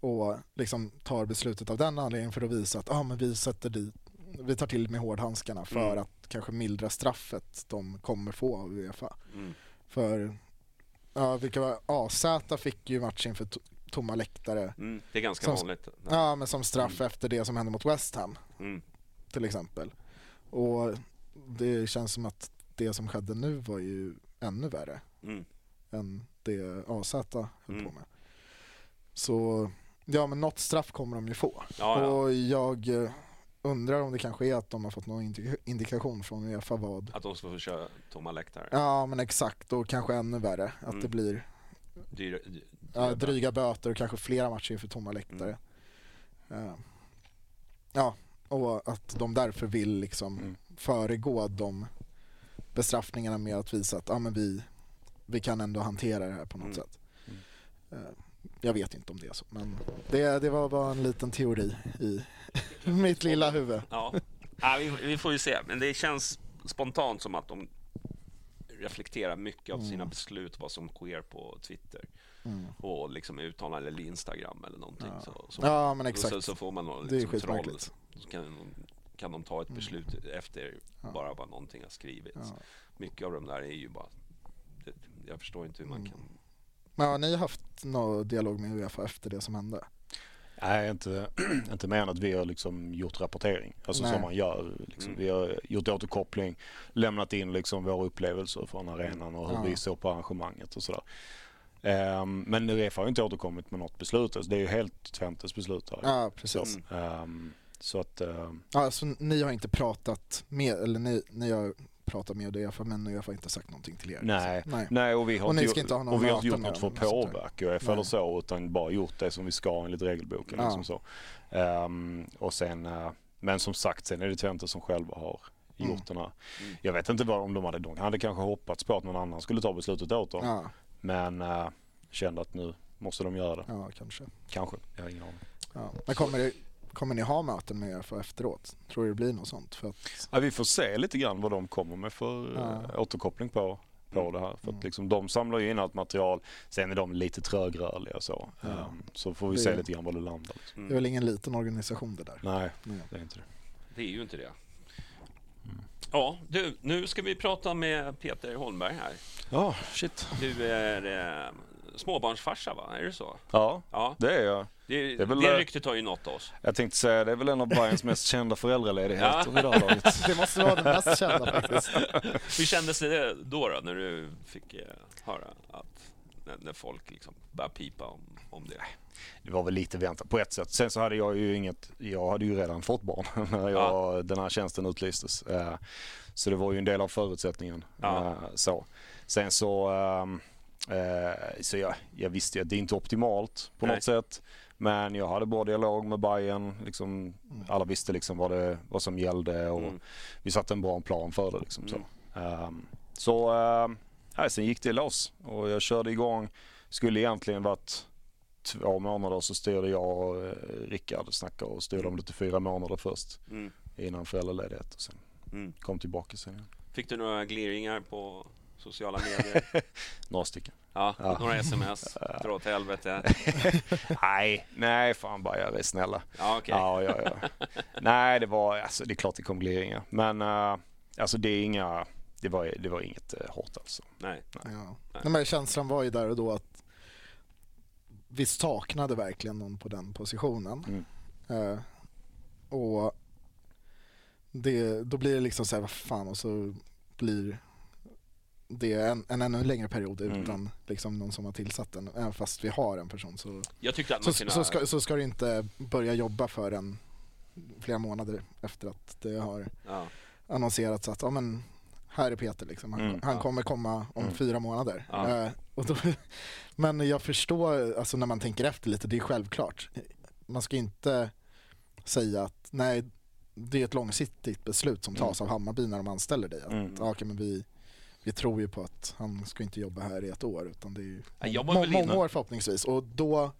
Och liksom tar beslutet av den anledningen för att visa att ah, men vi, sätter dit, vi tar till med hårdhandskarna för Mm. att kanske mildra straffet de kommer få av Uefa. Mm. För ja, vilka var, AZ fick ju matchen för to- tomma läktare. Mm. Det är ganska Som- vanligt. Ja, men som straff efter det som hände mot West Ham Mm. till exempel. Och det känns som att det som skedde nu var ju ännu värre Mm. än det AZ höll Mm. på med. Så ja, men något straff kommer de ju få. Ja, ja. Och jag eh, undrar om det kanske är att de har fått någon indika- indikation från Uefa vad Att de ska få köra tomma läktare. Ja men exakt och kanske ännu värre att Mm. det blir Dyra, dy- ja, dyra dryga böter och kanske flera matcher inför tomma läktare. Eh, Ja, och att de därför vill liksom Mm. föregå de bestraffningarna med att visa att ja, men vi, vi kan ändå hantera det här på något Mm. sätt. Jag vet inte om det är så, men det, det var bara en liten teori i mitt lilla huvud. Ja, ja vi, vi får ju se. Men det känns spontant som att de reflekterar mycket av sina Mm. beslut, vad som sker på Twitter Mm. och liksom uttalanden eller Instagram eller någonting. Ja. Så, så, Ja men exakt. Så, så får man någon liksom, troll. Så kan, de- kan de ta ett beslut efter Ja. bara vad någonting har skrivits. Ja. Mycket av de där är ju bara... Det, jag förstår inte hur man Mm. kan... Men har ni haft någon dialog med Uefa efter det som hände? Nej, inte, inte mer än att vi har liksom gjort rapportering. Alltså Nej. som man gör. Liksom. Vi har gjort återkoppling, lämnat in liksom våra upplevelser från arenan och hur Ja. vi såg på arrangemanget och sådär. Um, men Uefa har ju inte återkommit med något beslut. Alltså, det är ju helt Twentes beslut här. Ja precis. Ehm, så att, ehm, Ja, så ni har inte pratat med, eller ni, ni har pratat med Uefa men Uefa har inte sagt någonting till er? nej. Nej. Nej, och vi har Och inte, gjort- inte ha och vi har inte gjort något för att där? påverka Uefa eller så utan bara gjort det som vi ska enligt regelboken. Ja. Liksom så. Ehm, och sen, eh, men som sagt, sen är det Twente som själva har gjort Mm. här. Mm. Jag vet inte vad om de hade, de hade kanske hoppats på att någon annan skulle ta beslutet åt dem. Ja, Men uh, kände att nu måste de göra det. ja kanske. Kanske, jag har ingen aning. Ja. Men kommer, det, kommer ni ha möten med Uefa efteråt? Tror du det blir något sånt? För att, Ja, vi får se lite grann vad de kommer med för Ja. eh, återkoppling på, på Mm. det här. För Mm. att liksom, de samlar ju in allt material, sen är de lite trögrörliga så. Ja. Ehm, så får vi Det- se lite grann var det landar. Liksom. det är väl ingen liten organisation det där? Nej, Nej. det är inte det. Det är ju inte det. Mm. Ja, du, nu ska vi prata med Peter Holmberg här. Ja, shit. Du är eh, småbarnsfarsa, va? Är det så? Ja, Ja, det är jag. Det, Det det, är väl, eh, ryktet har ju nått oss. Jag tänkte säga, det är väl en av Bayerns mest kända föräldraledigheter Ja. vid det här laget. Det måste vara den mest kända faktiskt. Hur kändes det då, då när du fick eh, höra att när, när folk liksom började pipa om, om det? Det var väl lite väntat på ett sätt. Sen så hade jag ju inget, jag hade ju redan fått barn när jag, den här tjänsten utlystes. Eh, Så det var ju en del av förutsättningen. Ja. Så. Sen så, ehm, eh, så jag, jag visste ju att det inte är optimalt på Nej. något sätt. Men jag hade bra dialog med Bayern. Liksom, alla visste liksom vad, det, vad som gällde och Mm. vi satte en bra plan för det. Liksom, så Mm. Ehm, så nej, sen gick det loss och jag körde igång. Skulle egentligen varit två månader så styrde jag och eh, Rickard snackade och styrde om det till fyra månader först Mm. innan föräldraledighet och sen Mm. kom tillbaka sen. Fick du några gliringar på sociala medier? Några stycken. Ja, Ja. några sms? Dra åt helvete? nej, nej fan bara jag är snälla. Ja, okej. Ja, ja, ja. nej, det var, alltså det är klart det kom gliringar. Men eh, alltså det är inga, det var, det var inget uh, hårt alltså. Nej. Ja. Nej, men känslan var ju där och då att vi saknade verkligen någon på den positionen. Mm. Eh, och det, då blir det liksom så här, vad fan, och så blir det en, en ännu längre period Mm. utan liksom någon som har tillsatt den. Även fast vi har en person så, så, kunde... så, ska, så ska du inte börja jobba förrän flera månader efter att det har ja. annonserats att ja, men, här är Peter, liksom. han, Mm. han Ja. kommer komma om Mm. fyra månader. Ja. Eh, och då, men jag förstår, alltså, när man tänker efter lite, det är självklart. Man ska inte säga att nej, det är ett långsiktigt beslut som tas av Hammarby när de anställer dig. Att, Mm. okej, men vi, vi tror ju på att han ska inte jobba här i ett år utan det är ju Ja, må, många år förhoppningsvis. Och då,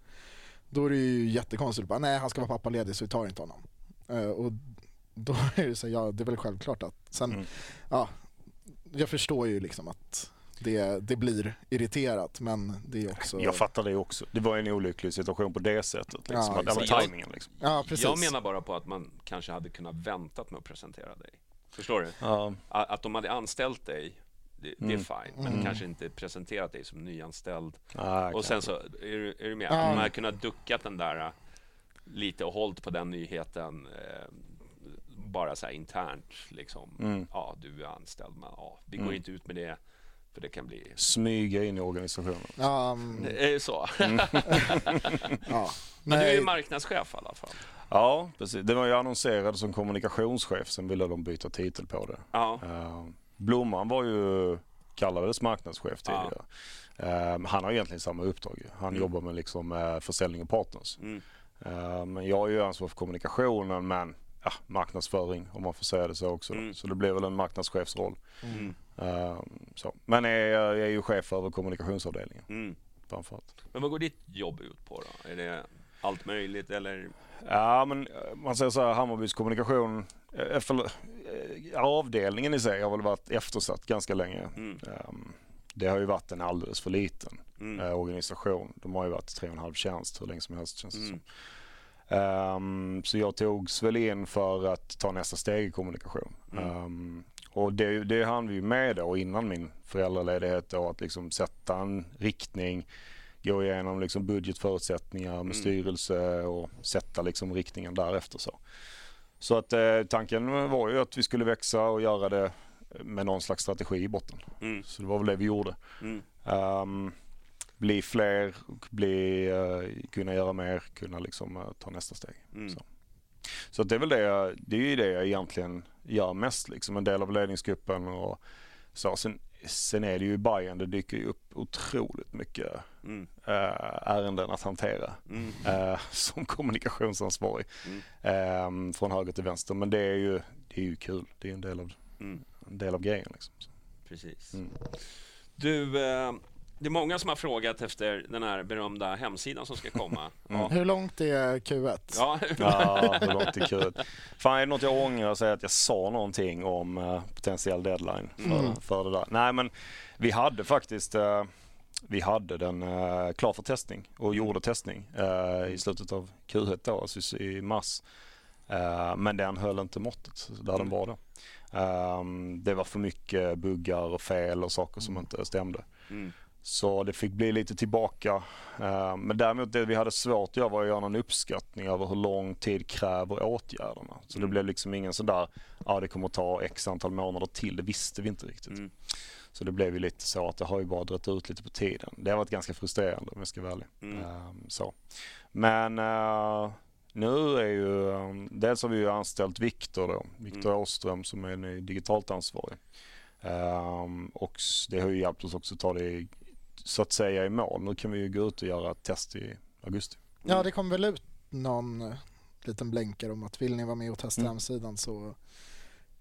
då är det ju jättekonstigt. Bara, Nej, han ska vara pappaledig så vi tar inte honom. Eh, och då är det så ja det är väl självklart att sen, Mm. ja, jag förstår ju liksom att det, det blir irriterat men det är också... Jag fattar det också. Det var en olycklig situation på det sättet. Liksom. Ja, att det var tajmingen. Liksom. Ja, precis. Jag menar bara på att man kanske hade kunnat väntat med att presentera dig. Förstår du? Ja, Att de hade anställt dig, det, det är Mm. fine. Men kanske inte presenterat dig som nyanställd. nej, Och sen så, är du, är du med? Ja. Man hade kunnat duckat den där äh, lite och hållit på den nyheten eh, bara så här internt liksom. Mm. Ja, du är anställd men ja, vi går Mm. inte ut med det för det kan bli... Smyga in i organisationen. Ja, mm, Är det så? ja. Men du är ju marknadschef i alla fall. Ja, precis. Det var ju annonserad som kommunikationschef. Sen ville de byta titel på det. Ja. Uh, Blomman var ju, kallades marknadschef Ja. tidigare. Eh, han har egentligen samma uppdrag. Han Mm. jobbar med liksom, eh, försäljning och partners. Mm. Men jag är ju ansvarig för kommunikationen men ja, marknadsföring om man får säga det så också. Mm. Så det blev väl en marknadschefsroll. Mm. Eh, så. Men jag, jag är ju chef över kommunikationsavdelningen Mm. framförallt. Men vad går ditt jobb ut på då? Är det allt möjligt eller? Ja, men eh, man säger så här, Hammarbys kommunikation, eh, för, eh, avdelningen i sig har väl varit eftersatt ganska länge. Mm. Ehm, Det har ju varit en alldeles för liten Mm. eh, organisation. De har ju varit tre och en halv tjänst hur länge som helst känns det Mm. som. Ehm, så jag togs väl in för att ta nästa steg i kommunikation. Mm. Ehm, och det, det hann vi med då innan min föräldraledighet då, att liksom sätta en riktning, gå igenom liksom budgetförutsättningar med Mm. styrelse och sätta liksom riktningen därefter. Så, så att eh, tanken var ju att vi skulle växa och göra det med någon slags strategi i botten. Mm. Så det var väl det vi gjorde. Mm. Ehm, bli fler och bli, eh, kunna göra mer, kunna liksom eh, ta nästa steg. Mm. Så, så det är väl det, jag- det är ju det jag egentligen gör mest, liksom en del av ledningsgruppen och så. Sen, sen är det ju i Bayern, det dyker ju upp otroligt mycket Mm. eh, ärenden att hantera Mm. eh, som kommunikationsansvarig Mm. ehm, från höger till vänster. Men det är ju, det är ju kul, det är en del av, Mm. en del av grejen. Liksom. Precis. mm. Du, eh, det är många som har frågat efter den här berömda hemsidan som ska komma. Mm. Ja. Hur långt är Q1? Ja. Ja, hur långt är kul. Fan, är det något jag ångrar så är att jag sa någonting om eh, potentiell deadline för, Mm. för det där. Nej, men vi hade faktiskt eh, vi hade den eh, klar för testning och gjorde testning i slutet av Q1 då, alltså i mars. Men den höll inte måttet där den var då. Ehm, det var för mycket buggar och fel och saker som inte stämde. Mm. Så det fick bli lite tillbaka. Eh, Men däremot det vi hade svårt att göra var att göra en uppskattning över hur lång tid kräver åtgärderna. Så det Mm. blev liksom ingen sån där, ja det kommer att ta x antal månader till. Det visste vi inte riktigt. Mm. Så det blev ju lite så att det har ju bara dragit ut lite på tiden. Det har varit ganska frustrerande om jag ska vara ärlig. Mm. Ehm, så. Men eh, nu är ju, um, dels har vi ju anställt Viktor då, Viktor Mm. Åström som är ny digitalt ansvarig. Ehm, och det har ju hjälpt oss också att ta det i, så att säga i mål. Nu kan vi ju gå ut och göra ett test i augusti. Ja, det kom väl ut någon eh, liten blänkare om att vill ni vara med och testa Mm. hemsidan så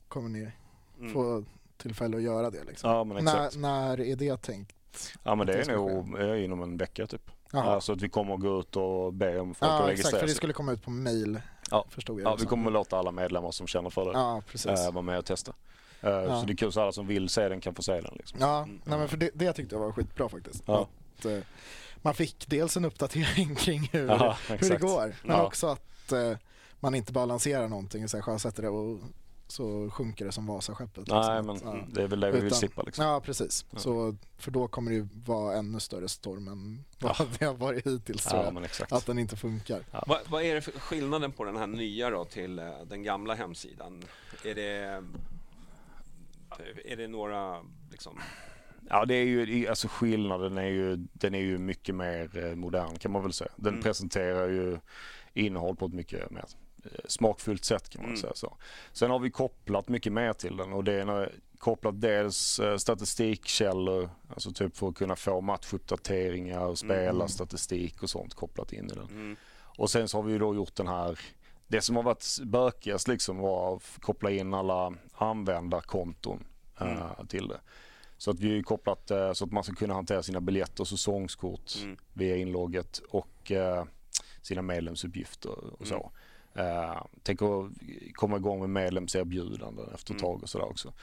kommer ni Mm. få tillfälle att göra det. Liksom. Ja exakt. när, när är det tänkt? Ja men det det är nog eh, inom en vecka typ. Jaha. Alltså att vi kommer att gå ut och be om folk att Ja, exakt, registrera för det skulle komma ut på mail. Ja. Förstod jag Ja, vi kommer att låta alla medlemmar som känner för det Ja, precis. eh, vara med och testa. Eh, Ja. Så det är kul så alla som vill se den kan få se den. Liksom. Ja, Mm. nej, men för det, det tyckte jag var skitbra faktiskt. Ja. Att, eh, man fick dels en uppdatering kring hur, Ja, hur det går, men Ja. också att eh, man inte bara lanserar någonting och sjösätter det och så sjunker det som Vasaskeppet. liksom. Nej men ja. det är väl det vi vill slippa. Liksom. Ja, precis. Ja. Så, för då kommer det ju vara ännu större storm än vad det har varit hittills tror Ja, jag. men exakt. Att den inte funkar. Vad, vad är det för skillnaden på den här nya då till eh, den gamla hemsidan? Är det, är det några liksom... Ja, det är ju, alltså skillnaden är ju, den är ju mycket mer eh, modern kan man väl säga. Den Mm. presenterar ju innehåll på ett mycket mer eh, smakfullt sätt kan man Mm. säga så. Sen har vi kopplat mycket mer till den och det är kopplat dels eh, statistikkällor, alltså typ för att kunna få matchuppdateringar, spela Mm. statistik och sånt kopplat in i den. Mm. Och sen så har vi ju då gjort den här det som har varit bökigast liksom var att koppla in alla användarkonton eh, till det. Så att vi har kopplat eh, så att man ska kunna hantera sina biljetter och säsongskort Mm. via inlogget och eh, sina medlemsuppgifter och så. Uh, tänker komma igång med medlemserbjudanden efter ett Mm. tag och sådär också.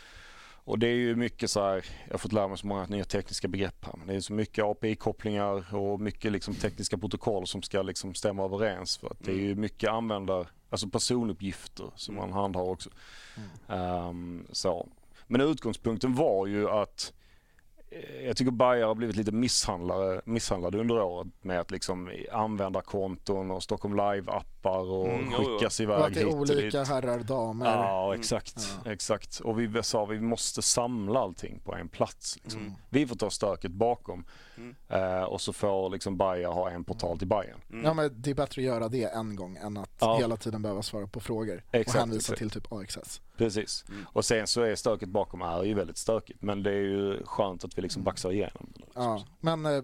Och det är ju mycket så här, jag har fått lära mig så många nya tekniska begrepp här. Men det är så mycket API-kopplingar och mycket liksom tekniska protokoll som ska liksom stämma överens. För att det är ju mycket användar, alltså personuppgifter som man handhar också. Ehm, så. Men utgångspunkten var ju att jag tycker Bayer har blivit lite misshandlade, misshandlade under året med att liksom använda konton och Stockholm Live-appar och Mm, jo, jo. skickas Och iväg att det är hit och dit. olika herrar, damer. Ja, exakt. exakt. Och vi sa vi måste samla allting på en plats. Liksom. Mm. Vi får ta stöket bakom Mm. eh, och så får liksom Bayer ha en portal till Bayern. Ja men det är bättre att göra det en gång än att Ja. hela tiden behöva svara på frågor Exakt, och hänvisa exakt. till typ AXS. Precis. Och sen så är stöket bakom är ju väldigt stökigt. Men det är ju skönt att vi liksom baxar igenom det. Ja. Men eh,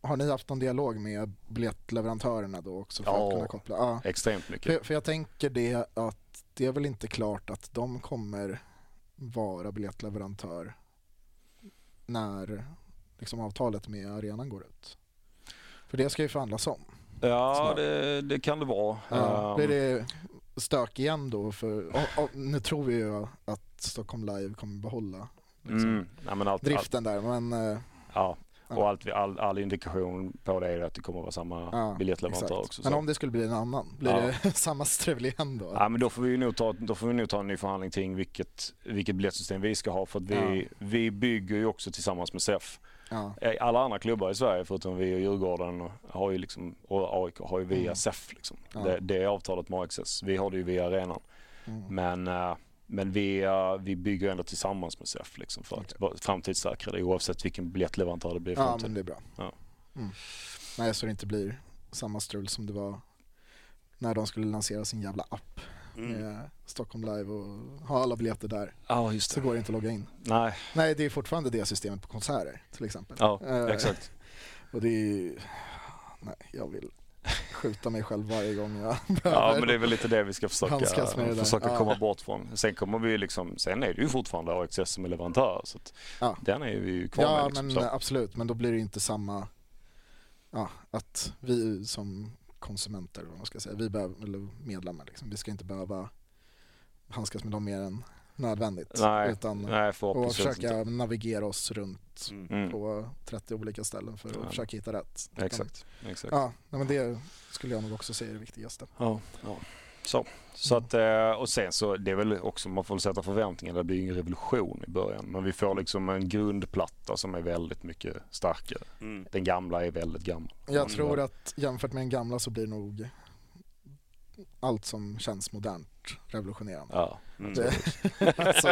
har ni haft någon dialog med biljettleverantörerna då också för Ja. att kunna koppla? Ja. Extremt mycket. För, för jag tänker det att det är väl inte klart att de kommer vara biljettleverantör när liksom avtalet med arenan går ut. För det ska ju förhandlas om. Ja, det, det kan det vara. Ja, Ehm, blir det stök igen då? För, och, och, nu tror vi ju att Stockholm Live kommer behålla liksom, mm, men allt, allt, driften där men eh, ja. Ja. Och allt, vi- all, all indikation på det är att det kommer att vara samma ja, biljettleverantör också. Men så. om det skulle bli en annan, blir Ja. det samma strul igen då? Ja, men då får vi nog ta, då får vi nog ta en ny förhandling kring vilket, vilket biljettsystem vi ska ha. För att vi, vi bygger ju också tillsammans med SEF. Ja. Eh, Alla andra klubbar i Sverige förutom vi och Djurgården har ju liksom, och AIK har ju via Mm. SEF. Liksom. Ja. Det, det är avtalet med AXS. Vi har det ju via arenan. Mm. Men, eh, men vi, eh, vi bygger ändå tillsammans med SEF liksom, för att vara framtidssäkra det oavsett vilken biljettleverantör det blir i Ja framtiden. men det är bra. Ja. Mm. Nej så det inte blir samma strul som det var när de skulle lansera sin jävla app Mm. med Stockholm Live och ha alla biljetter där. Ja, just Så det. går det inte att logga in. Nej, Nej det är fortfarande det systemet på konserter till exempel. ja, Eh, exakt. Och det är ju... Nej, jag vill skjuta mig själv varje gång jag Ja behöver. men det är väl lite det vi ska försöka, försöka Ja. komma bort från. Sen kommer vi liksom, sen är det ju fortfarande AXS som är leverantör så att Ja. den är vi ju kvar Ja med. Liksom, men så. absolut, men då blir det inte samma... Ja, att vi som konsumenter, vad man ska säga, vi behöver, eller medlemmar liksom, vi ska inte behöva handskas med dem mer än nödvändigt. Nej, utan Nej och försöka inte. navigera oss runt Mm. Mm, på 30 olika ställen för att Ja. försöka hitta rätt. Utan- exakt. exakt. Ja, nej, men det skulle jag nog också säga är det viktigaste. Ja, ja. Så, så att, eh, och sen så det är väl också, man får väl sätta förväntningar. Det blir ingen revolution i början. Men vi får liksom en grundplatta som är väldigt mycket starkare. Mm. Den gamla är väldigt gammal. Jag tror att jämfört med den gamla så blir nog allt som känns modernt revolutionerande. Ja, Mm. Det, alltså,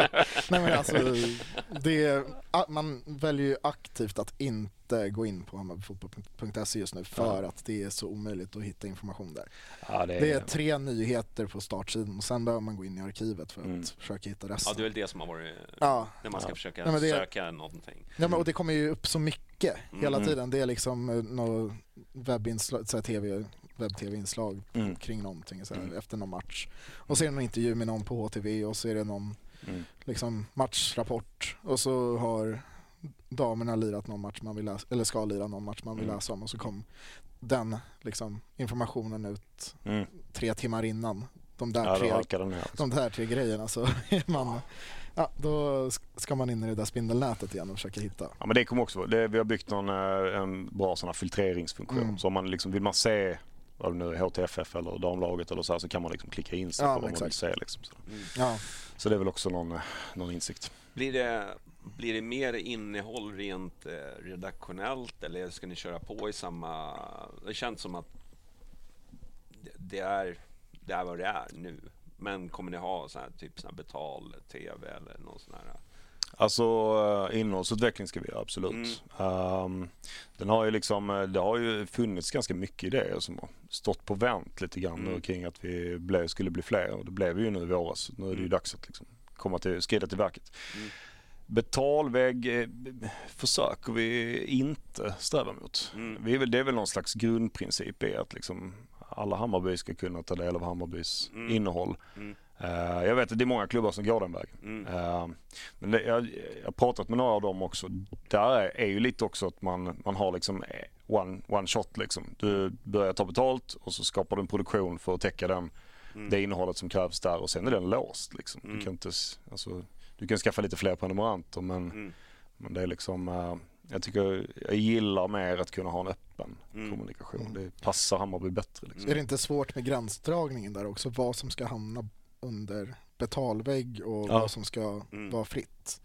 nej men alltså, det, man väljer ju aktivt att inte gå in på hammarbifotboll.se just nu för att det är så omöjligt att hitta information där. ja det är, Det är tre nyheter på startsidan och sen behöver man gå in i arkivet för att Mm. försöka hitta Ja, resten. det är väl det som har varit Ja, när man ska Ja. försöka Ja, men det- söka någonting. ja men, och det kommer ju upp så mycket hela Mm. tiden. Det är liksom eh, något webbinslag, TV, webb-tv-inslag Mm. kring någonting så här, Mm. efter någon match. Och så är det någon intervju med någon på HTV och så är det någon Mm. liksom matchrapport och så har damerna lirat någon match man vill läsa, eller ska lira någon match man vill Mm. läsa om och så kom den liksom, informationen ut Mm. tre timmar innan. De där, Ja, tre, de där tre grejerna så är man, ja, då ska man in i det där spindelnätet igen och försöka hitta. Ja men det kommer också, det, vi har byggt någon, eh, en bra sån här filtreringsfunktion. Mm. Så om man liksom, vill man se det nu är, HTFF eller damlaget eller så här, så kan man liksom klicka in sig Ja, på vad man vill exakt. se. Liksom, så. Ja, så det är väl också någon, någon insikt. Blir det, blir det mer innehåll rent eh, redaktionellt eller ska ni köra på i samma... Det känns som att det, är, det är vad det är nu. Men kommer ni ha så här, typ sån betal-tv eller någon sån här... Alltså eh, innehållsutveckling ska vi göra, absolut. Ehm, den har ju liksom, eh, det har ju funnits ganska mycket idéer som har stått på vänt lite grann nu Mm. kring att vi blev, skulle bli fler och det blev vi ju nu i våras. Nu är det ju Mm. dags att liksom komma till, skrida till verket. Mm. Betalvägg eh, försöker vi inte sträva mot. Mm. Vi är det är väl någon slags grundprincip i att liksom alla Hammarby ska kunna ta del av Hammarbys Mm. innehåll. Mm. Eh, jag vet att det är många klubbar som går den vägen. Mm. Eh, men det, jag, jag har pratat med några av dem också. Där är, är ju lite också att man, man har liksom, eh, one, one shot liksom. Du börjar ta betalt och så skapar du en produktion för att täcka den, Mm. det innehållet som krävs där och sen är den låst liksom. Mm. Du kan inte, alltså, du kan skaffa lite fler prenumeranter men, Mm. men det är liksom, eh, jag tycker, jag gillar mer att kunna ha en öppen Mm. kommunikation. Det passar Hammarby bättre liksom. Är det inte svårt med gränsdragningen där också? Vad som ska hamna under betalvägg och Ja. vad som ska Mm. vara fritt.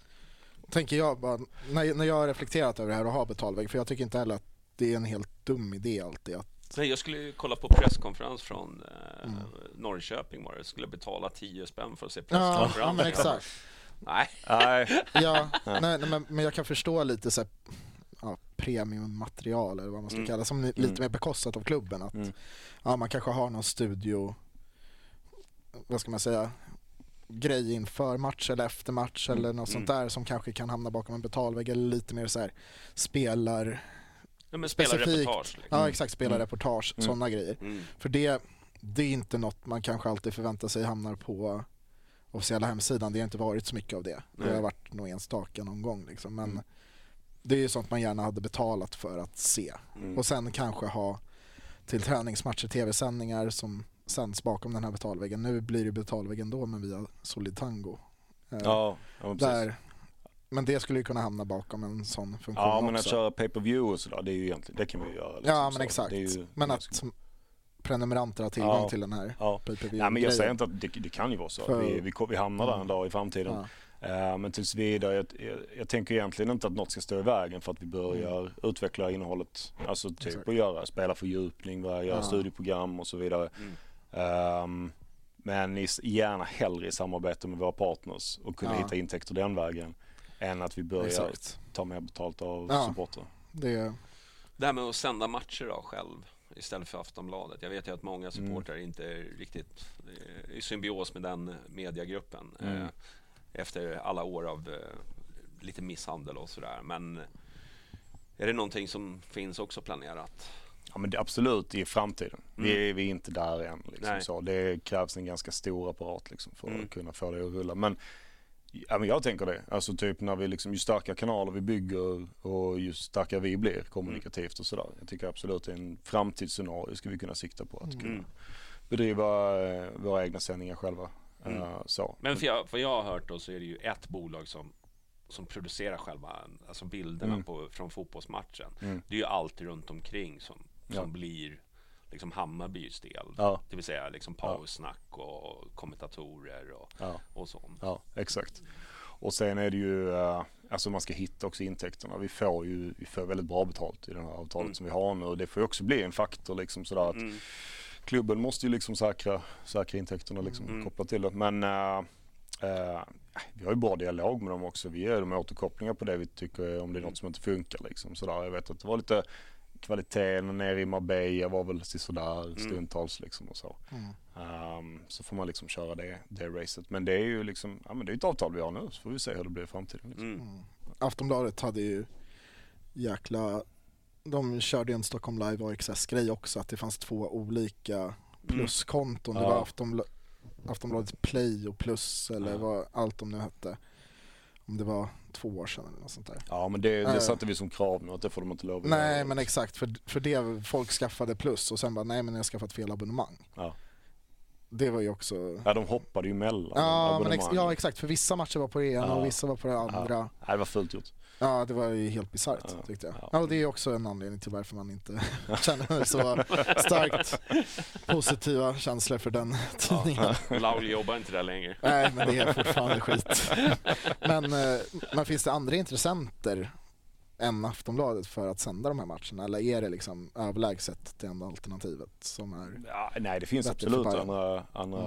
Tänker jag bara, när, när jag har reflekterat över det här och har betalvägg, för jag tycker inte heller att det är en helt dum idé alltid att Nej, jag skulle ju kolla på presskonferens från eh, Mm. Norrköping var det. Jag skulle betala 10 spänn för att se Ja, presskonferens. ja men exakt. Nej. Nej, Ja, nej, nej, men, men jag kan förstå lite så här, ja, premiummaterial eller vad man ska Mm. kalla som lite Mm. mer bekostat av klubben. Att, Mm. ja, man kanske har någon studio, vad ska man säga, grej inför match eller efter match Mm. eller något sånt Mm. där som kanske kan hamna bakom en betalvägg eller lite mer så här spelar, Ja, men Specifikt. Liksom. ja exakt spelarreportage, Mm. sådana grejer. Mm. För det, det är inte något man kanske alltid förväntar sig hamnar på officiella hemsidan. Det har inte varit så mycket av det. Det Nej. har varit nog enstaka någon gång liksom. Men Mm. det är ju sånt man gärna hade betalat för att se. Mm. Och sen kanske ha till träningsmatcher tv-sändningar som sänds bakom den här betalväggen. Nu blir det betalvägg ändå men via Solid Tango. Eh, ja, ja men precis. där, men det skulle ju kunna hamna bakom en sån funktion Ja men att också. köra pay per view och sådär, det är ju egentligen, det kan vi ju göra. liksom, ja men så. exakt. Det är ju, men det är att prenumeranter har tillgång Ja. till den här Ja. pay per view Nej men jag säger inte att det, det kan ju vara så. För- Vi, vi, vi hamnar där en Mm. dag i framtiden. Ja. Eh, men tills vidare, jag, jag, jag tänker egentligen inte att något ska stå i vägen för att vi börjar utveckla innehållet. Alltså typ Mm. Exakt. att göra, spela fördjupning, va, göra Ja. studieprogram och så vidare. Mm. Ehm, men gärna hellre i samarbete med våra partners och kunna Ja. hitta intäkter den vägen. Än att vi börjar Exakt. ta mer betalt av Ja. supportrar. Det, Det här med att sända matcher då själv istället för Aftonbladet. Jag vet ju att många supportrar inte är riktigt eh, i symbios med den mediagruppen Mm. eh, efter alla år av eh, lite misshandel och sådär. Men är det någonting som finns också planerat? Ja men absolut i framtiden. Vi, Mm. är, vi är inte där än. Liksom, så. Det krävs en ganska stor apparat liksom, för Mm. att kunna få det att rulla. Men, ja, men jag tänker det. Alltså typ när vi liksom, ju starkare kanaler vi bygger och ju starkare vi blir kommunikativt och sådär. Jag tycker absolut det är en framtidsscenario ska vi kunna sikta på. Att kunna Mm. bedriva eh, våra egna sändningar själva. Mm. Eh, så. Men för jag, för jag har hört då så är det ju ett bolag som, som producerar själva alltså bilderna Mm. på, från fotbollsmatchen. Mm. Det är ju allt runt omkring som, som Ja. blir liksom Hammarbys del. Ja. Det vill säga liksom pausnack och kommentatorer och, Ja. och sånt. Ja, exakt. Och sen är det ju, eh, alltså man ska hitta också intäkterna. Vi får ju vi får väldigt bra betalt i det här avtalet Mm. som vi har nu. Och det får ju också bli en faktor liksom sådär att Mm. klubben måste ju liksom säkra, säkra intäkterna liksom Mm. kopplat till det. Men eh, eh, vi har ju bra dialog med dem också. Vi ger dem återkopplingar på det vi tycker om det är något som inte funkar liksom sådär. Jag vet att det var lite kvaliteten nere i Marbella var väl sådär stundtals liksom och så. mm. Ehm, så får man liksom köra det, det racet. Men det är ju liksom, ja men det är ett avtal vi har nu så får vi se hur det blir i framtiden. Liksom. Mm. Mm. Aftonbladet hade ju jäkla... De körde ju en Stockholm Live AXS-grej också, att det fanns två olika pluskonton. Det Ja. var Aftonbla Aftonbladet Play och Plus eller Ja. vad allt de nu hette. Om det var två år sedan eller något sånt där. Ja men det, det satte vi som krav nu att det får de inte lov att Nej göra. men exakt, för, för det folk skaffade Plus och sen bara nej men jag har skaffat fel abonnemang. Ja. Det var ju också... Ja de hoppade ju mellan Ja, men ex- ja exakt, för vissa matcher var på det ena Ja. och vissa var på det andra. Ja. Nej, det var fullt gjort. Ja, det var ju helt bisarrt Ja, tyckte jag. ja. Ja. det är också en anledning till varför man inte känner så starkt positiva känslor för den tidningen. Laul jobbar inte där längre. Nej, men det är fortfarande skit. Men, eh, men finns det andra intressenter än Aftonbladet för att sända de här matcherna? Eller är det liksom överlägset det enda alternativet som är... Ja, nej det finns absolut andra, andra,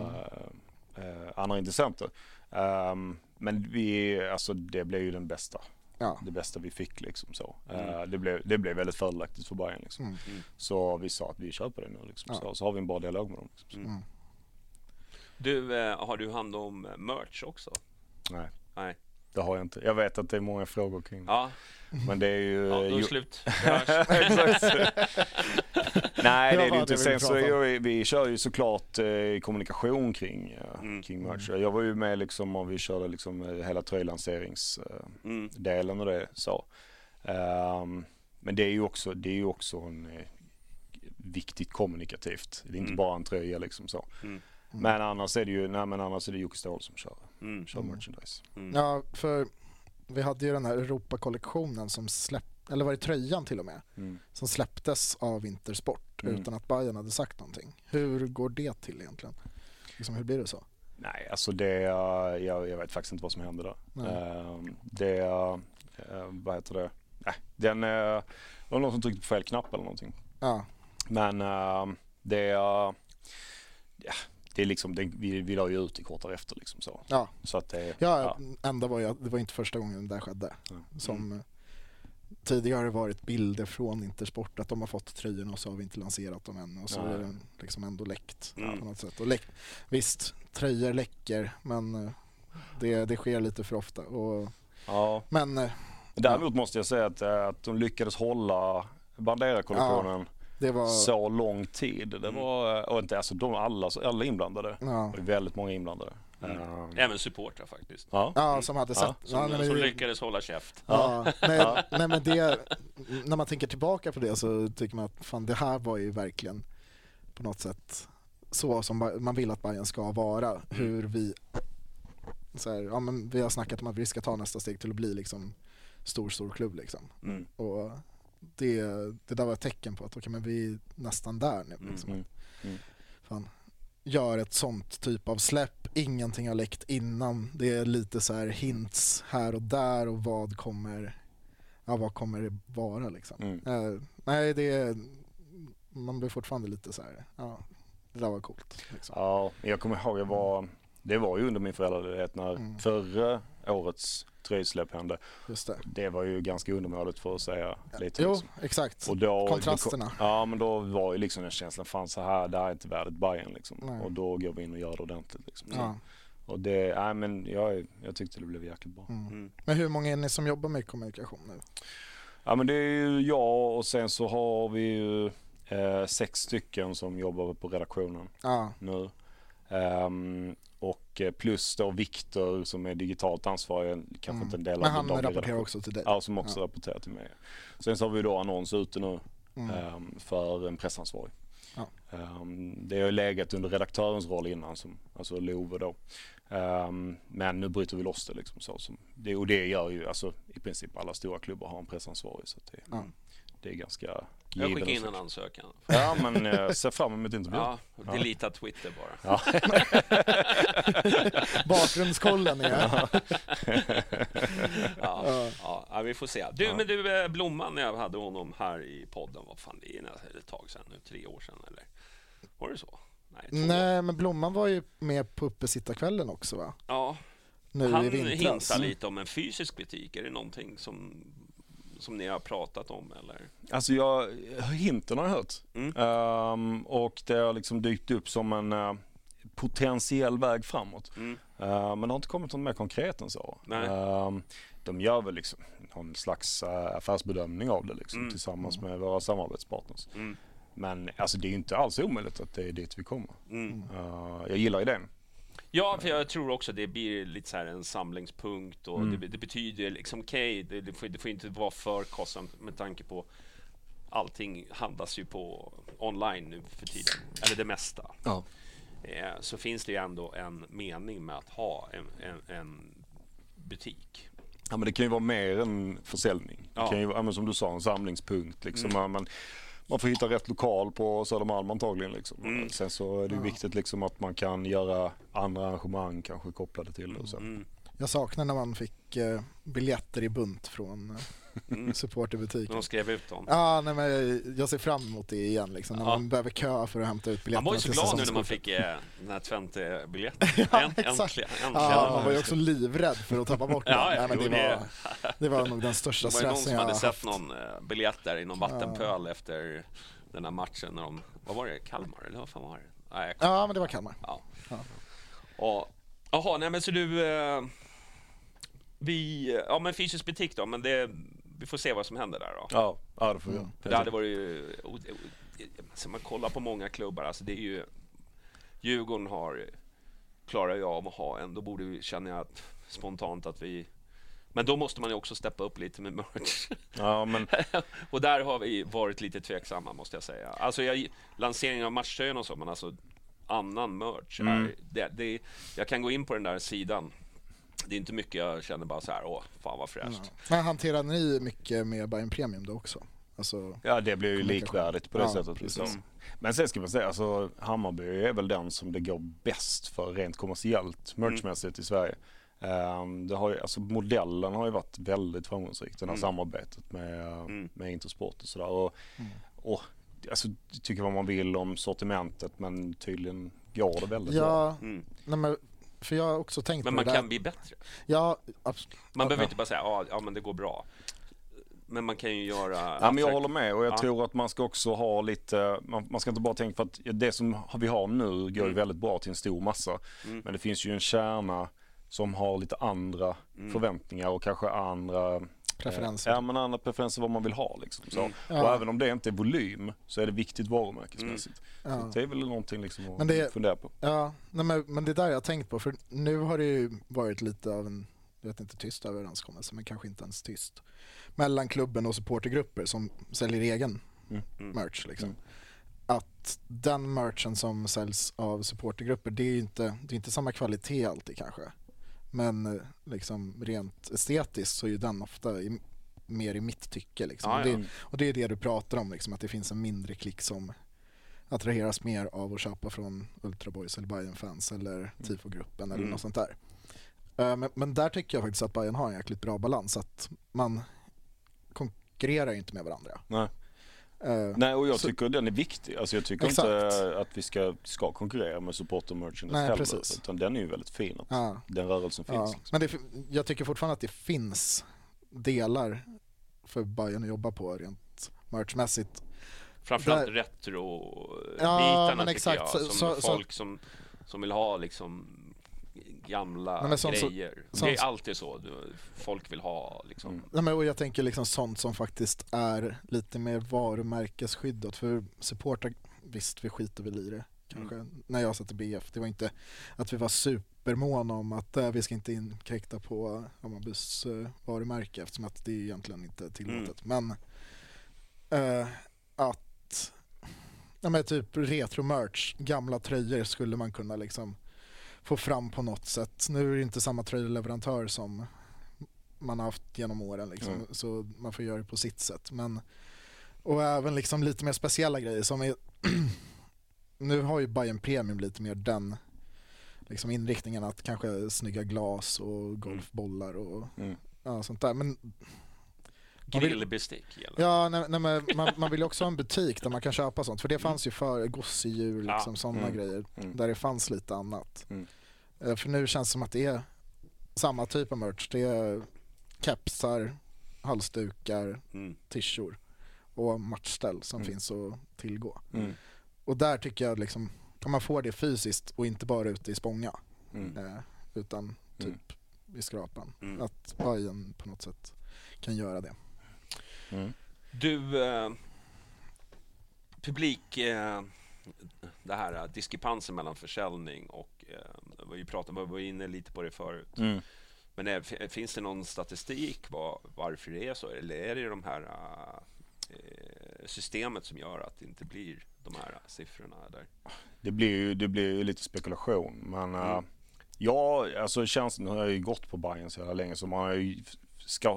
Mm. eh, andra intressenter. Ehm, men vi, alltså det blev ju den bästa. Ja. Det bästa vi fick liksom så. Mm. Eh, det, blev, det blev väldigt fördelaktigt för Bayern liksom. Mm. Så vi sa att vi köper det nu liksom. Ja. Så, så har vi en bra dialog med dem. Liksom. Så. Mm. Du, eh, har du hand om merch också? Nej, Nej. Det har jag inte. Jag vet att det är många frågor kring det. Ja, Men det är ju... ja då är det jo- slut. Nej Det är det inte. Sen så är ju, vi kör ju såklart eh, kommunikation kring, eh, Mm. kring matcher. Jag var ju med liksom och vi körde liksom eh, hela tröjlanseringsdelen Mm. delen och det så. Ehm, men det är ju också, det är ju också en, eh, viktigt kommunikativt. Det är inte Mm. bara en tröja liksom så. Mm. Men annars är det ju, nej men annars är det Jocke Ståhl som kör, Mm. kör merchandise. Mm. Ja, för vi hade ju den här Europakollektionen som släppte, eller var det tröjan till och med, Mm. som släpptes av Vintersport Mm. utan att Bayern hade sagt någonting. Hur går det till egentligen? Liksom, hur blir det så? Nej, alltså det, eh, jag, jag vet faktiskt inte vad som hände där. Nej. Ehm, det, eh, vad heter det? Nej, den, eh, det var någon som tryckte på fel knapp eller någonting. Ja, Men ehm, det, ja, det är liksom, det, vi, vi la ju ut det kort därefter liksom så. ja. Så att det, ja, enda var ju det var inte första gången det där skedde. Ja. Som eh, tidigare har det varit bilder från Intersport att de har fått tröjorna och så har vi inte lanserat dem än och så Nej. är den liksom ändå läckt Mm. på något sätt. Och läck, visst, tröjor läcker men eh, det, det sker lite för ofta. Och, ja. men eh, Däremot måste jag säga att, att de lyckades hålla Bandera-kollektionen det var... så lång tid. Det Mm. var, och inte, alltså de, alla, alla inblandade. Det Ja. var ju väldigt många inblandade. Mm. Även supportrar faktiskt. ja. Ja, som hade Ja, sett. Som, ja, men som det- lyckades hålla käft. Ja, nej, nej men det, när man tänker tillbaka på det så tycker man att fan det här var ju verkligen på något sätt så som man vill att Bayern ska vara. Hur vi, så här, ja men vi har snackat om att vi ska ta nästa steg till att bli liksom stor, stor klubb liksom. Mm. Och det, det där var ett tecken på att okej men vi är nästan där nu liksom. Mm. Mm. Fan. Gör ett sånt typ av släpp, ingenting har läckt innan. Det är lite så här hints här och där och vad kommer, ja vad kommer det vara liksom. Mm. Eh, nej det är, man blir fortfarande lite så här, ja det där var coolt. Liksom. Ja, jag kommer ihåg, jag var, det var ju under min föräldraledighet när Mm. förra årets tröjsläpp hände. Just det. Det var ju ganska undermåligt för att säga lite. Jo, liksom. exakt. Och då, Kontrasterna. Då, ja, men då var ju liksom den känslan, fan så här, det här är inte värdigt Bayern liksom. Nej. Och då går vi in och gör det ordentligt liksom. Ja. Och det, nej men jag, jag tyckte det blev jäkligt bra. Mm. Mm. Men hur många är ni som jobbar med kommunikation nu? Ja men det är ju jag och sen så har vi ju eh, sex stycken som jobbar på redaktionen Ja, nu. Ehm, och eh, plus då Viktor som är digitalt ansvarig, kanske Mm. inte en del men av han den dagliga rapporterar redaktionen. också till dig? Ja, som också rapporterar till mig. Sen så har vi då annons ute nu Mm. ehm, för en pressansvarig. Ja. Ehm, det har ju legat under redaktörens roll innan, som, alltså Love då. Ehm, men nu bryter vi loss det liksom så. Som, det, och det gör ju alltså i princip alla stora klubbar har en pressansvarig. Så det, Ja. det är ganska Jag skickar in en ansökan. Ja men eh, ser fram emot intervjun. Ja, delita Twitter bara. Ja. Bakgrundskollen är... Ja, Ja. ja, ja, vi får se. Du, men du, eh, Blomman, när jag hade honom här i podden, vad fan, det är ett tag sedan nu, tre år sedan eller? Var det så? Nej. Nej men Blomman var ju med på uppesittarkvällen också va? Ja, Nu han i vintras. hintar lite om en fysisk butik. Är det någonting som, som ni har pratat om eller? Alltså jag, hinten har jag hört. Mm. Ehm, och det har liksom dykt upp som en eh, potentiell väg framåt. Mm. Ehm, men det har inte kommit något mer konkret än så. Ehm, de gör väl liksom någon slags eh, affärsbedömning av det liksom, Mm. tillsammans med våra samarbetspartners. Mm. Men alltså det är inte alls omöjligt att det är dit vi kommer. Mm. Jag gillar idén. Ja, för jag tror också det blir lite så här en samlingspunkt och Mm. det, det betyder liksom okej, det, det, får, det får inte vara för kostsamt med tanke på allting handlas ju på online nu för tiden, eller det mesta. Ja. Eh, så finns det ju ändå en mening med att ha en, en, en butik. Ja men det kan ju vara mer än försäljning. Ja. Det kan ju vara, ja, som du sa, en samlingspunkt. Liksom. Mm. Man, man, får hitta rätt lokal på Södermalm antagligen. Liksom. Mm. Sen så är det Ja. viktigt liksom, att man kan göra andra arrangemang kanske kopplade till det. Och så. Mm. Jag saknar när man fick eh, biljetter i bunt från eh, Mm. supporterbutiken. De skrev ut dem. Ja, nej, men jag ser fram emot det igen liksom, när Ja. man behöver köa för att hämta ut Man biljetterna var ju så glad nu när man fick eh, den här Twente-biljetten. Ja, Änt- exakt. Äntligen! Ja, man var ju också livrädd för att tappa bort den. Ja, nej, det, det- var, det var nog den största Det var ju någon stressen som jag hade sett någon eh, biljett där i någon vattenpöl efter den här matchen när de, vad var det, Kalmar eller vad fan var det? Nej, jag Ja, men det var Kalmar. Ja. Ja. Och, nej men så du... Eh, vi, ja men fysisk butik då, men det, vi får se vad som händer där då. Ja, ja det får vi Mm. För det hade varit ju... Alltså man kollar på många klubbar, alltså det är ju... Djurgården har, klarar ju av att ha en, då borde vi, känner jag att, spontant att vi Men då måste man ju också steppa upp lite med merch. Ja, men och där har vi varit lite tveksamma måste jag säga. Alltså jag, lanseringen av matchtröjan och så, men alltså annan merch. Mm. Är, det, det, jag kan gå in på den där sidan. Det är inte mycket jag känner bara så här, åh, fan vad fräscht. Ja. Men hanterar ni mycket med Bayern Premium då också? Alltså, ja, det blir ju likvärdigt på det Ja, sättet. precis. Liksom. Men sen ska man säga, alltså Hammarby är väl den som det går bäst för rent kommersiellt merchmässigt i Sverige. Ehm, det har ju, alltså modellen har ju varit väldigt framgångsrik, det här Mm. samarbetet med, Mm. med Intersport och sådär. Och, Mm. och alltså, tycker vad man vill om sortimentet men tydligen går det väldigt bra. ja, Mm. nej, men, för jag har också tänkt Men man kan bli bättre. Ja, absolut. Man Ja, behöver inte bara säga, ja, ja men det går bra. Men man kan ju göra... Ja, men jag håller med och jag Ja. tror att man ska också ha lite, man, man ska inte bara tänka för att det som vi har nu går ju Mm. väldigt bra till en stor massa. Mm. Men det finns ju en kärna som har lite andra Mm. förväntningar och kanske andra Preferenser. Ja men andra preferenser vad man vill ha liksom. Så. Mm. Och Ja. även om det inte är volym så är det viktigt varumärkesmässigt. Så Ja. det är väl någonting liksom att Men det- fundera på. Ja, nej, men, men det är där jag har tänkt på för nu har det ju varit lite av en, jag vet inte tyst överenskommelse men kanske inte ens tyst mellan klubben och supportergrupper som säljer egen Mm. Mm. merch liksom. Mm. Att den merchen som säljs av supportergrupper det är ju inte, det är inte samma kvalitet alltid kanske. Men eh, liksom rent estetiskt så är ju den ofta i, mer i mitt tycke liksom. Ja, Och, det, och det är det du pratar om liksom, att det finns en mindre klick som attraheras mer av att köpa från Ultra Boys eller Bayern fans eller Tifo-gruppen eller Mm. något sånt där. Eh, Men, men där tycker jag faktiskt att Bayern har en jäkligt bra balans. Att man konkurrerar ju inte med varandra. Nej. Eh, Nej och jag Så- tycker den är viktig. Alltså jag tycker Exakt. inte att vi ska, ska konkurrera med supporter merchandise Nej, heller. precis. Utan den är ju väldigt fin. Att ja, Den rörelsen finns. ja. Liksom. Men det, jag tycker fortfarande att det finns delar för Bayern att jobba på rent merchmässigt. Framförallt retro-bitarna Ja, men tycker exakt. jag. Så- Som så- så- folk som, som vill ha liksom gamla Nej, men sånt så- grejer. sånt- det är alltid så. Folk vill ha liksom. Mm. Nej, men, och jag tänker liksom sånt som faktiskt är lite mer varumärkesskyddat. För supportrar, visst vi skiter väl i det kanske. När jag satt i BF, det var inte att vi var supermåna om att äh, vi ska inte inkräkta på Hammarbys uh, varumärke eftersom att det är egentligen inte tillåtet. Men eh, att ja, men typ retro-merch, gamla tröjor skulle man kunna liksom få fram på något sätt. Nu är det inte samma tröjleverantör som man har haft genom åren liksom, Mm. så man får göra det på sitt sätt. Men, och även liksom lite mer speciella grejer som är nu har ju Bayern Premium lite mer den liksom inriktningen att kanske snygga glas och golfbollar och Mm. ja, sånt där. Men Grillbestick gäller. Ja, nej, nej, men man, man vill ju också ha en butik där man kan köpa sånt. För det fanns ju för gosedjur, Ja. liksom sådana Mm. grejer. Mm. Där det fanns lite annat. Mm. Eh, För nu känns det som att det är samma typ av merch. Det är kepsar, halsdukar, Mm. tishor och matchställ som Mm. finns att tillgå. Mm. Och där tycker jag liksom, om man får det fysiskt och inte bara ute i Spånga Mm. eh, utan typ i skrapan. Mm. Att Bajen på något sätt kan göra det. Mm. Du, eh, publik, eh, det här eh, diskrepansen mellan försäljning och, eh, vi pratade, vi var inne lite på det förut. Mm. Men är, f- finns det någon statistik var, varför det är så? Eller är det de här eh, systemet som gör att det inte blir de här siffrorna? Där? Det blir ju det blir ju lite spekulation. Men Mm. äh, ja, alltså känslan har ju gått på Bayern så jävla länge så man har ju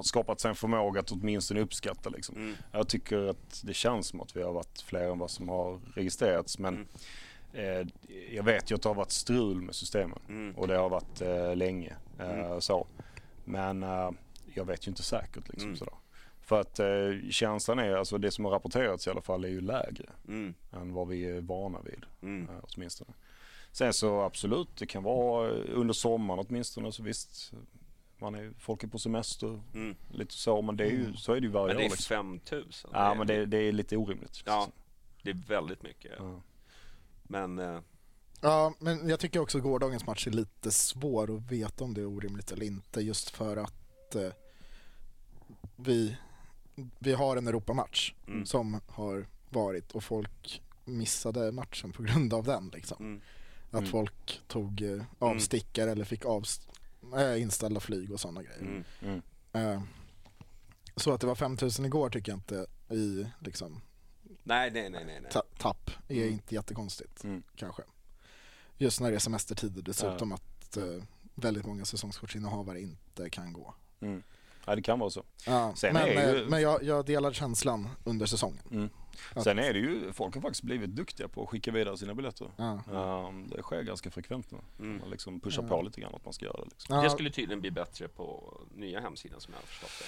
skapat sig en förmåga att åtminstone uppskatta liksom. Mm. Jag tycker att det känns som att vi har varit fler än vad som har registrerats. Men eh, jag vet ju att det har varit strul med systemen. Mm. Och det har varit eh, länge. Eh, Mm. så. Men eh, jag vet ju inte säkert liksom Mm. sådär. För att eh, känslan är, alltså det som har rapporterats i alla fall är ju lägre Mm. än vad vi är vana vid Mm. eh, åtminstone. Sen så absolut, det kan vara under sommaren åtminstone så visst. Man är, folk är på semester, Mm. lite så. Men det är ju, så är det ju varje Men det år. är Liksom. 5000. Ja men det, det är lite orimligt. Ja. det är väldigt mycket. Ja. Men eh, Ja, men jag tycker också att gårdagens match är lite svår att veta om det är orimligt eller inte just för att eh, vi, vi har en Europamatch Mm. som har varit och folk missade matchen på grund av den. Liksom. mm. Att Mm. folk tog eh, avstickare eller fick avst- inställda flyg och sådana grejer. Mm. Mm. Eh, så att det var 5000 igår tycker jag inte i liksom, Nej, nej, nej, nej. nej. ta- tapp är Mm. inte jättekonstigt Mm. kanske. Just när det är semestertider dessutom att eh, väldigt många säsongskortsinnehavare inte kan gå. Mm. Ja, det kan vara så. Ja, men ju- eh, men jag, jag delar känslan under säsongen. Att- Sen är det ju, folk har faktiskt blivit duktiga på att skicka vidare sina biljetter. Ja. Um, det sker ganska frekvent nu. Mm. Man liksom pushar Ja. på lite grann att man ska göra det. Liksom. Det skulle tydligen bli bättre på nya hemsidan som jag har förstått det.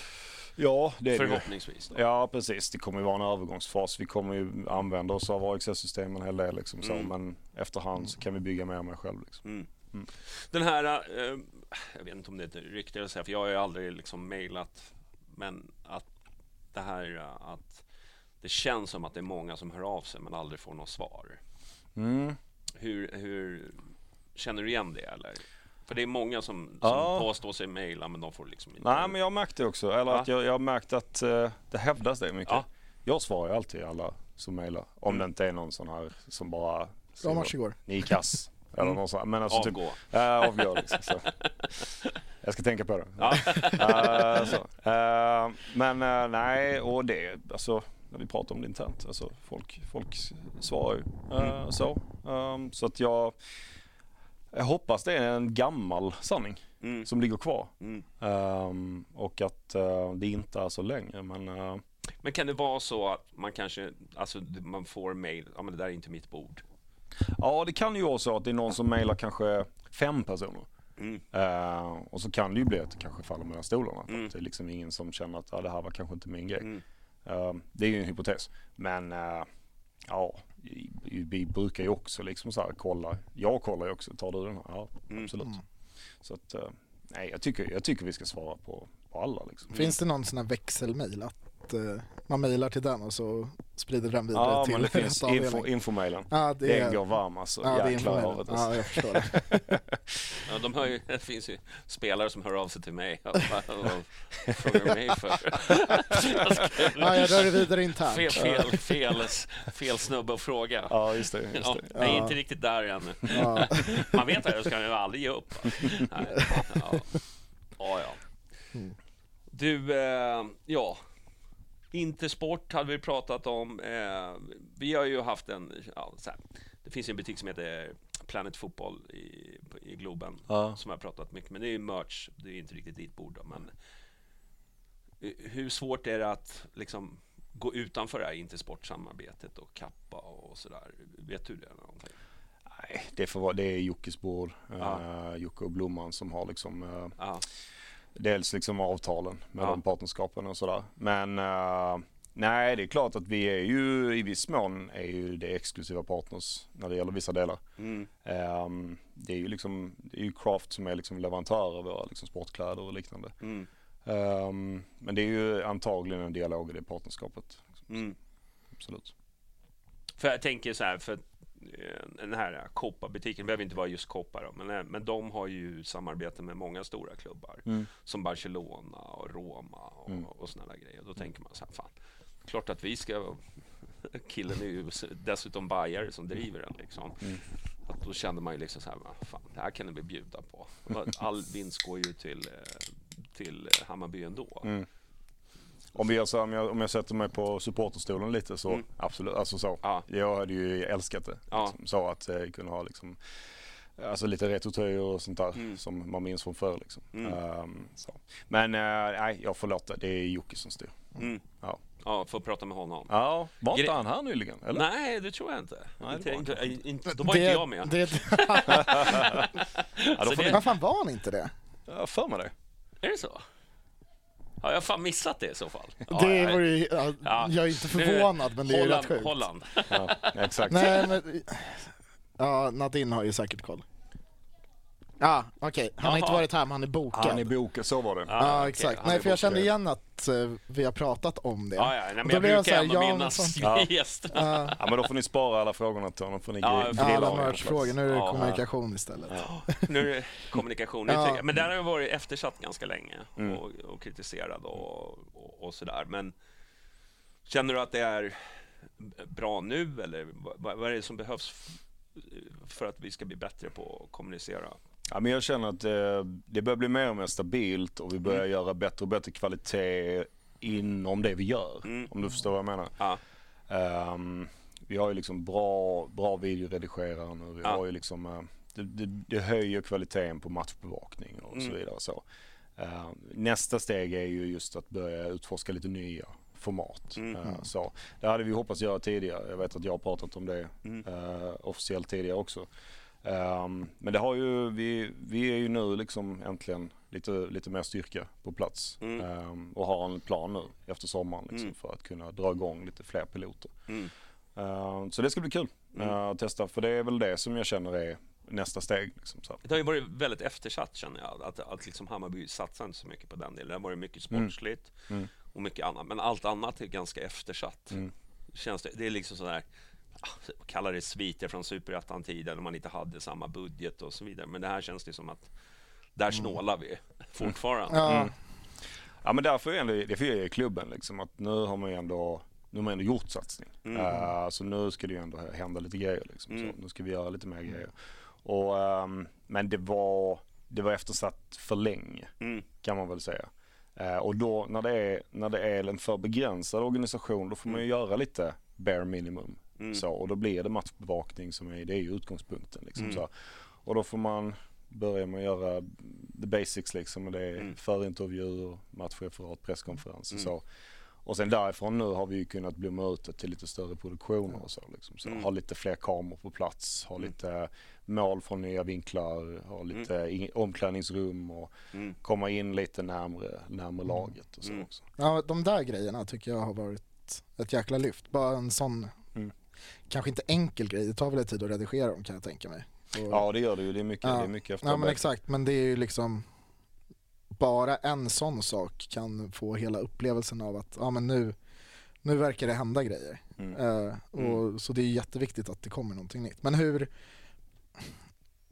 Ja, det är det. Förhoppningsvis. Då. Ja, precis. Det kommer ju vara en övergångsfas. Vi kommer ju använda oss av AXS-system en hel del. Liksom, så. Mm. Men efterhand så kan vi bygga mer och mer själv. Liksom. Mm. Mm. Den här, eh, jag vet inte om det är ett rykte eller så, här, för jag har ju aldrig liksom mejlat, men att det här eh, att det känns som att det är många som hör av sig men aldrig får något svar. Mm. Hur, hur känner du igen det eller? För det är många som, som Ja. påstår sig mejla men de får liksom inte. Nej, men jag har märkt det också. Eller Ja. att jag, jag har märkt att eh, det hävdas det mycket. Ja. Jag svarar ju alltid alla som mejlar. Om Mm. det inte är någon sån här som bara Bra match igår. Ni är kass. Eller Mm. någon sån. Men alltså typ, Avgå. Ja, avgå liksom. Så. Jag ska tänka på det. Ja. Så. Eh, men nej, och det, alltså när vi pratar om det internt, alltså folk, folk svarar ju eh, så. Um, så att jag, jag hoppas det är en gammal sanning Mm. som ligger kvar. Mm. Um, och att eh, det inte är så länge. Men eh, Men kan det vara så att man kanske, alltså man får mejl, ja men det där är inte mitt bord. ja, det kan ju vara så att det är någon som mejlar kanske fem personer. Mm. Eh, och så kan det ju bli att det kanske faller mellan stolarna. Mm. att det är liksom ingen som känner att ah, det här var kanske inte min grej. Eh, det är ju en hypotes. Men eh, ja, vi, vi brukar ju också liksom så här kolla. Jag kollar ju också. Tar du den här? Ja, Mm. absolut. Mm. Så att eh, nej, jag tycker, jag tycker vi ska svara på, på alla liksom. Finns det någon sån här växelmail att eh, man mailar till den och så sprider den vidare Ja, till men det finns info, infomailen. Ja, det Den är, går varm alltså. ja, det är Jäklar havet, alltså. Ja, jag förstår det. Ja, de hör ju, det finns ju spelare som hör av sig till mig och, och frågar mig för... Ja, jag rör det vidare internt. fel, fel, fel, fel snubbe att fråga. Ja, just det. Just Ja, det. jag är Ja. inte riktigt där ännu. Ja. Man vet att jag ska ju aldrig ge upp. Nej, ja. Ja, ja. Mm. Du, eh, ja. Intersport hade vi pratat om. Eh, vi har ju haft en, ja, så här. det finns en butik som heter Planet Fotboll i, i Globen Ja. som jag har pratat mycket men det är ju merch, det är inte riktigt ditt bord då, men hur svårt är det att liksom gå utanför det här Intersport-samarbetet och kappa och sådär? Vet du det? Någonting? Nej, det, får vara, det är Jockes bord. Ja. Uh, Jocke och Blomman som har liksom eh, Ja, dels liksom avtalen med Ja. de partnerskapen och sådär. Men eh, nej, det är klart att vi är ju i viss mån är ju det exklusiva partners när det gäller vissa delar. mm. Ehm, det är ju liksom, det är ju Craft som är liksom leverantör av våra liksom sportkläder och liknande. Mm. Ehm, men det är ju antagligen en dialog i det partnerskapet. Mm. Absolut. För jag tänker så här, för den här Copa-butiken, behöver inte vara just Copa då, men, eh, men de har ju samarbete med många stora klubbar. Mm. Som Barcelona och Roma och, Mm. och där grejer. Då tänker man så här, fan, klart att vi ska... Killen är ju dessutom bajare som driver den liksom. Mm. Att då kände man ju liksom så här, "Va, fan, det här kan vi bjuda på. All vinst går ju till, eh, till Hammarby ändå. Mm. Om, vi gör så, om, jag, om jag sätter mig på supporterstolen lite så Mm. absolut, alltså så. Ja. Jag hade ju älskat det. Ja. Liksom, så att eh, kunna ha liksom, alltså lite retrotröjor och sånt där Mm. som man minns från förr. Liksom. Mm. Så. Men eh, nej, jag får låta. Det är Jocke som styr. Mm. Ja. Ja, får prata med honom. Ja, var inte Gre- han här nyligen? Eller? Nej, det tror jag inte. Nej, inte, det var inte, inte, inte, då var inte jag med. Det, Ja, då får det- fan var han inte det? jag har för mig det. Är det så? Har jag fan missat det i så fall? det ja, var ju, ja, Ja. Jag är inte Nu- förvånad men det är Holland, rätt sjukt. Holland. Ja, exakt. Nej men, ja Nadine har ju säkert koll. Ja okej, han har inte varit här men han är bokad. Han är bokad, så var det. Ja okej, exakt, han nej för jag kände igen att eh, vi har pratat om det. Ja, ja, nej, Och men då jag jag brukar ändå minnas Ja. gästerna. Ja, Ja, men då får ni spara alla frågorna till honom. Får ni Ja, gri- jag grilla alla merchfrågor, nu är det kommunikation istället. Nu är det kommunikation. Men den har ju varit eftersatt ganska länge Mm. och, och kritiserad och, och, och sådär. Men känner du att det är bra nu eller vad, vad är det som behövs för att vi ska bli bättre på att kommunicera? Ja, men jag känner att det, det börjar bli mer och mer stabilt och vi börjar Mm. göra bättre och bättre kvalitet inom det vi gör. Mm. Om du förstår vad jag menar. Ja. Ehm, vi har ju liksom bra, bra videoredigerare nu. Vi Ja. har ju liksom, eh, det, det, det höjer kvaliteten på matchbevakning och så Mm. vidare. Så. Ehm, nästa steg är ju just att börja utforska lite nya format. Mm. Eh, så. Det hade vi hoppats göra tidigare. Jag vet att jag har pratat om det eh, officiellt tidigare också. Ehm, men det har ju, vi, vi är ju nu liksom äntligen lite, lite mer styrka på plats Mm. Ehm, och har en plan nu efter sommaren liksom, Mm. för att kunna dra igång lite fler piloter. Mm. Ehm, så det ska bli kul Mm. eh, att testa för det är väl det som jag känner är nästa steg. Liksom, så. Det har ju varit väldigt eftersatt känner jag. Att, att liksom Hammarby satsar inte så mycket på den delen. Det har varit mycket sportsligt Mm. och mycket annat. Men allt annat är ganska eftersatt. Mm. Känns det, det är liksom sådär, ah, kalla det sviter från superettan-tiden när man inte hade samma budget och så vidare. Men det här känns det som att där snålar vi fortfarande. Ja, Mm. Ja men därför är ändå, det är ju klubben liksom att nu har man ju ändå nu har man ändå gjort satsning. Mm. Eh, så nu ska det ju ändå hända lite grejer. Liksom, Mm. så. Nu ska vi göra lite mer grejer. Och, ehm, men det var, det var eftersatt för länge Mm. kan man väl säga. Eh, och då när det, är, när det är en för begränsad organisation då får man ju göra lite bare minimum. Mm. Så, och då blir det matchbevakning som är, det är ju utgångspunkten. Liksom, Mm. så. Och då får man börja med att göra the basics liksom. Och det är Mm. förintervjuer, matchreferat, presskonferenser Mm. så. Och sen därifrån nu har vi ju kunnat blomma ut det till lite större produktioner och så. Liksom. så Mm. Ha lite fler kameror på plats, ha Mm. lite mål från nya vinklar, ha lite i- omklädningsrum och Mm. komma in lite närmre, närmre laget och så Mm. också. ja, de där grejerna tycker jag har varit ett jäkla lyft. Bara en sån, Mm. Kanske inte enkel grej, det tar väl tid att redigera dem kan jag tänka mig. Och, Ja det gör det ju, det är mycket, Ja. det är mycket ja men exakt, men det är ju liksom bara en sån sak kan få hela upplevelsen av att ja men nu, nu verkar det hända grejer. Mm. Eh, och, Så det är jätteviktigt att det kommer någonting nytt. Men hur,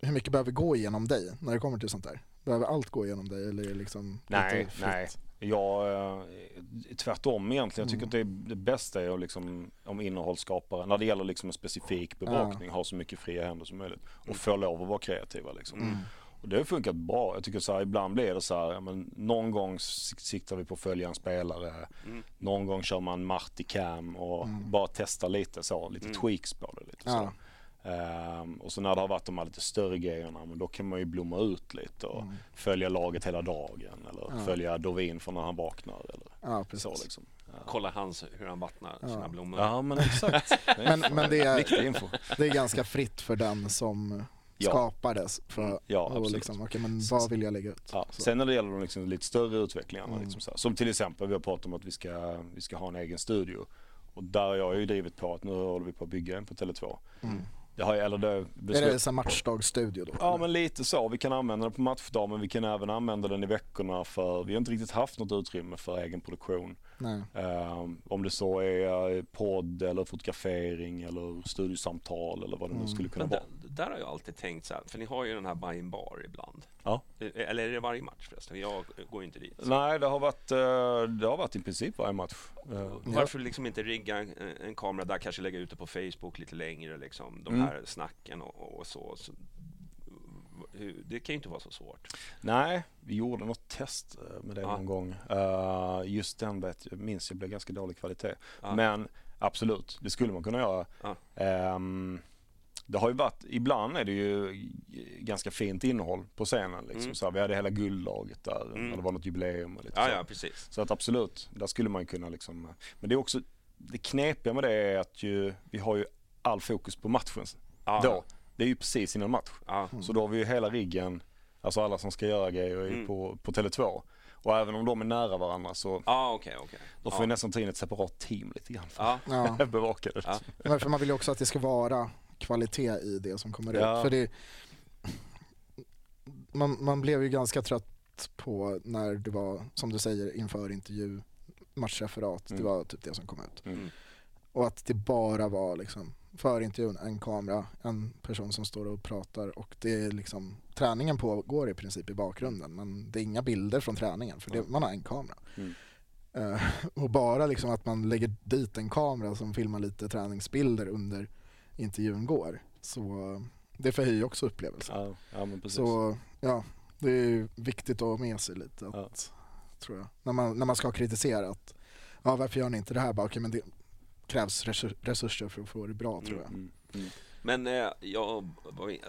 hur mycket behöver gå igenom dig när det kommer till sånt där? Behöver allt gå igenom dig eller är det liksom Nej, lite fritt? nej. Jag, eh, tvärtom egentligen. Jag tycker Mm. att det, det bästa är att liksom, om innehållsskapare, när det gäller liksom en specifik bevakning, ha så mycket fria händer som möjligt. Och få lov att vara kreativa liksom. Mm. Och det har funkat bra. Jag tycker så här, ibland blir det så här, ja, men någon gång sik- siktar vi på att följa en spelare. Mm. Någon gång kör man Marty Cam och Mm. bara testa lite så, lite Mm. tweaks på det. Lite Ja. Ehm, och så när det har varit de här lite större grejerna, men då kan man ju blomma ut lite och Mm. följa laget hela dagen eller Ja. följa Dovin från när han vaknar eller Ja, precis. så liksom. Ja. Kolla hans, hur han vattnar Ja. sina blommor. Ja men exakt. Det är Men, men det, är, Viktig info. det är ganska fritt för den som Ja. skapades för Mm, ja, absolut. liksom, okej men vad vill jag lägga ut? Ja. Sen när det gäller de liksom lite större utvecklingarna, Mm. liksom så här, som till exempel vi har pratat om att vi ska, vi ska ha en egen studio. Och där har jag ju drivit på att nu håller vi på att bygga en på Tele2. Mm. Det har, eller det, Är beslut- det så matchdagsstudio då? Ja men lite så. Vi kan använda den på matchdag men vi kan även använda den i veckorna för vi har inte riktigt haft något utrymme för egen produktion. Nej. Ehm, om det så är eh, podd eller fotografering eller studiosamtal eller vad det nu Mm. skulle kunna Men vara. Där, har jag alltid tänkt så här, för ni har ju den här buy in bar ibland. Ja. Eh, Eller är det varje match förresten? Jag går ju inte dit. Nej det har varit, eh, det har varit i princip varje match. Eh, Varför liksom inte rigga en, en kamera där, kanske lägga ut det på Facebook lite längre liksom, de Mm. här snacken och, och så. så det kan ju inte vara så svårt. Nej, vi gjorde något test eh, med det Ja. någon gång. Eh, just den vet jag, minns jag blev ganska dålig kvalitet. Ja. Men absolut, det skulle man kunna göra. Ja. Ehm, det har ju varit, ibland är det ju ganska fint innehåll på scenen. Liksom. Mm. Så här, vi hade hela guldlaget där Mm. när det var något jubileum och lite Ja, så. ja, precis. Så att absolut, där skulle man ju kunna liksom. Men det är också, det knepiga med det är att ju, vi har ju all fokus på matchen Ja, då. Det är ju precis innan match. Ja, Så då har vi ju hela riggen, alltså alla som ska göra grejer är Mm. på, på Tele2. Och även om de är nära varandra så ja okej, okej. då får ja. vi nästan ta in ett separat team lite grann för att bevaka det. För man vill ju också att det ska vara kvalitet i det som kommer Ja. ut. För det, man, man blev ju ganska trött på när det var, som du säger, inför intervju, matchreferat, Mm. det var typ det som kom ut. Mm. Och att det bara var liksom, för intervjun, en kamera, en person som står och pratar och det är liksom, träningen pågår i princip i bakgrunden men det är inga bilder från träningen för det, man har en kamera. Mm. Eh, och bara liksom att man lägger dit en kamera som filmar lite träningsbilder under intervjun går så det förhöjer också upplevelsen. Ja, ja men precis. Så ja, det är viktigt att ha med sig lite. Att, tror jag. När, man, när man ska kritisera att ja, varför gör ni inte det här? Bara, okay, men det krävs resur- resurser för att få det bra tror jag. Mm, mm. Men eh, ja,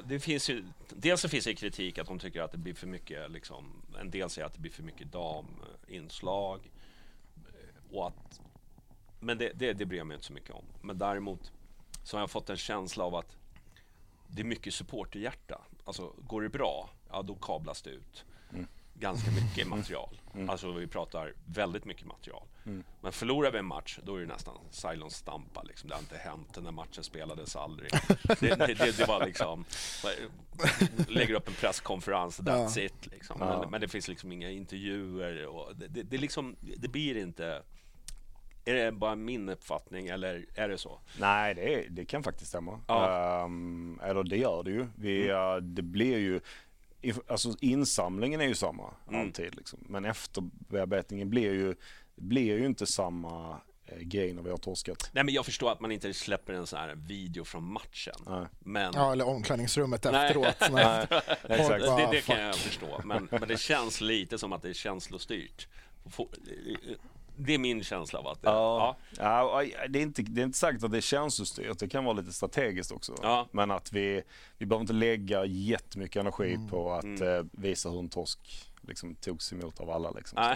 det finns ju, dels så finns det kritik att de tycker att det blir för mycket, liksom, en del säger att det blir för mycket daminslag. eh, Och att, men det, det, det bryr jag mig inte så mycket om. Men däremot så har jag fått en känsla av att det är mycket supporterhjärta. Alltså går det bra, ja då kablas det ut. Mm. Ganska mycket material. Alltså vi pratar väldigt mycket material. Men förlorar vi en match, då är det nästan Cylon stampa. Liksom. Det har inte hänt, den där matchen spelades aldrig. Det, det, det, det var liksom, lägger upp en presskonferens, that's it. Liksom. Men, Ja. men det finns liksom inga intervjuer. Och det, det, liksom, det blir inte... Är det bara min uppfattning eller är det så? Nej, det, det kan faktiskt stämma. Ja. Ehm, eller det gör det ju. Vi, eh, det blir ju Alltså insamlingen är ju samma alltid. Liksom. Men efterbearbetningen blir ju, blir ju inte samma eh, grej när vi har torskat. Nej men jag förstår att man inte släpper en sån här video från matchen. Nej. Men Ja, eller omklädningsrummet Nej. efteråt. när- Exakt. bara, det, det kan jag förstå. Men, men det känns lite som att det är känslostyrt. Det är min känsla av att det, Ja. Ja, det, är inte, det är inte sagt att det är känslostyrt, det kan vara lite strategiskt också. Ja. Men att vi, vi behöver inte lägga jättemycket energi Mm. på att eh, visa hur en torsk liksom, togs emot av alla. Liksom.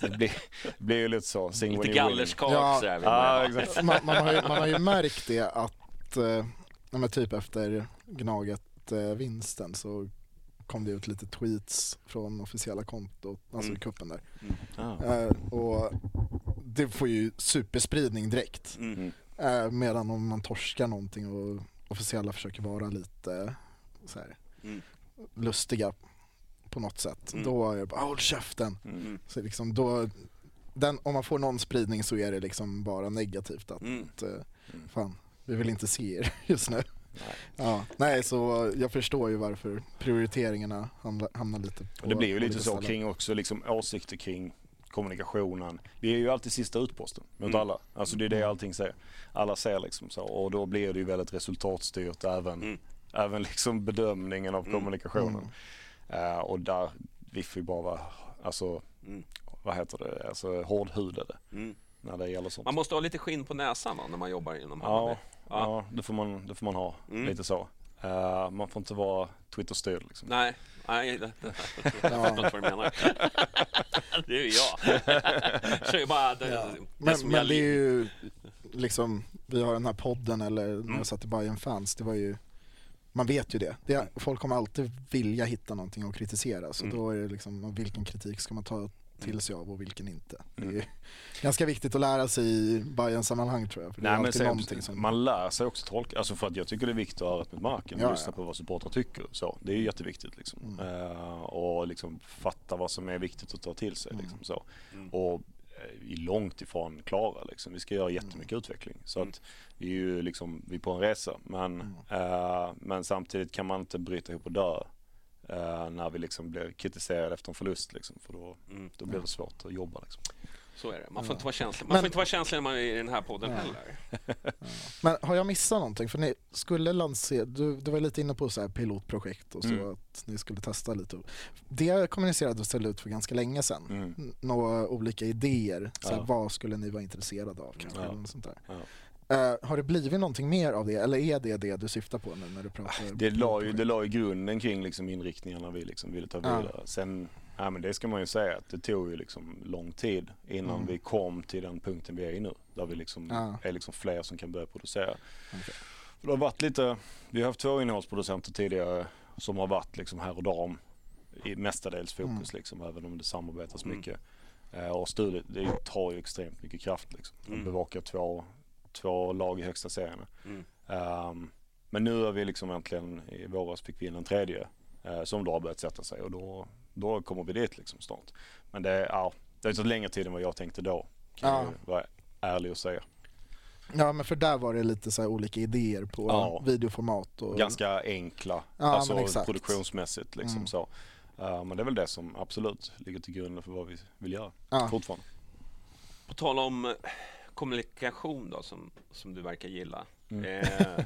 Det, blir, det blir ju lite så. Sing Lite gallerskak Ja. sådär. Ja, exakt. man, man, har ju, man har ju märkt det att, eh, typ efter Gnaget-vinsten så kom det ut lite tweets från officiella kontot, alltså Mm. i kuppen där. Ja. Eh, och det får ju superspridning direkt. Mm. Eh, medan om man torskar någonting och officiella försöker vara lite så här, Mm. lustiga på något sätt, Mm. då är det bara håll käften. Mm. Så liksom då, den, om man får någon spridning så är det liksom bara negativt att Mm. eh, fan, vi vill inte se er just nu. Ja, nej, så jag förstår ju varför prioriteringarna hamnar, hamnar lite på det blir ju lite så ställen. kring också liksom åsikter kring kommunikationen. Vi är ju alltid sista utposten mot Mm. alla. Alltså det är det allting säger. Alla ser liksom så och då blir det ju väldigt resultatstyrt även, Mm. även liksom bedömningen av Mm. kommunikationen. Eh, och där, vi får ju bara vara, alltså, Mm. vad heter det, alltså hårdhudade Mm. när det gäller sånt. Man måste ha lite skinn på näsan va, när man jobbar inom Ja, Hammarby. Ja. det, får man, det får man ha. Mm. Lite så. Eh, man får inte vara Twitter-styrd liksom. Nej, nej, det, det, jag förstår inte vad du menar. Det är ju jag. Kör ju bara det, det Men, men jag det är ju liksom, vi har den här podden eller när Mm. jag satt i Bayern fans det var ju man vet ju det. det är, folk kommer alltid vilja hitta någonting att kritisera så Mm. då är det liksom vilken kritik ska man ta till sig av och vilken inte. Det är Mm. ganska viktigt att lära sig i bayern sammanhang tror jag. Nej, men sen, som... Man lär sig också tolka, alltså för att jag tycker det är viktigt att ha rätt mot marken och Ja, lyssna ja. på vad supportrar tycker. Så, det är ju jätteviktigt liksom. Mm. Eh, och liksom fatta vad som är viktigt att ta till sig. Liksom, så. Mm. Och eh, är långt ifrån klara liksom. Vi ska göra jättemycket Mm. utveckling. Så att vi är ju liksom, vi är på en resa. Men, Mm. eh, men samtidigt kan man inte bryta ihop och dö. Eh, när vi liksom blir kritiserade efter en förlust liksom, för då, Mm. då blir det svårt att jobba liksom. Så är det. Man får inte vara känslig. Man Men- får inte vara känslig när man är i den här podden Ja. heller. Men har jag missat någonting? För ni skulle lansera, du, du var lite inne på så här pilotprojekt och så Mm. att ni skulle testa lite. Det kommunicerade och ställde ut för ganska länge sedan. Mm. Några olika idéer, så här, Ja. vad skulle ni vara intresserade av kanske? Ja. Eller något sånt där. Ja. Eh, har det blivit någonting mer av det eller är det det du syftar på nu när du pratar? Det la ju, det la ju grunden kring liksom inriktningarna vi liksom ville ta Ja. vidare. Sen, ja men det ska man ju säga att det tog ju liksom lång tid innan Mm. vi kom till den punkten vi är i nu. Där vi liksom Ja. är liksom fler som kan börja producera. Okej. För det har varit lite, vi har haft två innehållsproducenter tidigare som har varit liksom här och dam i mestadels fokus Mm. liksom, även om det samarbetas Mm. mycket. Eh, och studiet, det tar ju extremt mycket kraft liksom. Att Mm. bevaka två, två lag i högsta serierna. Mm. Ehm, men nu har vi liksom äntligen, i våras fick vi in en tredje eh, som då har börjat sätta sig och då, då kommer vi dit liksom snart. Men det, ja, det har tagit längre tid än vad jag tänkte då. Kan Ja. jag vara ärlig och säga. Ja men för där var det lite så här olika idéer på Ja. videoformat och Ganska enkla, Ja, men alltså exakt. produktionsmässigt liksom Mm. så. Eh, men det är väl det som absolut ligger till grund för vad vi vill göra Ja. fortfarande. På tal om eh, kommunikation då som, som du verkar gilla. Mm. Eh,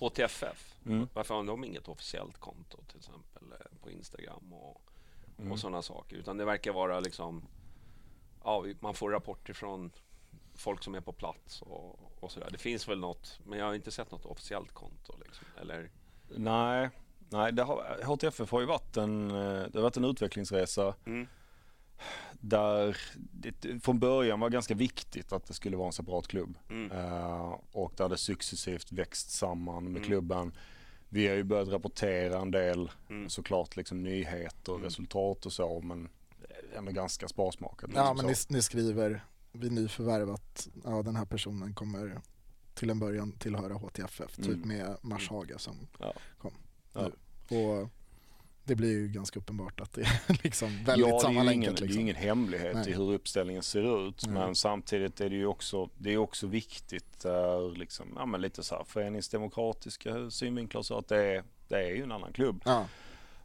HTFF, Mm. varför har de inget officiellt konto till exempel eh, på Instagram och, Mm. och sådana saker? Utan det verkar vara liksom, ja, man får rapporter från folk som är på plats och, och sådär. Det finns väl något, men jag har inte sett något officiellt konto. Liksom. Eller, Nej, nej det har, HTFF har ju varit en, eh, det har varit en utvecklingsresa mm, där det från början var ganska viktigt att det skulle vara en separat klubb. mm, Eh, och där det successivt växt samman med Mm. klubben. Vi har ju börjat rapportera en del mm. såklart liksom nyheter, Mm. resultat och så men ändå ganska sparsmakat. Ja, liksom men ni, ni skriver vid nyförvärv att ja, den här personen kommer till en början tillhöra HTFF, typ Mm. med Mars Haga som Ja. kom Ja. nu. Och det blir ju ganska uppenbart att det är liksom väldigt ja, det är, ju sammanlänkat. ingen, det är liksom. ingen hemlighet Nej. i hur uppställningen ser ut. Nej. Men samtidigt är det ju också, det är också viktigt uh, liksom, ja, men lite så här föreningsdemokratiska synvinklar så att det är, det är ju en annan klubb. Ja,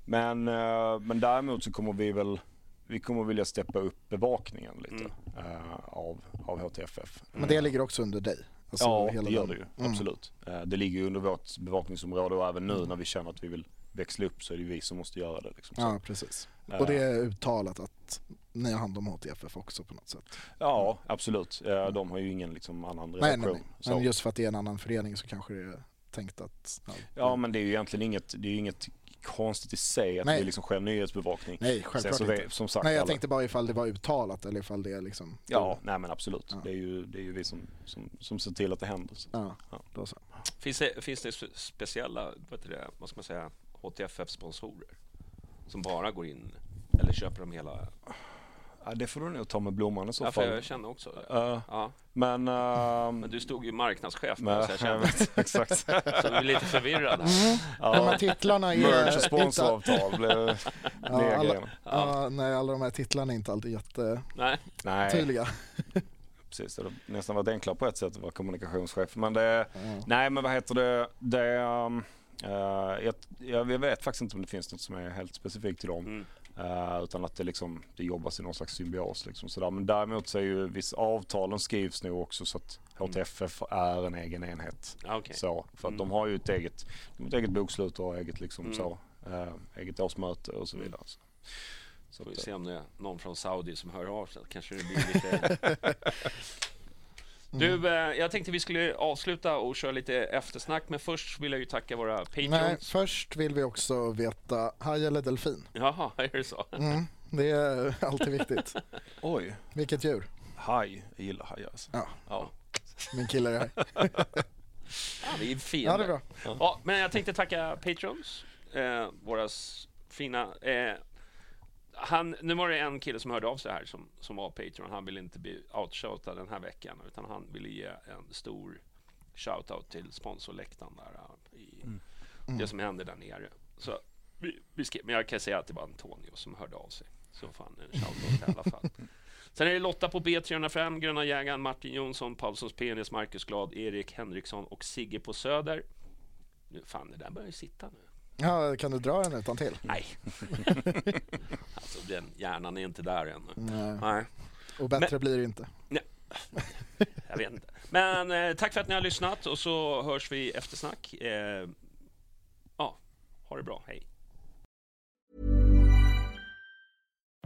Men, eh, men däremot så kommer vi väl vi kommer vilja steppa upp bevakningen lite Mm. eh, av, av HTFF. men det ligger också under dig. Alltså ja, hela det gör den- det ju. Mm. Absolut. Eh, det ligger ju under vårt bevakningsområde och även nu när vi känner att vi vill växla upp så är det vi som måste göra det. Liksom. Ja, precis. eh, Och det är uttalat att ni har hand om HTFF också på något sätt. Ja, absolut. De har ju ingen liksom, annan Nej, nej, nej. Så. Men just för att det är en annan förening så kanske det är tänkt att... Ja, Ja, men det är ju egentligen inget, det är ju inget konstigt i sig att Nej. vi liksom sker nyhetsbevakning. Nej, Sen självklart så inte. vi, som sagt, Nej, jag alla- tänkte bara ifall det var uttalat eller ifall det är liksom... Ja, nej men absolut. Ja. Det, är ju, det är ju vi som, som, som ser till att det händer. Så. Ja, Ja. då så. Finns det, finns det spe- speciella, vad, det, vad ska man säga, HTFF-sponsorer? Som bara går in, eller köper de hela? Ja, det får du nog ta med blomman i så Ja, för fall. jag känner också det. Ja, Ja, men... ehm, men du stod ju marknadschef men- så jag känner vet, exakt. så jag är lite förvirrad. Mm. Här. De här Ja, titlarna är... inte- sponsoravtal blir Ja, nya alla, ja, nej, alla de här titlarna är inte alltid jättetydliga. Precis. Det nästan varit enklare på ett sätt att vara kommunikationschef. Men det, Ja. nej men vad heter det, det um, jag, jag vet faktiskt inte om det finns något som är helt specifikt till dem. mm. Eh, utan att det, liksom, det jobbas i någon slags symbios. Liksom, sådär. Men däremot så är ju viss avtalen skrivs nog också så att HTFF är en egen enhet. ja, okej. Så, för att Mm. de har ju ett eget, de har ett eget bokslut och eget, liksom, Mm. så, eh, eget årsmöte och så vidare. Så, så Får vi se om det är någon från Saudi som hör av sig. Kanske det blir lite... Du, eh, jag tänkte vi skulle avsluta och köra lite eftersnack, men först vill jag ju tacka våra Nej, patreons. först vill vi också veta haj eller delfin. Jaha, är det så? Mm, det är alltid viktigt. oj, Vilket djur? haj. Jag gillar hajar alltså. Ja. Ja. Min kille är här. Ja, vi är fina. Ja, det är bra. Ja, men jag tänkte tacka Patrons, eh, våra fina... Eh, han, nu var det en kille som hörde av sig här som, som var Patreon. Han ville inte bli outshoutad den här veckan utan han ville ge en stor shoutout till sponsorläktaren där eh, i det som händer där nere. Så vi, vi skrev, men jag kan säga att det var Antonio som hörde av sig. Så fan en shoutout i alla fall. Sen är det Lotta på B305, Gröna jägaren, Martin Jonsson, Paulssons penis, Marcus Glad, Erik Henriksson och Sigge på Söder. Nu fan, det där börjar ju sitta nu. Ja, kan du dra den utan till? Nej. alltså den hjärnan är inte där ännu. Nej. Nej, Och bättre blir det inte. jag vet inte. Men eh, tack för att ni har lyssnat och så hörs vi i eftersnack. Eh, ja, ha det bra. Hej.